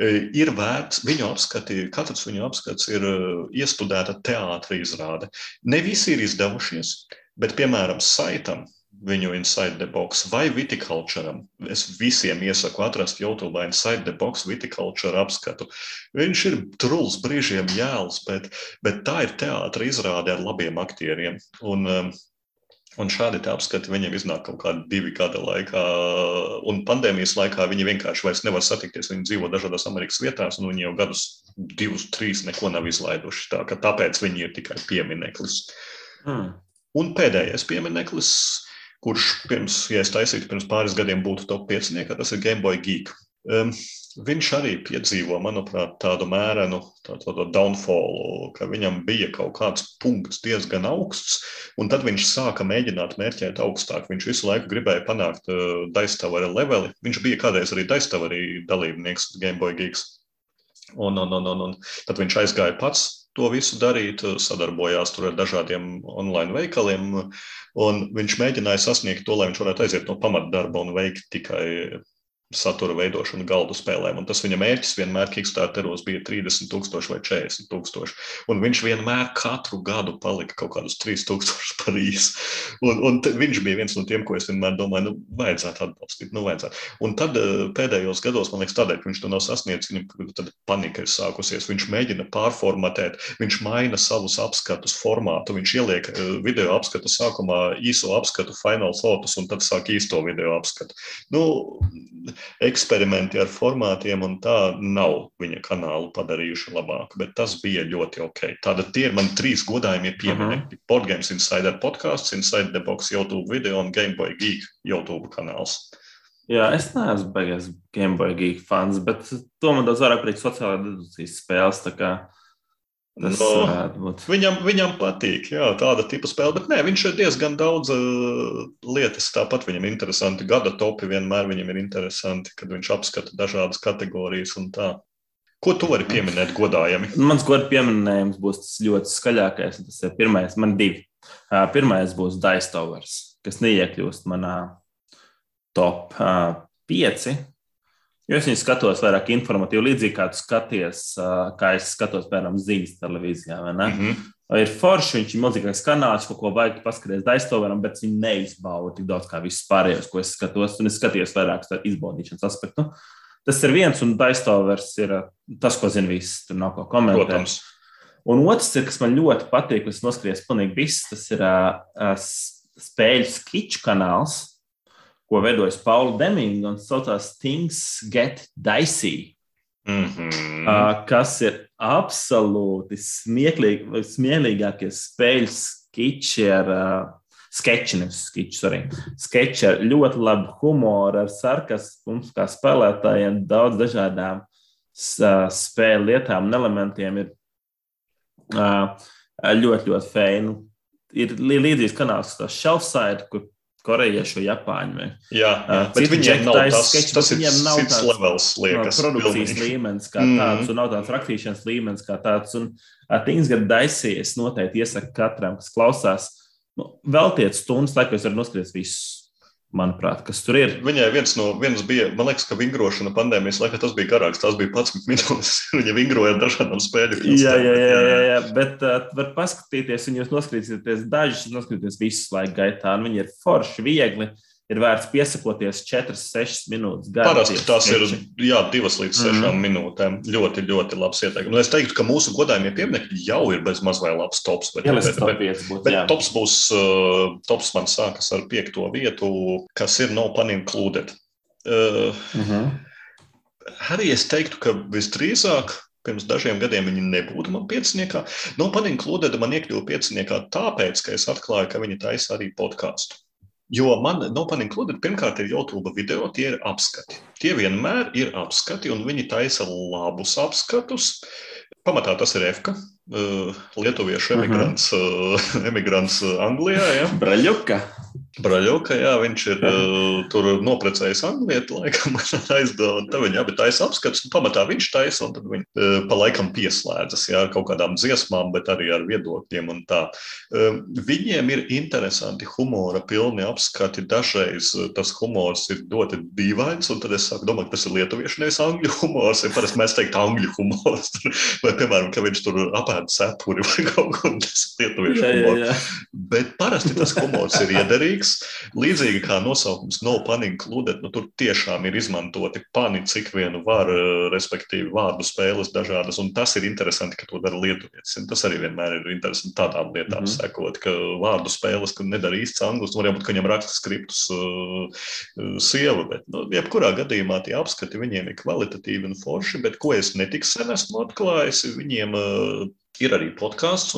E, ir vērts viņu apskati, katrs viņu apskats ir e, iestudēta teātris izrāde. Ne visi ir izdevušies, bet, piemēram, saitam viņu Inside the Box vai Viticulture. Es visiem iesaku atrast YouTube Inside the Box Viticulture apskatu. Viņš ir truls, brīžiem jēls, bet, bet tā ir teātris izrāde ar labiem aktieriem. Un, um, Un šādi apskati viņiem iznāk kaut kādi divi gada laikā. Un pandēmijas laikā viņi vienkārši vairs nevar satikties. Viņi dzīvo dažādās Amerikas vietās, un viņi jau gadus, divus, trīs neko nav izlaiduši. Tā, tāpēc viņi ir tikai piemineklis. Mm. Un pēdējais piemineklis kurš pirms, ja es taisītu pirms pāris gadiem būtu top 5, tas ir Game Boy Geek. Um, viņš arī piedzīvo, manuprāt, tādu mērenu tā, tā downfallu, ka viņam bija kaut kāds punkts diezgan augsts, un tad viņš sāka mēģināt mērķēt augstāk. Viņš visu laiku gribēja panākt uh, Daistavara leveli. Viņš bija kādreiz arī Daistavarī dalībnieks Gameboy Geeks. Un, un, un, un, un tad viņš aizgāja pats to visu darīt, sadarbojās ar dažādiem online veikaliem. Viņš mēģināja sasniegt to, lai viņš varētu aiziet no pamatdarba un veikt tikai satura veidošanu galdu spēlēm. Un tas viņa mērķis vienmēr Kickstarteros bija 30,000 vai 40,000. Un viņš vienmēr katru gadu palika kaut kādus 3,000 par īsu. Un, un viņš bija viens no tiem, ko es vienmēr domāju, nu, vajadzētu atbalstīt. Nu, vajadzētu. Un tad eh, pēdējos gados, man liekas, tādēļ, ka viņš to nav sasniedzis, viņam panika ir sākusies. Viņš mēģina pārformatēt, viņš maina savus apskatus formātu. Viņš ieliek eh, video apskatu sākumā īso apskatu, final photos, un tad sāk īsto video apskatu. Nu, eksperimenti ar formātiem un tā nav viņa kanālu padarījuši labāku, bet tas bija ļoti ok. Tātad tie ir mani trīs godājumie pieminiekti. Uh -huh. Podgames Insider podkāsts, Inside the Box YouTube video un Gameboy Geek YouTube kanāls. Jā, es neesmu beigas Gameboy Geek fans, bet to man daudz vairāk priekš sociālajā dedukcijas spēles. Tas no, viņam, viņam patīk, jā, tāda tipa spēle, bet nē, viņš ir diezgan daudz uh, lietas. Tāpat viņam ir interesanti. Gada topi vienmēr viņam ir interesanti, kad viņš apskata dažādas kategorijas un tā. Ko tu vari pieminēt godājami? Mans godu pieminējums būs tas ļoti skaļākais. Tas ir pirmais, man divi. Pirmais būs Daistovers, kas neiekļūst manā top uh, pieci Jo es viņu skatos vairāk informatīvi, līdzīgi kā tu skaties, kā es skatos, piemēram, ziņas televīzijā. Mm -hmm. Ir forši, viņš ir milzīgais kanāls, ko, ko vajag paskatīties daiztoveram, bet viņi neizbauda tik daudz kā visus pārējos, ko es skatos. Un es skatījos vairāk uz izbaudīšanas aspektu. Tas ir viens, un daiztovers ir tas, ko zina visi. Tur nav ko komentēt. Protams. Un otrs, ir, kas man ļoti patīk, kas noskries pilnīgi viss, tas ir uh, spēļu skiču kanāls ko veidojas Paula Demings un saucās Things Get Dicey. Mm -hmm. uh, kas ir absolūti smieklīgākie spēļu skiči ar uh, sketči, nevis skiči, arī sketči ar ļoti labu humoru, ar sarkasmu, mums kā spēlētājiem daudz dažādām spēļu lietām un elementiem ir ļoti, ļoti feini. Ir līdzīgs kanāls, tas Shelfside, kur korejiešu, japāņu. Jā, jā uh, bet viņiem nav tas, sketch, tas ir nav cits levels, liekas. No produkcijas pilnīgi. līmenis kā mm. tāds, un nav tāds rakstīšanas līmenis kā tāds. Un uh, Get Dicey es noteikti iesaku katram, kas klausās, nu, veltiet stundas, lai jūs varat noskatīties visus manuprāt, kas tur ir. Viņai viens no vienas bija, man liekas, ka vingrošana pandēmijas laikā tas bija garāks. Tas bija 11 minūtes. Viņa vingroja dažādām spēļu. Jā, jā, jā, jā, jā, bet uh, var paskatīties, un jūs noskatīsieties dažus, noskatīties visus laika gaitā, un viņi ir forši, viegli. Uh, ir vērts piesakoties 4-6 minūtes. Parasti tas ir jā, 2 līdz 6 mm. -hmm. minūtēm. Ļoti, ļoti labs ieteikums. Nu, es teiktu, ka mūsu godājumie pieminekļi jau ir bez maz vai labs tops. Bet, jā, bet, bet, bet, būt, bet tops būs, uh, tops man sākas ar piekto vietu, kas ir no pan included. Uh, mm -hmm. Arī es teiktu, ka visdrīzāk Pirms dažiem gadiem viņi nebūtu man pieciniekā. No Paninklūdeda man iekļuva pieciniekā tāpēc, ka es atklāju, ka viņi taisa arī podkāstu. Jo man Nopan Included pirmkārt ir YouTube video, tie ir apskati. Tie vienmēr ir apskati, un viņi taisa labus apskatus. Pamatā tas ir EFKA, uh, lietuviešu mhm. emigrants, uh -huh. emigrants Anglijā. Ja? Braļuka. Braļoka, jā, viņš ir uh, tur noprecējis anglieti, laikam, aizdeva, tad viņi abi taisa apskats, un pamatā viņš taisa, un tad viņi uh, pa laikam pieslēdzas, jā, kaut kādām dziesmām, bet arī ar viedokļiem un tā. Uh, viņiem ir interesanti humora pilni apskati, dažreiz tas humors ir ļoti dīvains, un tad es sāku domāt, tas ir lietuviešu, nevis angļu humors, ja parasti mēs teiktu angļu humors, vai, piemēram, ka viņš tur apēd cepuri vai kaut ko, tas ir lietuviešu humors. Bet parasti tas humors ir iederīgs līdzīgs. Līdzīgi kā nosaukums No Pun Included, nu, tur tiešām ir izmantoti pani, cik vienu var, respektīvi vārdu spēles dažādas, un tas ir interesanti, ka to dara lietuvietis. Tas arī vienmēr ir interesanti tādām lietām mm -hmm. sekot, ka vārdu spēles, ka nedara īsts anglis, varbūt, ka viņam raksta skriptus uh, sieva, bet, nu, jebkurā gadījumā tie apskati viņiem ir kvalitatīvi un forši, bet ko es netik sen esmu atklājis, viņiem uh, Ir arī podkāsts,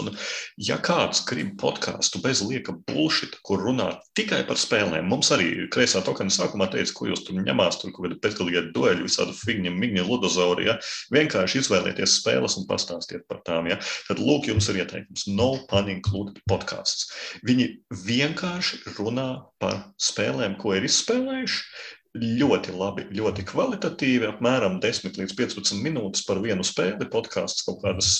ja kāds grib podkāstu bez lieka bullshit, kur runā tikai par spēlēm, mums arī kreisā tokena sākumā teica, ko jūs tur ņemās, tur kaut kādi bezgalīgi dueļi, visādi figņi, migņi, ludozauri. Ja? Vienkārši izvēlieties spēles un pastāstiet par tām. Ja? Tad lūk, jums ir ieteikums. No pun included podkāsts. Viņi vienkārši runā par spēlēm, ko ir izspēlējuši ļoti labi, ļoti kvalitatīvi, apmēram 10 līdz 15 minūtes par vienu spēli. Podkāsts kaut kādas,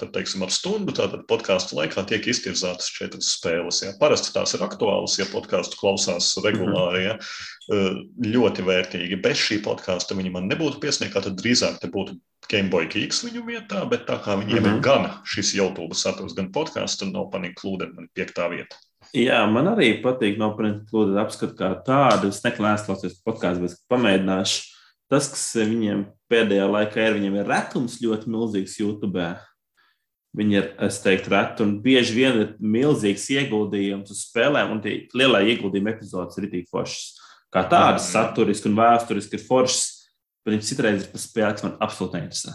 tad, teiksim, ap stundu. Tātad podkāstu laikā tiek iztirzātas četras spēles. Ja. Parasti tās ir aktuālas, ja podkāstu klausās regulāri. Ja. Ļoti vērtīgi. Bez šī podkāsta viņi man nebūtu piesniegti, tad drīzāk te būtu Gameboy Geeks viņu vietā, bet tā kā viņiem mm -hmm. ir gan šis YouTube saturs, gan podkāsts, tad nav panika klūde man piektā vieta. Jā, man arī patīk nopietni plūdu apskatu kā tādu. Es neklāstos podkāstu, bet pamēģināšu. Tas, kas viņiem pēdējā laikā ir, viņiem ir retums ļoti milzīgs YouTube. Viņi ir, es teiktu, reti un bieži vien ir milzīgs ieguldījums uz spēlēm, un tie lielie ieguldījumi epizodes ir tik foršas. Kā tādas saturiski un vēsturiski ir foršas, bet citreiz ir pa spēli, kas man absolūti neinteresē.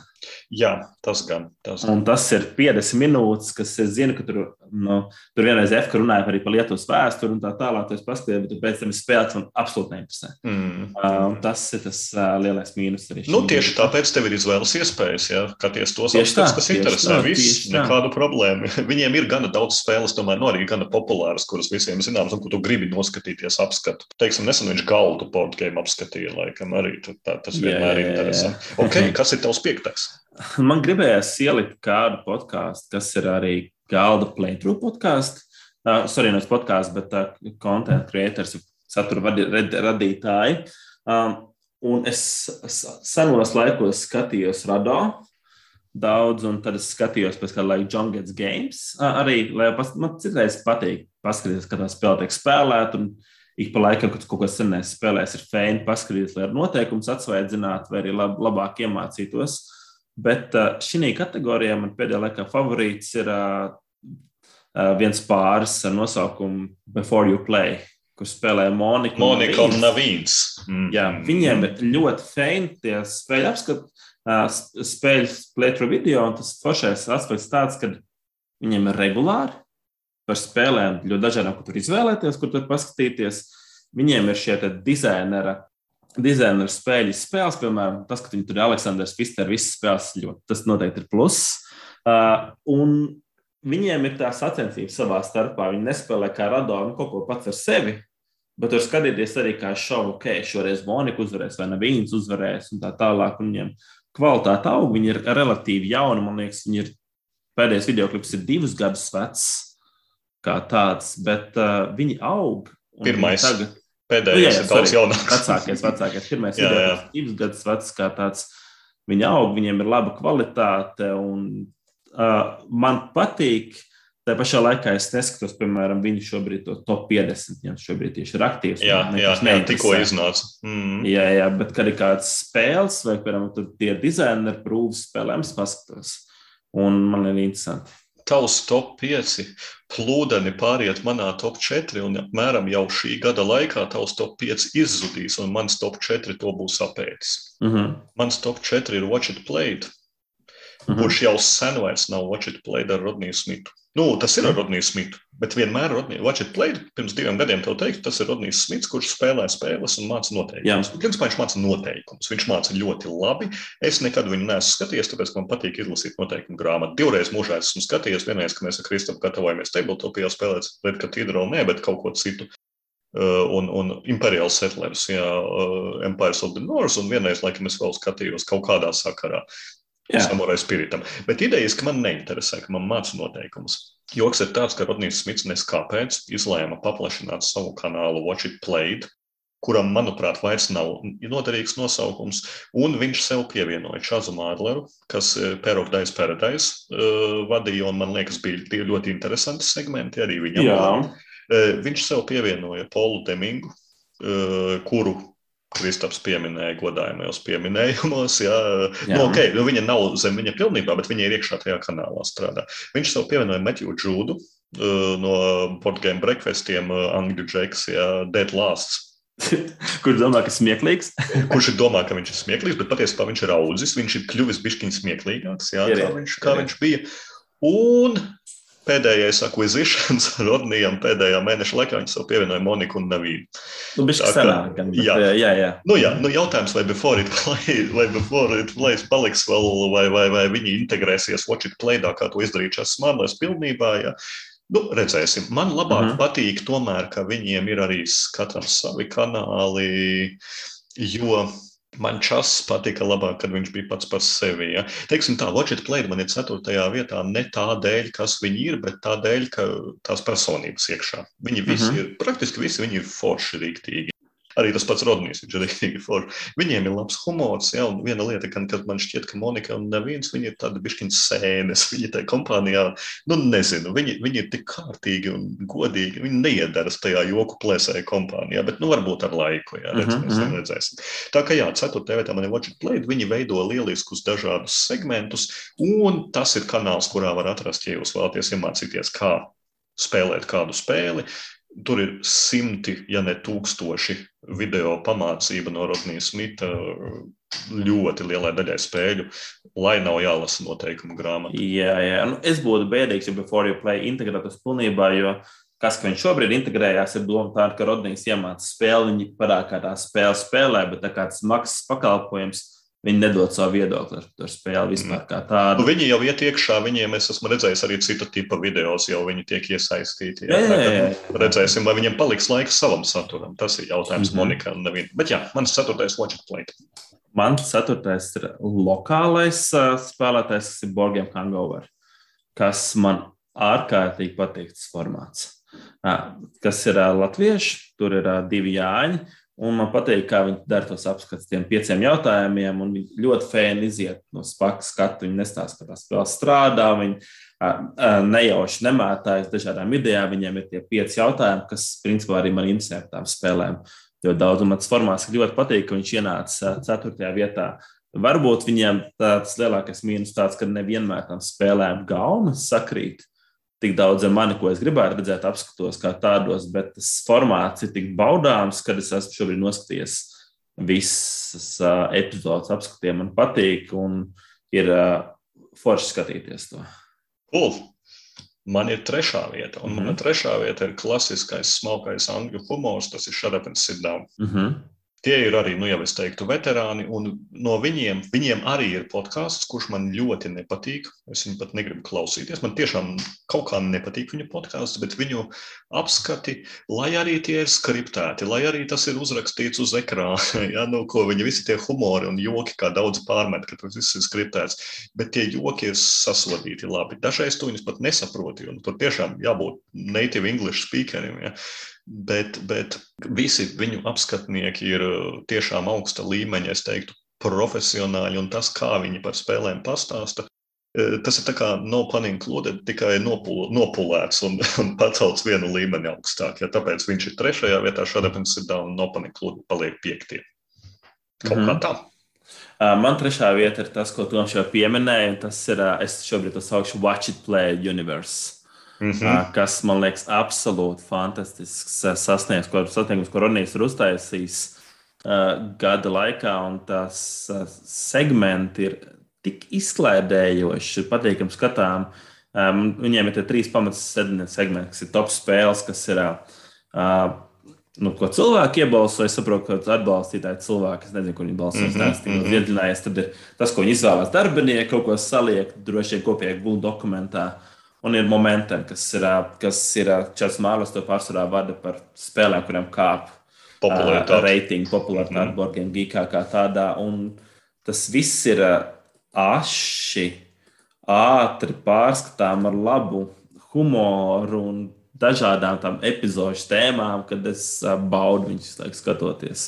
Jā, tas gan. Tas, gan. Un tas ir 50 minūtes, kas es zinu, ka tur, nu, tur vienreiz Efka runāja arī par Lietuvas vēsturi un tā tālāk. Es paskatīju, bet pēc tam ir spēlēts man absolūti neinteresē. Mm. Uh, tas ir tas uh, lielais mīnus arī. Nu, tieši vietā. tāpēc tev ir izvēles iespējas, ja skaties tos aspektus, kas interesē. Viss, nekādu problēmu. Viņiem ir gana daudz spēles, tomēr nu, arī gana populāras, kuras visiem zināmas un ko tu gribi noskatīties apskatu. Teiksim, nesen viņš galdu board game apskatīja, laikam arī tā, tas vienmēr ir interesanti. Ok, kas ir tavs piektais? Man gribējās ielikt kādu podkāstu, kas ir arī galda playthrough podkāsts. Uh, sorry, nevis podkāsts, bet uh, content creators, satura radītāji. Um, un es senos laikos skatījos Rado daudz, un tad es skatījos pēc kāda laika John Gets Games. Uh, arī, lai pas, man citreiz patīk paskatīties, kā tā spēle tiek spēlēta. Ik pa laikam, kad kaut kas senēs spēlēs, ir fēni paskatīties, lai ar noteikumus atsvaidzinātu vai arī lab, labāk iemācītos. Bet šī kategorijā man pēdējā laikā favorīts ir viens pāris ar nosaukumu Before You Play, kur spēlē Monika. Monika un Navīns. Mm. Jā, viņiem ir ļoti feini tie spēļu apskati, spēļu playthrough video, un tas foršais aspekts tāds, ka viņiem ir regulāri par spēlēm ļoti dažādām, kur tur izvēlēties, kur tur paskatīties. Viņiem ir šie dizainera dizaineru spēļu spēles, piemēram, tas, ka viņi tur ir Aleksandrs Fister, visas spēles ļoti, tas noteikti ir pluss. Uh, un viņiem ir tā sacensība savā starpā. Viņi nespēlē kā radonu nu, kaut ko pats ar sevi, bet tur skatīties arī kā šovu, ok, šoreiz Monika uzvarēs vai Navīns uzvarēs un tā tālāk. Un viņiem kvalitāte aug, viņi ir relatīvi jauni, man liekas, viņi ir pēdējais video klips ir divus gadus vecs kā tāds, bet uh, viņi aug. Pirmais. Tagad, Pēdējais nu, jā, jā, ir daudz jaunāks. Vecākais, vecākais. Pirmais jā, jā. ir divus gadus vecs, kā tāds. Viņi aug, viņiem ir laba kvalitāte. Un, uh, man patīk, Tā pašā laikā es neskatos, piemēram, viņu šobrīd to top 50. Viņš šobrīd tieši ir aktīvs. Jā, jā, jā tikko iznāca. Mm. Jā, jā, bet kad ir kāds spēles, vai, piemēram, tie dizaineri prūvas spēlēm, paskatos. Un man ir interesanti tavs top 5 plūdeni pāriet manā top 4, un apmēram jau šī gada laikā tavs top 5 izzudīs, un mans top 4 to būs apēdis. Mhm. -huh. Mans top 4 ir Watch It Played, mhm. -huh. kurš jau sen vairs nav Watch It Played ar Rodniju Smitu. Nu, tas ir ar Rodniju Smitu, bet vienmēr Rodniju Watch It Played pirms diviem gadiem tev teikt, tas ir Rodnijs Smits, kurš spēlē spēles un māca noteikumus. Principā viņš māca noteikumus. Viņš māca ļoti labi. Es nekad viņu neesmu skatījies, tāpēc, man patīk izlasīt noteikumu grāmatu. Divreiz mūžā esmu skatījies, vienreiz, kad mēs ar Kristapu gatavojamies tabletopijā spēlēt, bet katedrālu nē, bet kaut ko citu. Uh, un, un Imperial Settlers, jā, uh, Empires of the North, un vienreiz, laikam, es vēl skatījos kaut kādā sakarā samurai spiritam. Bet idejas, ka man neinteresē, ka man māca noteikumus. Joks ir tāds, ka Rodnijs Smits neskāpēc izlēma paplašināt savu kanālu Watch It Played, kuram, manuprāt, vairs nav noderīgs nosaukums, un viņš sev pievienoja Čazu Mārleru, kas eh, Pair of Dice Paradise uh, vadīja, un man liekas, bija ļoti interesanti segmenti arī viņam. Uh, viņš sev pievienoja Polu Demingu, uh, kuru Kristaps pieminēja godājumos pieminējumos. Jā. Jā. Nu, okay, nu, viņa nav zem viņa pilnībā, bet viņa ir iekšā tajā kanālā strādā. Viņš sev pievienoja Matthew Džūdu uh, no Boardgame Breakfastiem, uh, Angļu Džeks, jā, Dead Lasts. Kurš domā, ka smieklīgs? Kurš domā, ka viņš ir smieklīgs, bet patiesībā viņš ir audzis. Viņš ir kļuvis bišķiņš smieklīgāks, jā, ir, kā, viņš, kā ir. viņš bija. Un pēdējais akvizīcijas Rodnijam pēdējā mēneša laikā viņi sev pievienoja Moniku un Navīdu. Nu, tā, senāk, gan, bet, jā, jā, jā. Nu, jā, nu, jautājums, vai Before It Play, vai Before It Play paliks vēl, vai, vai, vai viņi integrēsies Watch It Playdā, kā to izdarīja šis smārlēs pilnībā. Jā. Nu, redzēsim. Man labāk uh mhm. -huh. patīk tomēr, ka viņiem ir arī katram savi kanāli, jo Man čas patika labāk, kad viņš bija pats par sevi. Ja. Teiksim tā, Watch It Play man ir ceturtajā vietā ne tādēļ, kas viņi ir, bet tādēļ, ka tās personības iekšā. Viņi visi mhm. -huh. ir, praktiski visi viņi ir forši rīktīgi. Arī tas pats Rodnijs, viņš ir rīktīgi forši. Viņiem ir labs humors, ja, un viena lieta, kad man šķiet, ka Monika un neviens, viņi ir tādi bišķiņas sēnes, viņi tajā kompānijā, nu nezinu, viņi, viņi ir tik kārtīgi un godīgi, viņi neiedaras tajā joku plēsē kompānijā, bet nu varbūt ar laiku, jā, redzēsim, uh -huh. redzēsim. Tā kā jā, ceturtajā vietā man ir Watch It Play, viņi veido lieliskus dažādus segmentus, un tas ir kanāls, kurā var atrast, ja jūs vēlaties iemācīties, kā spēlēt kādu spēli, Tur ir simti, ja ne tūkstoši video pamācība no Rodnija Smita ļoti lielai daļai spēļu, lai nav jālasa noteikumu grāmatu. Jā, jā. Nu, es būtu bēdīgs, ja Before You Play integrētos pilnībā, jo kas, ka viņš šobrīd integrējās, ir doma tāda, ka Rodnijs iemāca spēli, viņi parāda, kā tā spēle spēlē, bet tā kā tas maksas pakalpojums Viņi nedod savu viedokli par spēli vispār kā tādu. Nu, viņi jau iet iekšā, viņiem es esmu redzējis arī cita tipa video, jau viņi tiek iesaistīti. Jā, jā, jā, jā. Redzēsim, vai viņiem paliks laiks savam saturam. Tas ir jautājums mm -hmm. Monika un Nevina. Bet jā, mans ceturtais Watch Plate. Mans ceturtais ir lokālais spēlētājs, kas ir Borgiem Hangover, kas man ārkārtīgi patīk tas formāts. Kas ir latvieši, tur ir divi jāņi Un man patīk, kā viņi dara tos apskatus tiem pieciem jautājumiem. Viņi ļoti fēni iziet no spēka skatu. Viņi nestāsta, ka tā spēle strādā. Viņi nejauši nemētājas dažādām idejām. Viņiem ir tie pieci jautājumi, kas principā arī man interesē par tām spēlēm. Jo daudz man tas formāts ļoti patīk, ka viņš ienāca ceturtajā vietā. Varbūt viņiem tāds lielākais mīnus tāds, ka nevienmēr tam spēlēm gaumas sakrīt tik daudz ar mani, ko es gribētu redzēt, apskatos kā tādos, bet tas formāts ir tik baudāms, ka es esmu šobrīd noskatījies visas uh, epizodes, apskatījumi man patīk un ir uh, forši skatīties to. Cool. Man ir trešā vieta, un mm -hmm. mana trešā vieta ir klasiskais, smalkais angļu humors. Tas ir Shut Up and Sit Down. Mm -hmm. Tie ir arī, nu, jau es teiktu, veterāni, un no viņiem, viņiem arī ir podkāsts, kurš man ļoti nepatīk. Es viņu pat negribu klausīties. Man tiešām kaut kā nepatīk viņu podkāsts, bet viņu apskati, lai arī tie ir skriptēti, lai arī tas ir uzrakstīts uz ekrāna, ja, nu, ko viņi visi tie humori un joki, kā daudz pārmet, ka tas viss ir skriptēts, bet tie joki ir sasodīti labi. Dažreiz tu viņus pat nesaproti, un tur tiešām jābūt native English speakerim. Ja bet, bet visi viņu apskatnieki ir uh, tiešām augsta līmeņa, es teiktu, profesionāļi, un tas, kā viņi par spēlēm pastāsta, uh, tas ir kā no planning included, tikai nopul, nopulēts un, un pacelts vienu līmeni augstāk. Ja, tāpēc viņš ir trešajā vietā, šāda pensija un no planning included paliek piektie. Kaut mm kā tā. Uh, man trešā vieta ir tas, ko Toms jau pieminēja. Tas ir, es šobrīd to saukšu Watch It Play Universe. Mm -hmm. kas man liekas absolūti fantastisks sasniegums, ko, sasniegums, ko Ronijs ir uztaisījis uh, gada laikā. Tas uh, segmenti ir tik izklaidējoši, ir patīkami skatām. Um, viņiem ir trīs pamatas segmenti, kas ir top spēles, kas ir. Uh, nu, ko cilvēki iebalso. Es saprotu, ka atbalstītāji cilvēki, es nezinu, kur viņi balsos. Mm -hmm, mm -hmm. Iedziļinājies, tad ir tas, ko viņi izvēlās darbinieki, kaut ko saliek, droši vien kopīgi gulēt dokumentā. Un ir momenti, kas ir, kas ir Čels Mārlis to pārsvarā vada par spēlēm, kurām kāp popularitāte, uh, reitingu, popularitāte, mm -hmm. Borgiem Gīkā kā tādā. Un tas viss ir aši, ātri pārskatām ar labu humoru un dažādām tām epizodu tēmām, kad es baudu viņus laiku skatoties.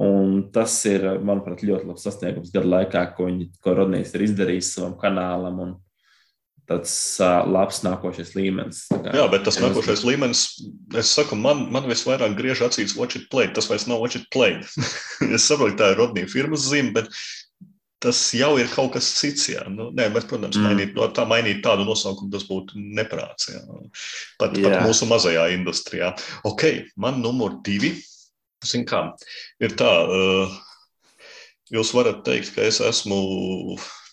Un tas ir, manuprāt, ļoti labs sasniegums gada laikā, ko, viņi, ko Rodnijs ir izdarījis savam kanālam. Un, tāds uh, labs nākošais līmenis. Kā, Jā, bet tas nākošais līmenis, es saku, man, man visvairāk griež acīs watch it play. Tas vairs nav watch it play. es saprotu, tā ir Rodnija firmas zīme, bet tas jau ir kaut kas cits. Jā. Nu, nē, bet, protams, mm. mainīt, tā, mainīt tādu nosaukumu tas būtu neprāts. Jā. Pat, jā. pat mūsu mazajā industrijā. Ok, man numur divi. Zin kā, ir tā, uh, jūs varat teikt, ka es esmu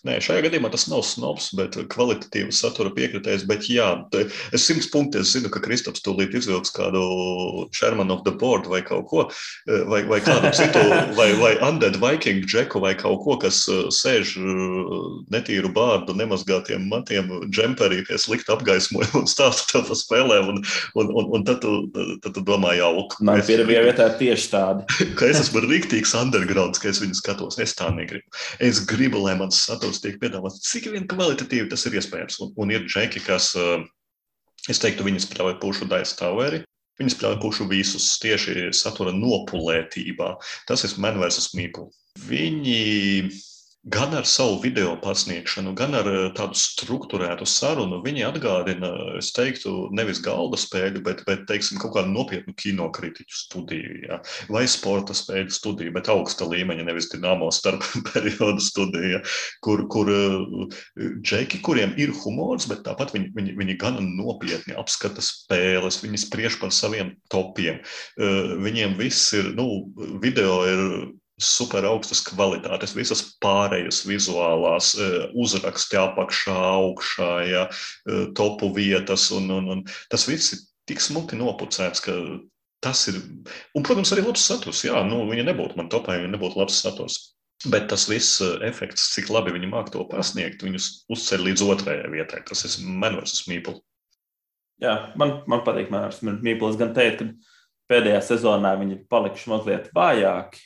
Nē, šajā gadījumā tas nav snobs, bet kvalitatīvs satura piekritējs. Bet jā, es simts punkti es zinu, ka Kristaps tūlīt izvilks kādu Sherman of the Board vai kaut ko, vai, vai kādu citu, vai, vai Undead Viking Džeku vai kaut ko, kas uh, sēž uh, netīru bārdu, nemazgātiem matiem, džemperī pie slikta apgaismojuma un stāsta tev par spēlēm. Un, un, un, un tad, tu, tad tu domā, jā, lūk. Man pirmajā vietā tieši tādi. ka es esmu rīktīgs undergrounds, ka es viņu skatos. Es tā negribu. Es gribu, lai mans saturs tiek piedāvāts cik vien kvalitatīvi tas ir iespējams. Un, un ir džeki, kas, eh, es teiktu, viņi spēlē pušu daistāveri. Viņi spēlē pušu visus tieši satura nopulētībā. Tas ir man versus mīklu. Viņi gan ar savu video pasniegšanu, gan ar eh, tādu struktūrētu sarunu, viņi atgādina, es teiktu, nevis galda spēļu, bet, bet teiksim, kaut kādu nopietnu kinokritiķu studiju, ja? vai sporta spēļu studiju, bet augsta līmeņa, nevis dināmo starp periodu studiju, ja? kur, kur eh, džeki, kuriem ir humors, bet tāpat viņi, viņi, viņi gan nopietni apskata spēles, viņi spriež par saviem topiem. Eh, viņiem viss ir, nu, video ir super augstas kvalitātes, visas pārējas vizuālās, e, uzraksti apakšā, augšā, ja, e, topu vietas, un, un, un tas viss ir tik smuki nopucēts, ka tas ir, un, protams, arī labs saturs, jā, nu, viņa nebūtu man topā, ja nebūtu labs saturs. Bet tas viss e, efekts, cik labi viņi māk to pasniegt, viņus uzceļ līdz otrajai vietai. Tas ir man versus mīpli. Jā, man, man patīk man versus mīpli. Es gan teiktu, ka pēdējā sezonā viņi palikuši mazliet vājāki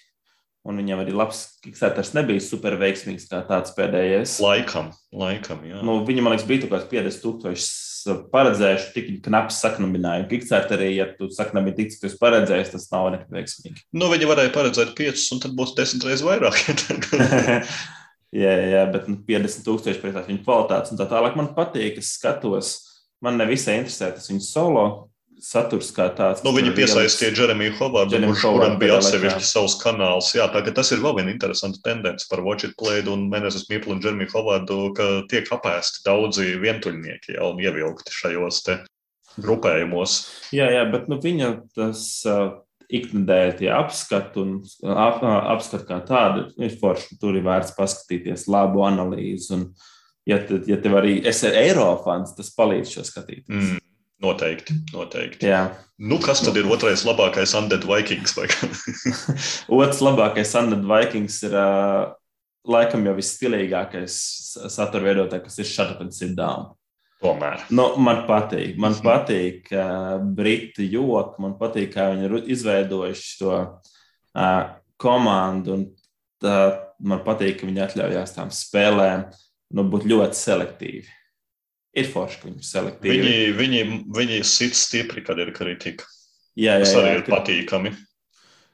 Un viņam arī labs Kickstarters nebija super veiksmīgs kā tāds pēdējais. Laikam, laikam jā. Nu, viņa, man liekas, bija kaut kāds 50 tūkstoši paredzējuši, tik knaps saknabinājumu. Kickstarterī, ja tu saknabini tik, cik tu esi paredzējis, tas nav nekad veiksmīgi. Nu, viņi varēja paredzēt 5, un tad būtu 10 reizes vairāk. jā, jā, bet nu, 50 tūkstoši pēc viņa kvalitātes un tā tālāk man patīk, es skatos. Man nevisai interesē tas viņa solo saturs kā tāds. Nu, viņi piesaistīja Jeremiju Hovardu, kurš kuram bija atsevišķi savs kanāls. Jā, tā, tas ir vēl viena interesanta tendence par Watch It Played un Menezes Mīplu un Jeremiju Hovardu, ka tiek apēsti daudzi vientuļnieki jau un ievilkti šajos te grupējumos. Jā, jā, bet nu, viņa tas uh, iknedēļ tie apskati un ap, apskati kā tādi ir forši. Tur ir vērts paskatīties labu analīzi. Un, ja, te, ja tev arī esi Eirofans, tas palīdz šo skatīties. Mm. Noteikti. noteikti. Jā. Nu, kas tad ir otrais labākais Undead Vikings? Otrs labākais Undead Vikings ir uh, laikam jau visstilīgākais satura veidotājs, kas ir Shut Up and Sit Down. Tomēr. Nu, man patīk, man patīk uh, briti joki, man patīk, kā viņi ir izveidojuši to uh, komandu. Un, uh, man patīk, ka viņi atļaujās tām spēlēm nu, būt ļoti selektīvi ir forši, ka viņi selektīvi. Viņi, viņi, viņi sit stipri, kad ir kritika. Jā, jā, Tas arī jā, ir patīkami.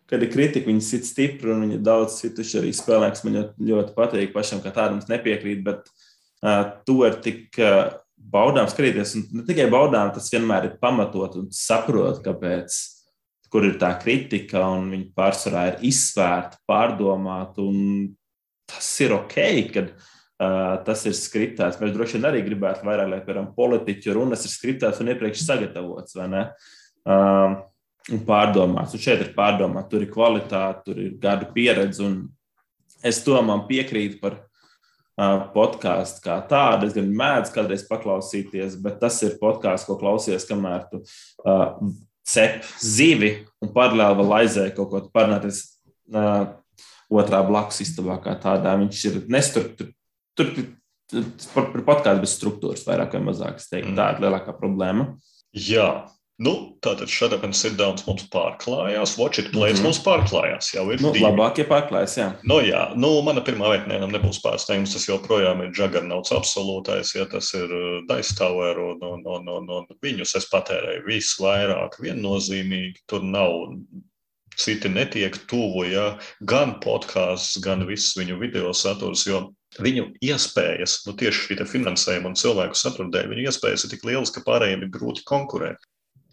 Kad ir kritika, viņi sit stipri un viņi daudz cituši arī spēlēks. Man ļoti patīk pašam, ka tādam nepiekrīt, bet uh, to ir tik uh, baudām skatīties. Un ne tikai baudām, tas vienmēr ir pamatot un saprot, kāpēc, kur ir tā kritika, un viņi pārsvarā ir izsvērta, pārdomāta. Tas ir ok, kad Uh, tas ir skriptēts. Mēs droši vien arī gribētu vairāk, lai, piemēram, politiķu runas ir skriptētas un iepriekš sagatavotas? Uh, un pārdomāts. Un šeit ir pārdomāts, tur ir kvalitāte, tur ir gadu pieredze. Es domāju, piekrītu par uh, podkāstu kā tādu. Es gan mēdzu kādreiz paklausīties, bet tas ir podkāsts, ko klausies, kamēr tu uh, cep zivi un paralēli vēl aizēji kaut ko parunāties. Uh, otrā blakus istabā, kā tādā. Viņš ir nestruktūrēts tur par, par podkāstu bez struktūras vairāk vai mazāk. Teiktu, mm. Tā ir lielākā problēma. Jā. Nu, tātad šāda gan sit-downs mums pārklājās, watch it plays mm -hmm. mums pārklājās. Jau ir nu, divi. labākie pārklājas, jā. Nu, jā, nu, mana pirmā vieta nevienam nebūs pārsteigums. Tas joprojām ir Juggernauts absolūtais, ja tas ir uh, Dice Tower un, un, un, un, un viņus es patērēju visvairāk viennozīmīgi. Tur nav citi netiek tuvu, ja gan podkāsts, gan viss viņu video saturs, jo viņu iespējas, nu tieši šī finansējuma un cilvēku satura dēļ, viņu iespējas ir tik lielas, ka pārējiem ir grūti konkurēt.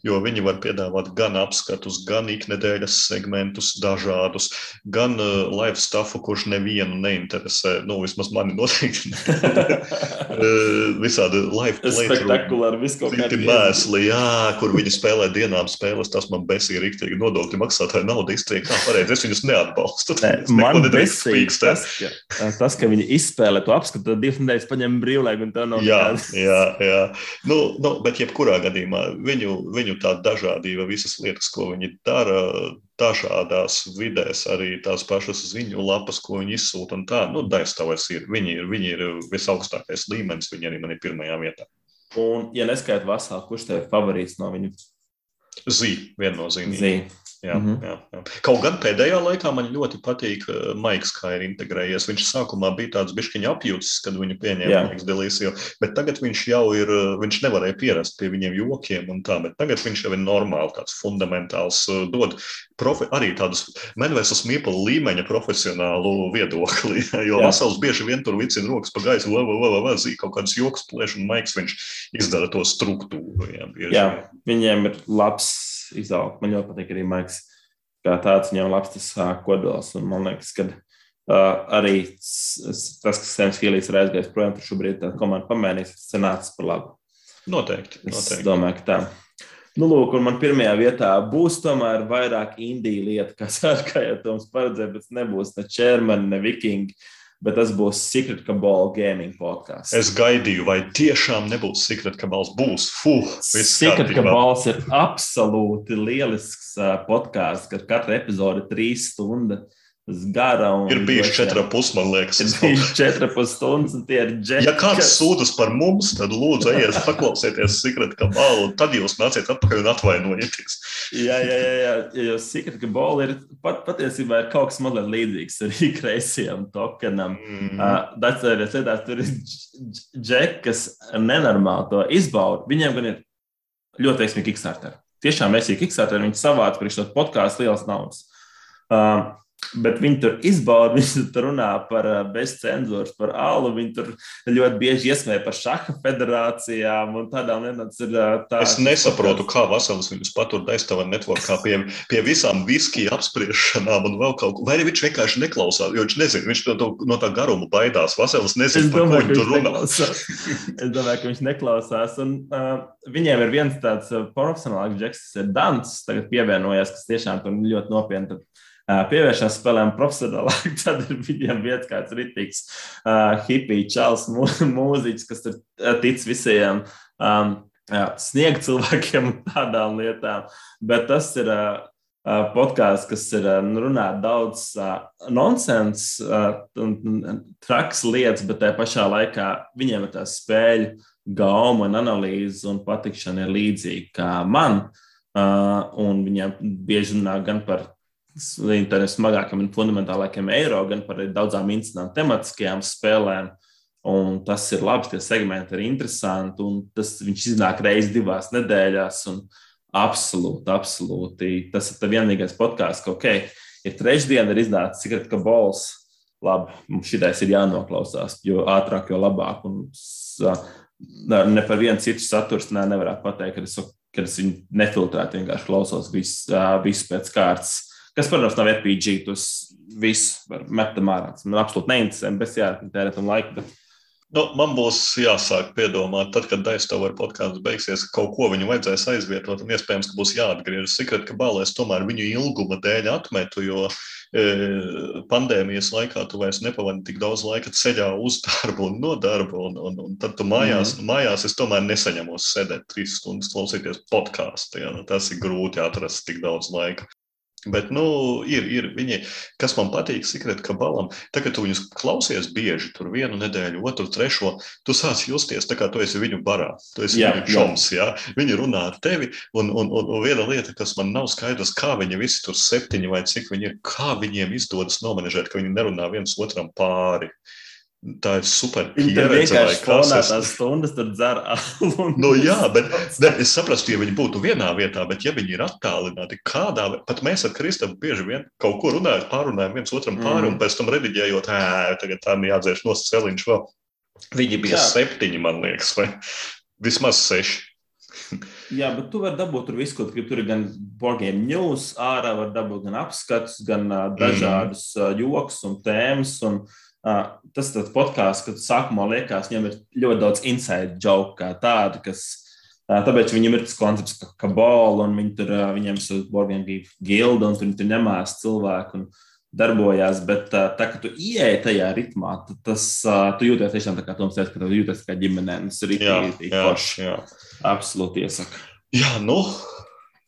Jo viņi var piedāvāt gan apskatus, gan iknedēļas segmentus dažādus, gan uh, live stuffu, kurš nevienu neinteresē. Nu, vismaz mani noteikti. uh, visādi live spektakulāri, viskaut kādi mēsli, jā, kur viņi spēlē dienām spēles, tas man besīja riktīgi nodokļu maksātāju naudu iztriek, kā pareizi, es viņus neatbalstu. Ne, man besīja tas, ka, tas, ka viņi izspēlē to apskatu, tad divas nedēļas paņem brīvlaiku un tā nav. Jā, jā, jā. Nu, nu, bet jebkurā gadījumā viņu, viņu tā dažādība, visas lietas, ko viņi dara, dažādās vidēs, arī tās pašas ziņu lapas, ko viņi izsūta. Tā, nu, daistāvais ir. Viņi ir, viņi ir visaugstākais līmenis, viņi arī man ir pirmajā vietā. Un, ja neskaidrs kurš tev ir favorīts no viņu? Zīme, viennozīmīgi. Zīme. Jā, mm -hmm. jā, jā. Kaut gan pēdējā laikā man ļoti patīk uh, Maiks, kā ir integrējies. Viņš sākumā bija tāds bišķiņa apjūts, kad viņu pieņēma Maiks Delisio, bet tagad viņš jau ir, uh, viņš nevarēja pierast pie viņiem jokiem un tā, bet tagad viņš jau ir normāli tāds fundamentāls, uh, dod profi, arī tādus menvēsas mīpala līmeņa profesionālu viedokli, jo Vasals bieži vien tur vicina rokas pa gaisu, vai, vai, vai, vai, zīk kaut kādas joks plēš, un Maiks viņš izdara to struktūru. Jā, jā viņiem ir labs izaugt. Man ļoti patīk arī Maiks, kā tāds viņam labs tas kodols. Un man liekas, ka uh, arī tas, kas Sēms Hīlīs ir aizgājis projām, tur šobrīd tā komanda pamēnīs, tas nācis par labu. Noteikti. noteikti. Es domāju, ka tā. Nu, lūk, un man pirmajā vietā būs tomēr vairāk indiju lietu, kas, kā jau Toms paredzēja, bet nebūs ne Čermani, ne Vikingi. Uh, bet tas būs Secret Cabal gaming podkāsts. Es gaidīju, vai tiešām nebūs Secret Cabals. Būs, fuh, Secret Cabals ir absolūti lielisks podkāsts, kad katra epizode ir trīs stundas gara. Ir bijuši četri pus, man liekas. Ir bijuši četri pus stundas, un tie ir džekļi. Ja kāds sūdzas par mums, tad lūdzu ejiet paklausieties Secret Cabal, un tad jūs nāciet atpakaļ un atvainojieties. jā, jā, jā, jā, jo Secret Cabal ir pat, patiesībā ir kaut kas mazliet līdzīgs arī kreisajam tokenam. Mm. Uh, tas ir, lietās, tur ir džekļi, kas nenormāli to izbauda. Viņiem gan ir ļoti veiksmīgi Kickstarter. Tiešām veiksmīgi Kickstarter, viņi savāca priekš to podkāstu liels naudas. Uh, Bet viņi tur izbauda, viņi tur runā par eh, bezcenzūru, par alu. Viņi tur ļoti bieži iesmēja par šaha federācijām un tādām lietām. Eh, tā, es nesaprotu, kā Vasils viņus patur daistāvā networkā pie, pie visām viskija apspriešanām un vēl kaut ko. Vai arī viņš vienkārši neklausās, jo viņš nezina, viņš to, to, no tā garuma baidās. Vasils nezina, par ko viņš tur runā. es domāju, ka viņš neklausās. Un, uh, viņiem ir viens tāds profesionāls džeks, ir Dans, tagad pievienojies, kas tiešām tur ļoti nopietni pievēršās spēlēm profesionālāk, tad ir viņiem vieta kāds rītīgs uh, hipija čels mūziķis, kas ir tic visiem um, sniega cilvēkiem tādām lietām. Bet tas ir uh, podkāsts, kas ir runā daudz nonsens traks lietas, bet tajā pašā laikā viņiem ir tā spēļu gauma un analīze un patikšana ir līdzīga kā man. Un viņiem bieži runā gan par tādiem smagākiem un fundamentālākiem eiro, gan par daudzām interesantām tematiskajām spēlēm. Un tas ir labi, tie segmenti ir interesanti. Tas viņš iznāk reizes divās nedēļās. Absolūti, absolūti. Tas ir vienīgais podkāsts, ka, ok, ja trešdien ir iznācis Secret Cabols, labi, mums šitais ir jānoklausās, jo ātrāk, jo labāk. Un, ne par vienu citu saturu nevarētu pateikt, ka es, ka es viņu nefiltrētu, vienkārši klausos visu, visu pēc kārtas kas, protams, nav RPG. Tas viss var metam ārā. Man absolūti neinteresē, bet jā, tērēt tam laiku. Bet... Nu, man būs jāsāk piedomāt, tad, kad Daistovara podkāsts beigsies, ka kaut ko viņu vajadzēs aizvietot, un iespējams, ka būs jāatgriežas. Secret, ka balēs tomēr viņu ilguma dēļ atmetu, jo e, pandēmijas laikā tu vairs nepavadi tik daudz laika ceļā uz darbu un no darba, un, un, un tad tu mājās, mm. mājās es tomēr nesaņemos sēdēt trīs stundas klausīties podkāstu. Ja? Nu, tas ir grūti atrast tik daudz laika. Bet, nu, ir, ir viņi, kas man patīk, Secret Kabalam. Tagad, tu viņus klausies bieži, tur vienu nedēļu, otru, trešo, tu sāc justies tā, kā tu esi viņu barā. Tu esi jā, viņu čoms, jā. Viņi runā ar tevi, un, un, un, un viena lieta, kas man nav skaidrs, kā viņi visi tur septiņi vai cik viņi ir, kā viņiem izdodas nomanežēt, ka viņi nerunā viens otram pāri. Tā ir super pieredze. Viņi vienkārši es... tās stundas tur dzer alu. Nu, jā, bet ne, es saprastu, ja viņi būtu vienā vietā, bet ja viņi ir attālināti, kādā, pat mēs ar Kristapu bieži vien kaut ko runājam, pārunājam viens otram pāri, mm. un pēc tam rediģējot, ē, tagad tā jādzēš nost celiņš vēl. Viņi bija jā. septiņi, man liekas, vai vismaz seši. Jā, bet tu vari dabūt tur visu, ko tu gribi. Tur ir gan boardgame news, ārā var dabūt gan apskats, gan uh, dažādus uh, joks un tēmas. Un, uh, tas ir podkāsts, kad sākumā liekas, viņam ir ļoti daudz inside joke kā tādu, kas. Uh, tāpēc viņam ir tas koncepts, ka, ka bola un viņi tur, uh, viņiem ir boardgame gilda un tur, tur ņemās cilvēku. Un, darbojās, bet tā, ka tu ieej tajā ritmā, tad tas, tu jūties tiešām tā kā Toms teica, ka tu jūties kā ģimenē. Tas ir rītīgi forši. Absolūti iesaka. Jā, nu,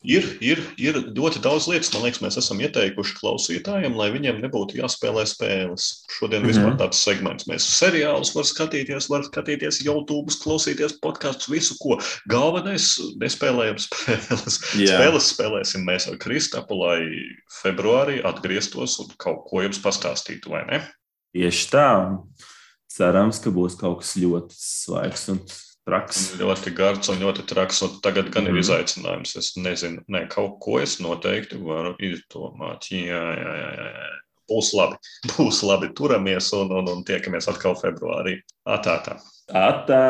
Ir, ir, ir ļoti daudz lietas, man liekas, mēs esam ieteikuši klausītājiem, lai viņiem nebūtu jāspēlē spēles. Šodien mm -hmm. vispār tāds segments. Mēs seriālus varam skatīties, varam skatīties YouTube, klausīties podkāstus, visu ko. Galvenais - nespēlējam spēles. Jā. Spēles spēlēsim mēs ar Kristapu, lai februārī atgrieztos un kaut ko jums pastāstītu, vai ne? Tieši tā. Cerams, ka būs kaut kas ļoti svaigs un traks. Ļoti garš un ļoti traks. Un tagad gan mm. ir mhm. izaicinājums. Es nezinu, ne, kaut ko es noteikti varu izdomāt. Jā, jā, jā, jā. Būs labi. Būs labi. Turamies un, un, un tiekamies atkal februārī. Atā, tā. Atā.